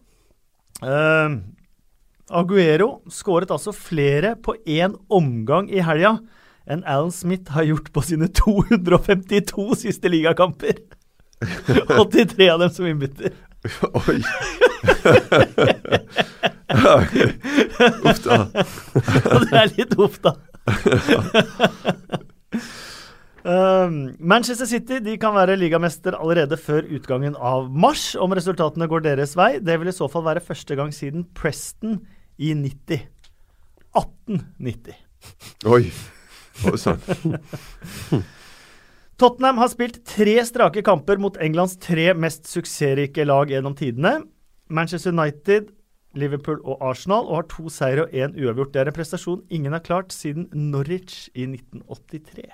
Uh, Aguero skåret altså flere på én omgang i helga enn Alan Smith har gjort på sine 252 siste ligakamper. 83 av dem som innbytter. Oi. Uff da. Det er litt uff, da. Um, Manchester City de kan være ligamester allerede før utgangen av mars, om resultatene går deres vei. Det vil i så fall være første gang siden Preston i 90. 1890. Oi. Oi sann. Tottenham har spilt tre strake kamper mot Englands tre mest suksessrike lag gjennom tidene. Manchester United, Liverpool og Arsenal, og har to seire og én uavgjort. Det er en prestasjon ingen har klart siden Norwich i 1983.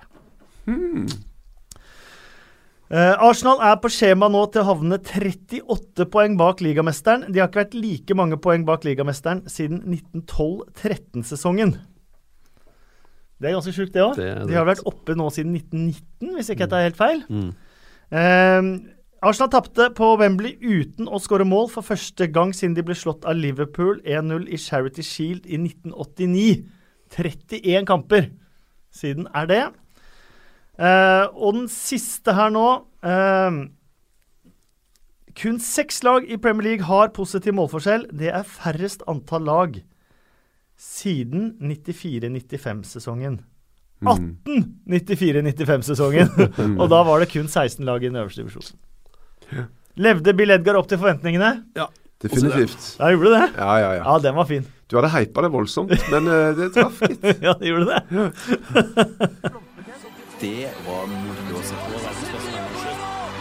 Eh, Arsenal er på skjema nå til å havne 38 poeng bak ligamesteren. De har ikke vært like mange poeng bak ligamesteren siden 1912-13-sesongen. Det er ganske sjukt, det òg. De har vært oppe nå siden 1919, hvis ikke jeg tar helt feil. Mm. Uh, Arsenal tapte på Wembley uten å skåre mål for første gang siden de ble slått av Liverpool 1-0 i Charity Shield i 1989. 31 kamper siden er det. Eh, og den siste her nå uh, Kun seks lag i Premier League har positiv målforskjell. Det er færrest antall lag siden 94-95-sesongen. 1894-95-sesongen! og da var det kun 16 lag i den øverste divisjonen. Levde Bill Edgar opp til forventningene? Ja. Definitivt. Ja, gjorde det. Ja, ja, ja. Ja, den var fin. Du hadde heipa det voldsomt, men uh, det traff, litt. Ja, det gjorde det. Det var moro å se på.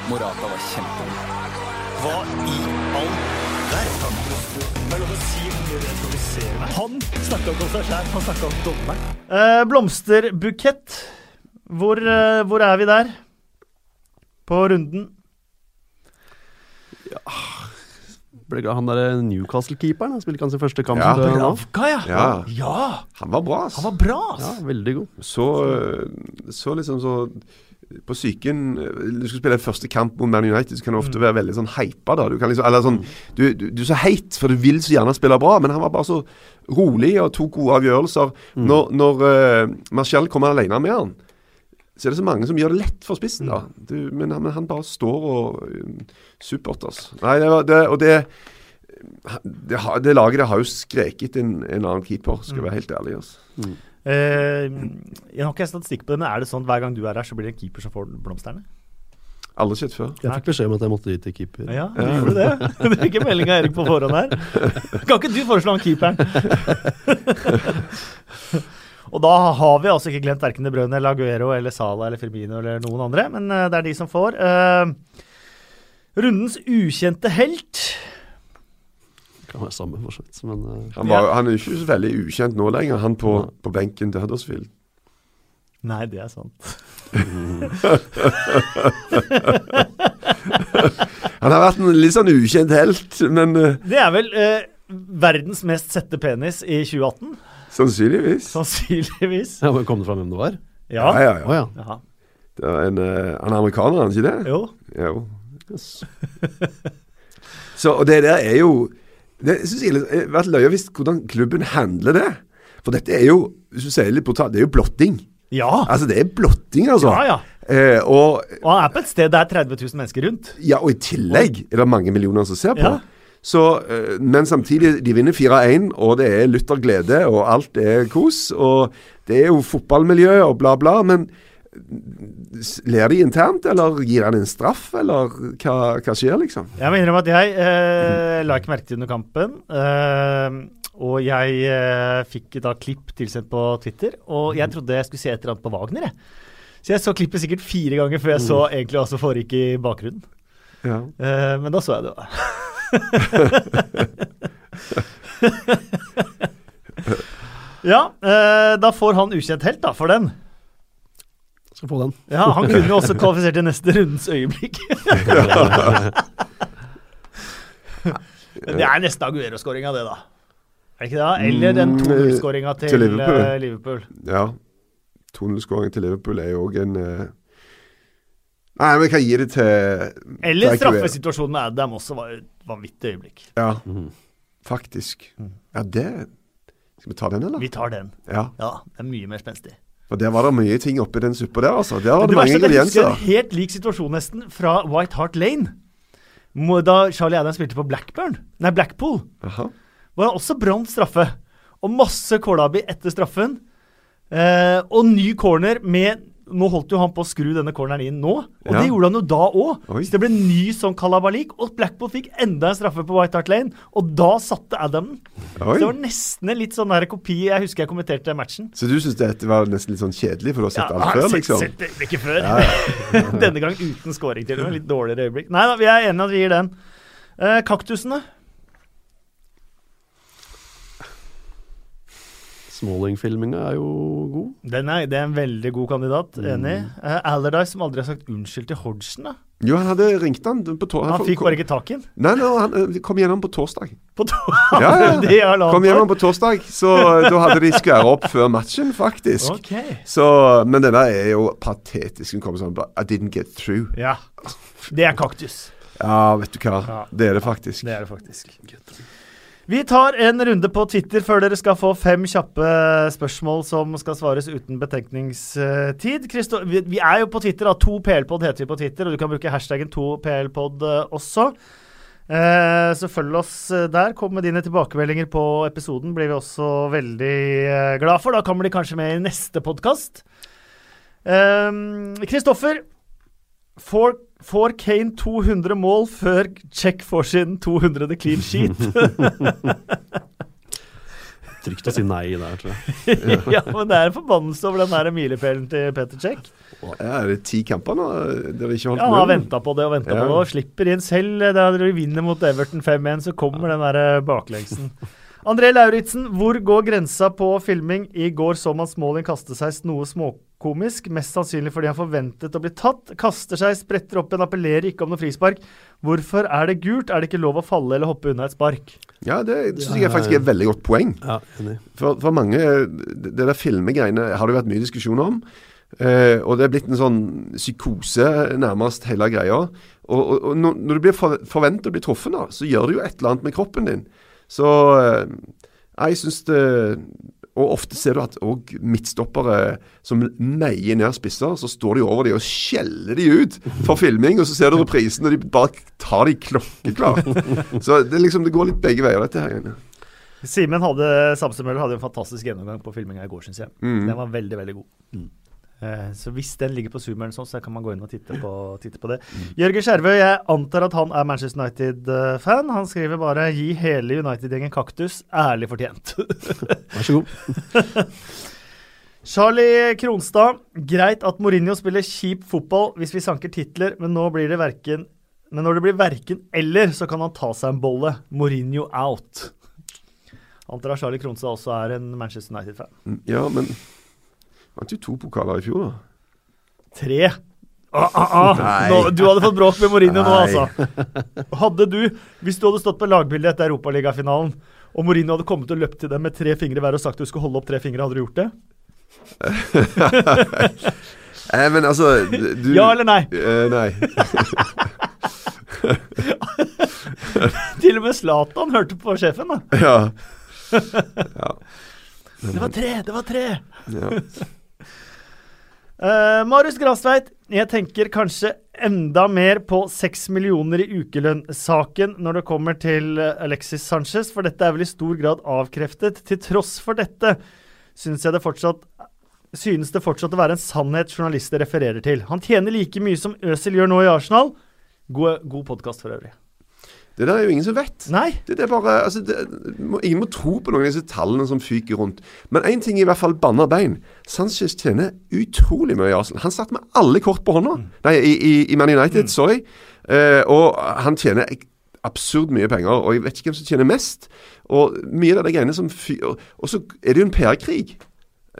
Morata var kjempegod. Hva i all verden? Er. Han snakka ikke om seg sjæl, han snakka om dommeren. Eh, blomsterbukett. Hvor, eh, hvor er vi der? På runden? Ble glad han derre Newcastle-keeperen. Han spilte kanskje sin første kamp Ja. eh. Bravka, ja. Ja. ja. Han var bra, ass. Han var bra, Ja, veldig god. Så, eh, så liksom så På psyken eh, Du skal spille første kamp mot Man United, så kan du ofte være veldig sånn hypa. da Du kan liksom, eller sånn du, du, du er så heit, for du vil så gjerne spille bra, men han var bare så rolig og tok gode avgjørelser. Når, når uh, Marcial kommer alene med han, så er det så mange som gjør det lett for spissen. da du, men, han- men han bare står og supporters. Supert, altså. Nei, det var det, og det det, det laget der har jo skreket en, en annen keeper, skal være helt ærlig. altså. Eh, jeg har ikke statistikk på det, men er det sånn at hver gang du er her, så blir det en keeper som får blomstene? Aldri skjedd før. Jeg fikk beskjed om at jeg måtte dit til keeper. Ja, du gjorde det. Det fikk en melding av Erik på forhånd her. Kan ikke du foreslå han keeperen? Og da har vi altså ikke glemt verken De Bruyne eller Aguero eller Sala eller Firmino eller noen andre, men eh, det er de som får. Eh, rundens ukjente helt. Kan være samme, for så. Men uh, Han, var, han er jo ikke så veldig ukjent nå lenger, han på, på benken til Huddersfield. Nei, det er sant. Han har vært en litt sånn ukjent helt, men uh, Det er vel uh, verdens mest sette penis i 2018? Sannsynligvis. Sannsynligvis. ja, men Kom det fram hvem det var? Ja. Ja, ja, ja. Oh, ja. Det var en, eh, han er amerikaner, er han ikke det? Jo. Jo. Yes. Så, og det der er jo Det synes jeg har vært løye hvis hvordan klubben handler det. For dette er jo, hvis du sier litt brutalt, det er jo blotting. Ja. Altså, det er blotting, altså. Ja, ja. Eh, og, Og han er på et sted det er 30 000 mennesker rundt. ja, og i tillegg er det mange millioner som ser på. Ja. Så, eh, men samtidig, de vinner 4-1, og det er lytterglede, og alt er kos. Og det er jo fotballmiljø og bla, bla. Men ler de internt, eller gir han en straff, eller hva, hva skjer, liksom? Jeg må innrømme at jeg eh, la ikke merke til under kampen. Eh, og jeg eh, fikk da klipp tilsendt på Twitter, og jeg trodde jeg skulle se et eller annet på Wagner. Jeg. Så jeg så klippet sikkert fire ganger før jeg så egentlig hva som foregikk i bakgrunnen. Ja. Eh, men da så jeg det. ja, eh, da får han ukjent helt da, for den. Skal få den. Ja, Han kunne jo også kvalifisert til neste rundens øyeblikk. Men det er nesten Aguero-skåringa, det, da. Er det ikke det? Eller den Mm, 2-0-skåringa til, til Liverpool. eh, Liverpool. ja. 2-0-skåringa til Liverpool er jo òg en eh, Nei, men hva kan gi det til Eller til straffesituasjonen med Adam også var et vanvittig øyeblikk. Ja, mm. faktisk. Mm. Ja, det Skal vi ta den, eller? Vi tar den. Ja. Ja, det er mye mer spenstig. For der var det mye ting oppi den suppa der, altså. Der var det, Det mange ingredienser. er jeg husker en helt lik situasjon nesten fra White Hart Lane. Da Charlie Adam spilte på Blackburn, nei Blackpool, Aha. var han også brant straffe. Og masse kålabi etter straffen. Eh, og ny corner med Nå holdt jo han på å skru denne corneren inn nå, og Ja. det gjorde han jo da òg. Så det ble ny sånn kalabalik, og Blackpool fikk enda en straffe på White Hart Lane, og da satte Adam den. Så det var nesten en litt sånn der kopi Jeg husker jeg kommenterte matchen. Så du syns dette var nesten litt sånn kjedelig, for du har sett Ja, alt før, liksom? sett-? Sett det øyeblikket før. Denne gang uten scoring til og med. Litt dårligere øyeblikk. Nei da, vi er enige at vi gir den. Eh, kaktusene. Smalling-filminga er jo god. Den er, det er en veldig god kandidat. Enig. Uh, Allardyce, som aldri har sagt unnskyld til Hodgson. da. Jo, han hadde ringt han på torsdag. Han fikk bare ikke tak i. Nei, nei, han eh, kom gjennom på torsdag. På to Ja, ja. det halvannet Kom gjennom på torsdag, så da hadde de skværa opp før matchen, faktisk. Ok. Så, men denne er jo patetisk. Hun kommer sånn I didn't get through. Ja. Det er kaktus. Ja, vet du hva. Ja. Det er det faktisk. Det er det faktisk. Vi tar en runde på Twitter før dere skal få fem kjappe spørsmål som skal svares uten betenkningstid. Christo vi, er jo på Twitter, da. 2PLpod heter vi på Twitter, og du kan bruke hashtaggen 2PLpod eh, også. Eh, så følg oss eh, der. Kom med dine tilbakemeldinger på episoden. Blir vi også veldig glad for. Da kommer de kanskje med i neste podkast. Kristoffer, får, får Kane 200 mål før Check får sin 200. clean sheet? Trygt å si nei der, tror jeg. ja, men det er en forbannelse over den der milepælen til Petter Check. Ja, er det ti kamper nå der de ikke holdt Ja, han har venta på det og venta Ja. på det, og slipper inn selv. Da de vinner mot Everton 5-1, så kommer den der eh, baklengsen. André Lauritzen, hvor går grensa på filming? I går så man Smalling kaste seg noe småkomisk, mest sannsynlig fordi han forventet å bli tatt. Kaster seg, spretter opp igjen, appellerer ikke om noe frispark. Hvorfor er det gult? Er det ikke lov å falle eller hoppe unna et spark? Ja, det syns jeg faktisk er et veldig godt poeng. Ja. For, for mange Det der filmegreiene har det vært mye diskusjon om. Eh, og det er blitt en sånn psykose, nærmest, hele greia. Og, og, og når, når du blir for, forventet å bli truffet, da, så gjør det jo et eller annet med kroppen din. Så eh, jeg syns det Og ofte ser du at òg midtstoppere som meier ned spisser, så står de over de og skjeller de ut for filming, og så ser du reprisen, og de bare tar de klokkeklart. Så det, liksom, det går litt begge veier, dette her. Simen hadde Samsemøller hadde en fantastisk gjennomgang på filminga i går, syns jeg. Mm. Den var veldig, veldig god. Eh, så hvis den ligger på Zoom, sånn, så kan man gå inn og titte på, titte på det. Jørgen Skjervø, jeg antar at han er Manchester United-fan. Han skriver bare 'gi hele United-gjengen kaktus'. Ærlig fortjent. Vær så god. Charlie Kronstad. Greit at Mourinho spiller kjip fotball hvis vi sanker titler, men nå blir det verken men når det blir verken eller, så kan han ta seg en bolle. Mourinho out. Antar at Charlie Kronstad også er en Manchester United-fan. Ja, men Vant jo to pokaler i fjor, da. Tre. Ah, ah, ah. Nå, du hadde fått bråk med Mourinho nå, altså. Hadde du, hvis du hadde stått på lagbildet etter Europaligafinalen, og Mourinho hadde kommet og løpt til dem med tre fingre hver og sagt du skulle holde opp tre fingre, hadde du gjort det? Eh, men altså du, Ja eller nei? Eh, nei. Til og med Zlatan hørte på sjefen, da. Ja. ja. Det var tre! Det var tre! ja. Uh, Marius Grastveit, jeg tenker kanskje enda mer på seks millioner i ukelønn-saken når det kommer til eh, Alexis Sanchez, for dette er vel i stor grad avkreftet. Til tross for dette synes det fortsatt synes det fortsatt å være en sannhet journalister refererer til. Han tjener like mye som Øzil gjør nå i Arsenal. God, god podkast for øvrig. Det der er jo ingen som vet. Nei. Det, det er bare, altså, det, må, ingen må tro på noen av disse tallene som fyker rundt. Men én ting er i hvert fall banna bein. Sanchez tjener utrolig mye i Arsenal. Han satt med alle kort på hånda. Nei, i, i, i Man United, sorry. Eh, og han tjener absurd mye penger. Og jeg vet ikke hvem som tjener mest. Og mye av de greiene som fyr, Og, og så er det jo en PR-krig.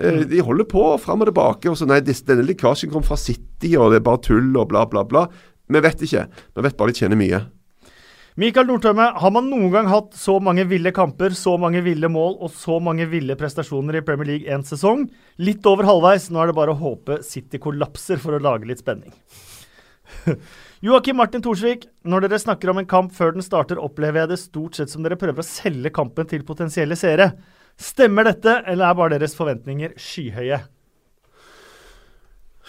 Eh, De holder på fram og tilbake. og så Nei, denne lekkasjen kom fra City, og det er bare tull, og bla, bla, bla. Vi vet ikke. Vi vet bare de tjener mye. Mikael Nordtømme, har man noen gang hatt så mange ville kamper, så mange ville mål og så mange ville prestasjoner i Premier League en sesong? Litt over halvveis. Nå er det bare å håpe City kollapser for å lage litt spenning. Joakim Martin Thorsvik, når dere snakker om en kamp før den starter, opplever jeg det stort sett som dere prøver å selge kampen til potensielle seere. Stemmer dette, eller er bare deres forventninger skyhøye?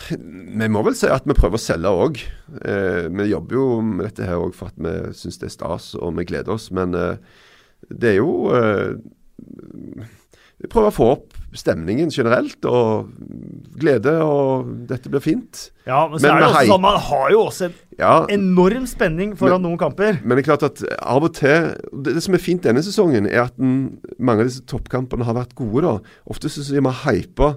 Vi må vel si at vi prøver å selge òg. Eh, vi jobber jo med dette her òg for at vi syns det er stas og vi gleder oss. Men eh, det er jo eh, Vi prøver å få opp stemningen generelt og glede, og dette blir fint. Ja, men så Men er det jo også sånn, man har jo også en Ja, enorm spenning foran noen kamper. men det er klart at av og til Det, det som er fint denne sesongen, er at den, mange av disse toppkampene har vært gode. da. Ofte syns jeg vi har hypa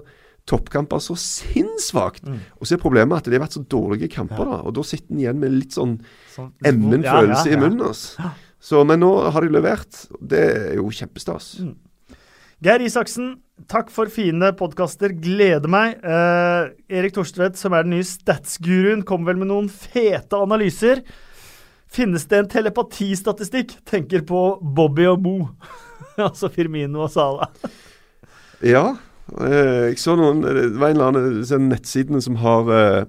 toppkamper så sinnssvakt. Mm. Og så er problemet at de har vært så dårlige kamper. da, Og da sitter en igjen med litt sånn Sånn, emmen Ja, følelse ja, ja. i munnen. Altså. Så, men nå har de levert. Det er jo kjempestas. Mm. Geir Isaksen, takk for fine podkaster. Gleder meg. Eh, Erik Torstvedt, som er den nye statsguruen, kom vel med noen fete analyser. Finnes det en telepatistatistikk? Tenker på Bobby og Mo. altså Firmino og Sala. Ja, jeg så noen Det var en eller annen disse nettsidene som har eh,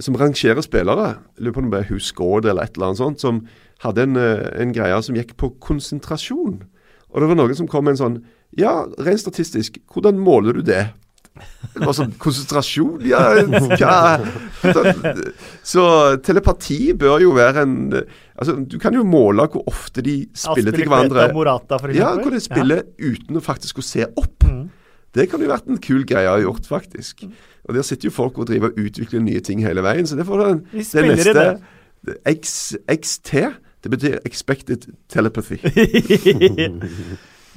Som rangerer spillere. Lurer på om det er Husgård eller et eller annet sånt. Som hadde en, eh, en greie som gikk på konsentrasjon. Og det var noen som kom med en sånn Ja, rent statistisk, hvordan måler du det? Det var sånn Konsentrasjon? Ja, hva Så telepati bør jo være en Altså, du kan jo måle hvor ofte de spiller til hverandre. Morata, for Ja, hvor de spiller uten å faktisk å se opp. Mm. Det kan jo vært en kul greie å ha gjort, faktisk. Og Der sitter jo folk og driver og utvikler nye ting hele veien. Så det får den, Vi det neste det. X, XT. Det betyr expected telepathy.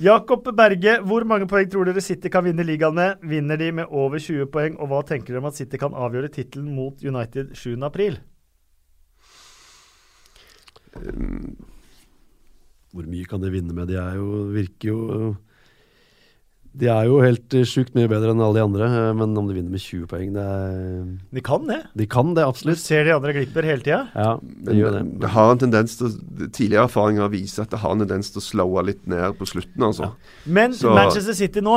Jakob Berge, hvor mange poeng tror dere City kan vinne ligaene? Vinner de med over 20 poeng, og hva tenker dere om at City kan avgjøre tittelen mot United 7. april? Hvor mye kan de vinne med? De er jo, virker jo De er jo helt eh, sjukt mye bedre enn alle de andre, eh, men om de vinner med 20 poeng det er, De kan det. De kan det, Du ser de andre glipper hele tida. Ja, det gjør det. Det har en tendens til Tidligere erfaringer viser at det har en tendens til å slowe litt ned på slutten, altså. Men Så- Manchester City nå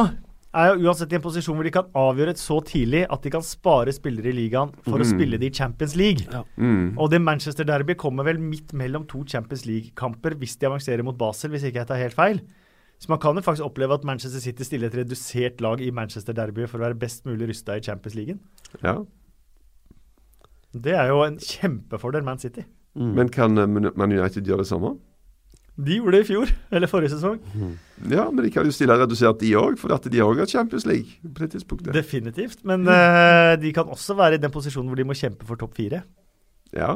er jo uansett i en posisjon hvor de kan avgjøre et så tidlig at de kan spare spillere i ligaen for å Mm. spille det i Champions League. Mm. Og det Manchester Derby kommer vel midt mellom to Champions League-kamper hvis de avanserer mot Basel, hvis ikke jeg tar helt feil. Så man kan jo faktisk oppleve at Manchester City stiller et redusert lag i Manchester Derby for å være best mulig rusta i Champions League. Ja. Det er jo en kjempefordel Man City. Mm. Men kan eh, Man United gjøre det samme? De gjorde det i fjor, eller forrige sesong. Ja, men de kan jo stille redusert, de òg, for at de òg har Champions League på det tidspunktet. Definitivt. Men eh, de kan også være i den posisjonen hvor de må kjempe for topp fire. Ja.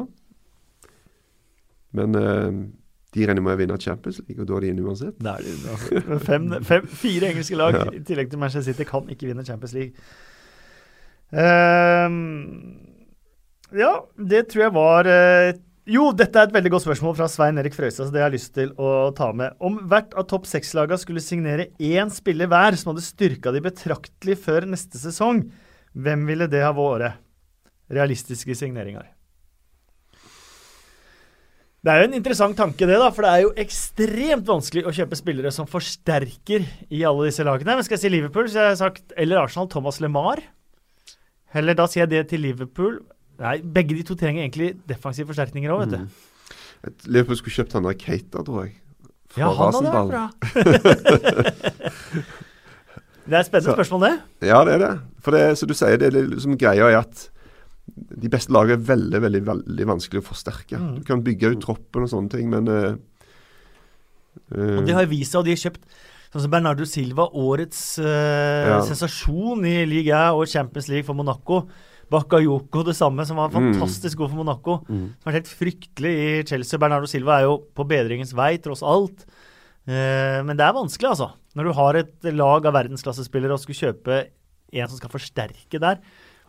Men eh, de regner med å vinne Champions League, og da er de inne uansett. Det er det, altså. Fem, fem, fire engelske lag Ja. i tillegg til Manchester City kan ikke vinne Champions League. Ehm, ja, det tror jeg var uh, Jo, dette er et veldig godt spørsmål fra Svein Erik Frøystad, så det har jeg lyst til å ta med. Om hvert av topp seks-lagene skulle signere én spiller hver som hadde styrka de betraktelig før neste sesong, hvem ville det ha vært? Realistiske signeringer. Det er jo en interessant tanke, det, da, for det er jo ekstremt vanskelig å kjøpe spillere som forsterker i alle disse lagene. Men skal jeg si Liverpool, så har sagt Eller Arsenal, Thomas LeMar. Eller da sier jeg det til Liverpool. Nei, begge de to trenger egentlig defensive forsterkninger òg, vet du. Mm. Liverpool skulle kjøpt han der Keita, tror jeg. Fra Ja, han hadde Rasenball. vært bra. det er et spennende Så- spørsmål, det. Ja, det er det. For det, så du sier, det er liksom greia er at de beste lagene er veldig, veldig veldig vanskelig å forsterke. Mm. Du kan bygge ut troppen og sånne ting, men eh, Og de har vist seg, og de har kjøpt sånn som Bernardo Silva, årets uh, Ja. sensasjon i Liga og Champions League for Monaco. Bakayoko det samme, som var Mm. fantastisk god for Monaco. Mm. Som har vært helt fryktelig i Chelsea. Bernardo Silva er jo på bedringens vei, tross alt. Uh, men det er vanskelig, altså. Når du har et lag av verdensklassespillere og skulle kjøpe en som skal forsterke der.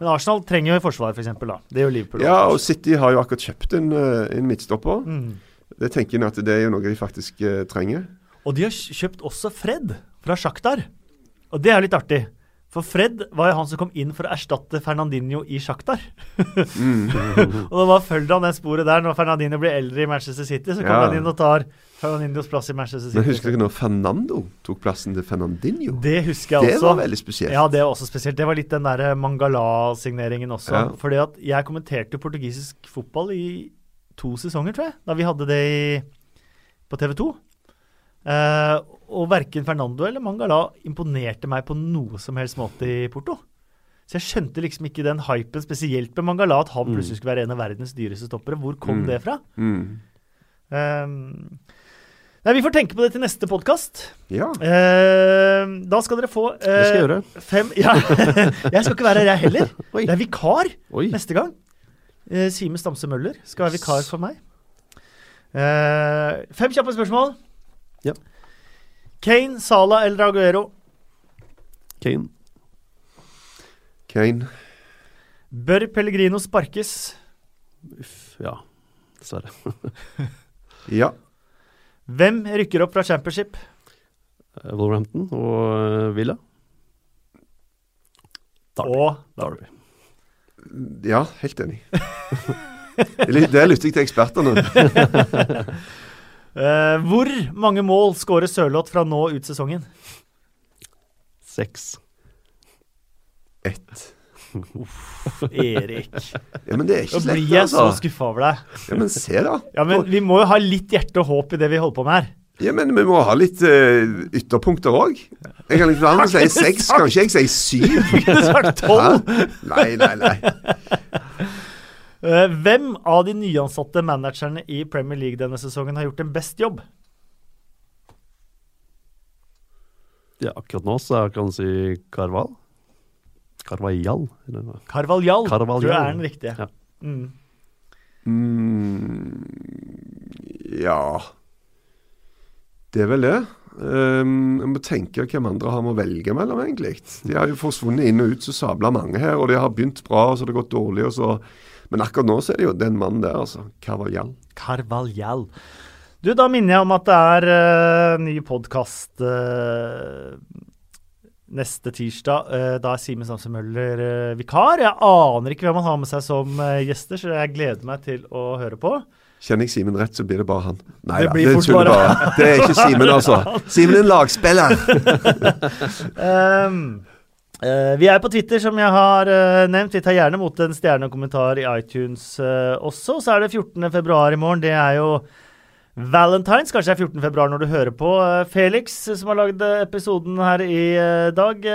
Men Arsenal trenger jo forsvar, f.eks. da. Det gjør Liverpool. Ja, og City har jo akkurat kjøpt en, eh, en midtstopper. mm. Det tenker jeg at det er jo noe de faktisk eh, trenger. Og de har kjøpt også Fred fra Sjaktar. Og det er jo litt artig. For Fred var jo han som kom inn for å erstatte Fernandinho i Sjaktar. Mm. og da var følg han det sporet der. Når Fernandinho blir eldre i Manchester City, så kommer Ja. han inn og tar Fernandinhos plass i Manchester City. Men husker du ikke når Fernando tok plassen til Fernandinho? Det husker jeg Det også. var veldig spesielt. Ja, det var også spesielt. Det var litt den der Mangala-signeringen også. Ja. Fordi at jeg kommenterte portugisisk fotball i to sesonger, tror jeg. Da vi hadde det i, på TV 2. Eh, og verken Fernando eller Mangala imponerte meg på noe som helst måte i Porto. Så jeg skjønte liksom ikke den hypen, spesielt med Mangala, at han Mm. plutselig skulle være en av verdens dyreste stoppere. Hvor kom Mm. det fra? Mm. Um, nei, vi får tenke på det til neste podkast. Ja. da skal dere få Det skal jeg eh, gjøre. Fem Ja, jeg skal ikke være her, jeg heller. Oi. Det er vikar Oi. neste gang. Eh, Sime Stamse Møller skal være vikar for meg. Eh, fem kjappe spørsmål. Ja. Kane, Salah eller Aguero? Kane. Kane. Bør Pellegrino sparkes? Uff, ja. Dessverre. Ja. Hvem rykker opp fra championship? Eh, Wolverhampton og eh, Villa. Derby. Og Derby. Ja, helt enig. Det Der lytter jeg til ekspertene. eh, Hvor mange mål skårer Sørloth fra nå ut sesongen? Seks. Ett. Erik. Ja, men det er ikke Nå blir jeg så altså. skuffa over deg. Ja, men se, da. Ja, men Vi må jo ha litt hjerte og håp i det vi holder på med her. Ja, men vi må ha litt uh, ytterpunkter òg. Jeg kan ikke være med å si seks, kanskje jeg sier syv. Har sagt tolv. Nei, nei, nei. Eh, hvem av de nyansatte managerne i Premier League denne sesongen har gjort en best jobb? Ja, akkurat nå så kan jeg si Carval. Carvajal. Tror jeg er den riktige. Ja. Mm. Mm, ja Det er vel det. Um, jeg må tenke hvem andre har med å velge mellom, egentlig. De har jo forsvunnet inn og ut så sabla mange her, og de har begynt bra, og så har det gått dårlig, og så Men akkurat nå så er det jo den mannen der, altså. Carvalhal. Carvalhal. Du, da minner jeg om at det er uh, ny podkast neste tirsdag. Uh, da er Simen Samse Møller uh, vikar. Jeg aner ikke hvem han har med seg som eh, gjester, så jeg gleder meg til å høre på. Kjenner jeg Simen rett, så blir det bare han. Nei Det da, det bare. Det er ikke Simen, altså. Simen er en lagspiller. Um, eh, vi er på Twitter, som jeg har uh, nevnt. Vi tar gjerne mot en stjerne kommentar i iTunes uh, også. Så er det 14. februar i morgen. Det er jo Valentines. Kanskje det er 14. februar når du hører på. Felix, som har lagd episoden her i dag.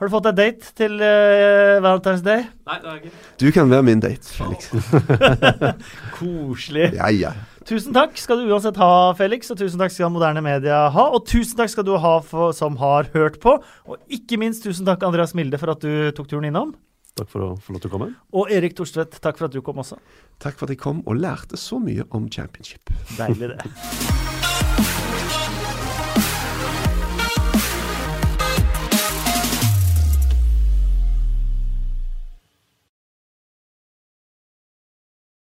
Har du fått deg date til uh, Valentine's Day? Nei, det har jeg ikke. Du kan være min date, Felix. Koselig. Ja, ja. Tusen takk skal du uansett ha, Felix, og tusen takk skal Moderne Media ha. Og tusen takk skal du ha for, som har hørt på. Og ikke minst tusen takk, Andreas Milde, for at du tok turen innom. Takk for å få lov til å komme. Og Erik Thorstvedt, takk for at du kom også. Takk for at jeg kom og lærte så mye om championship. Deilig, det.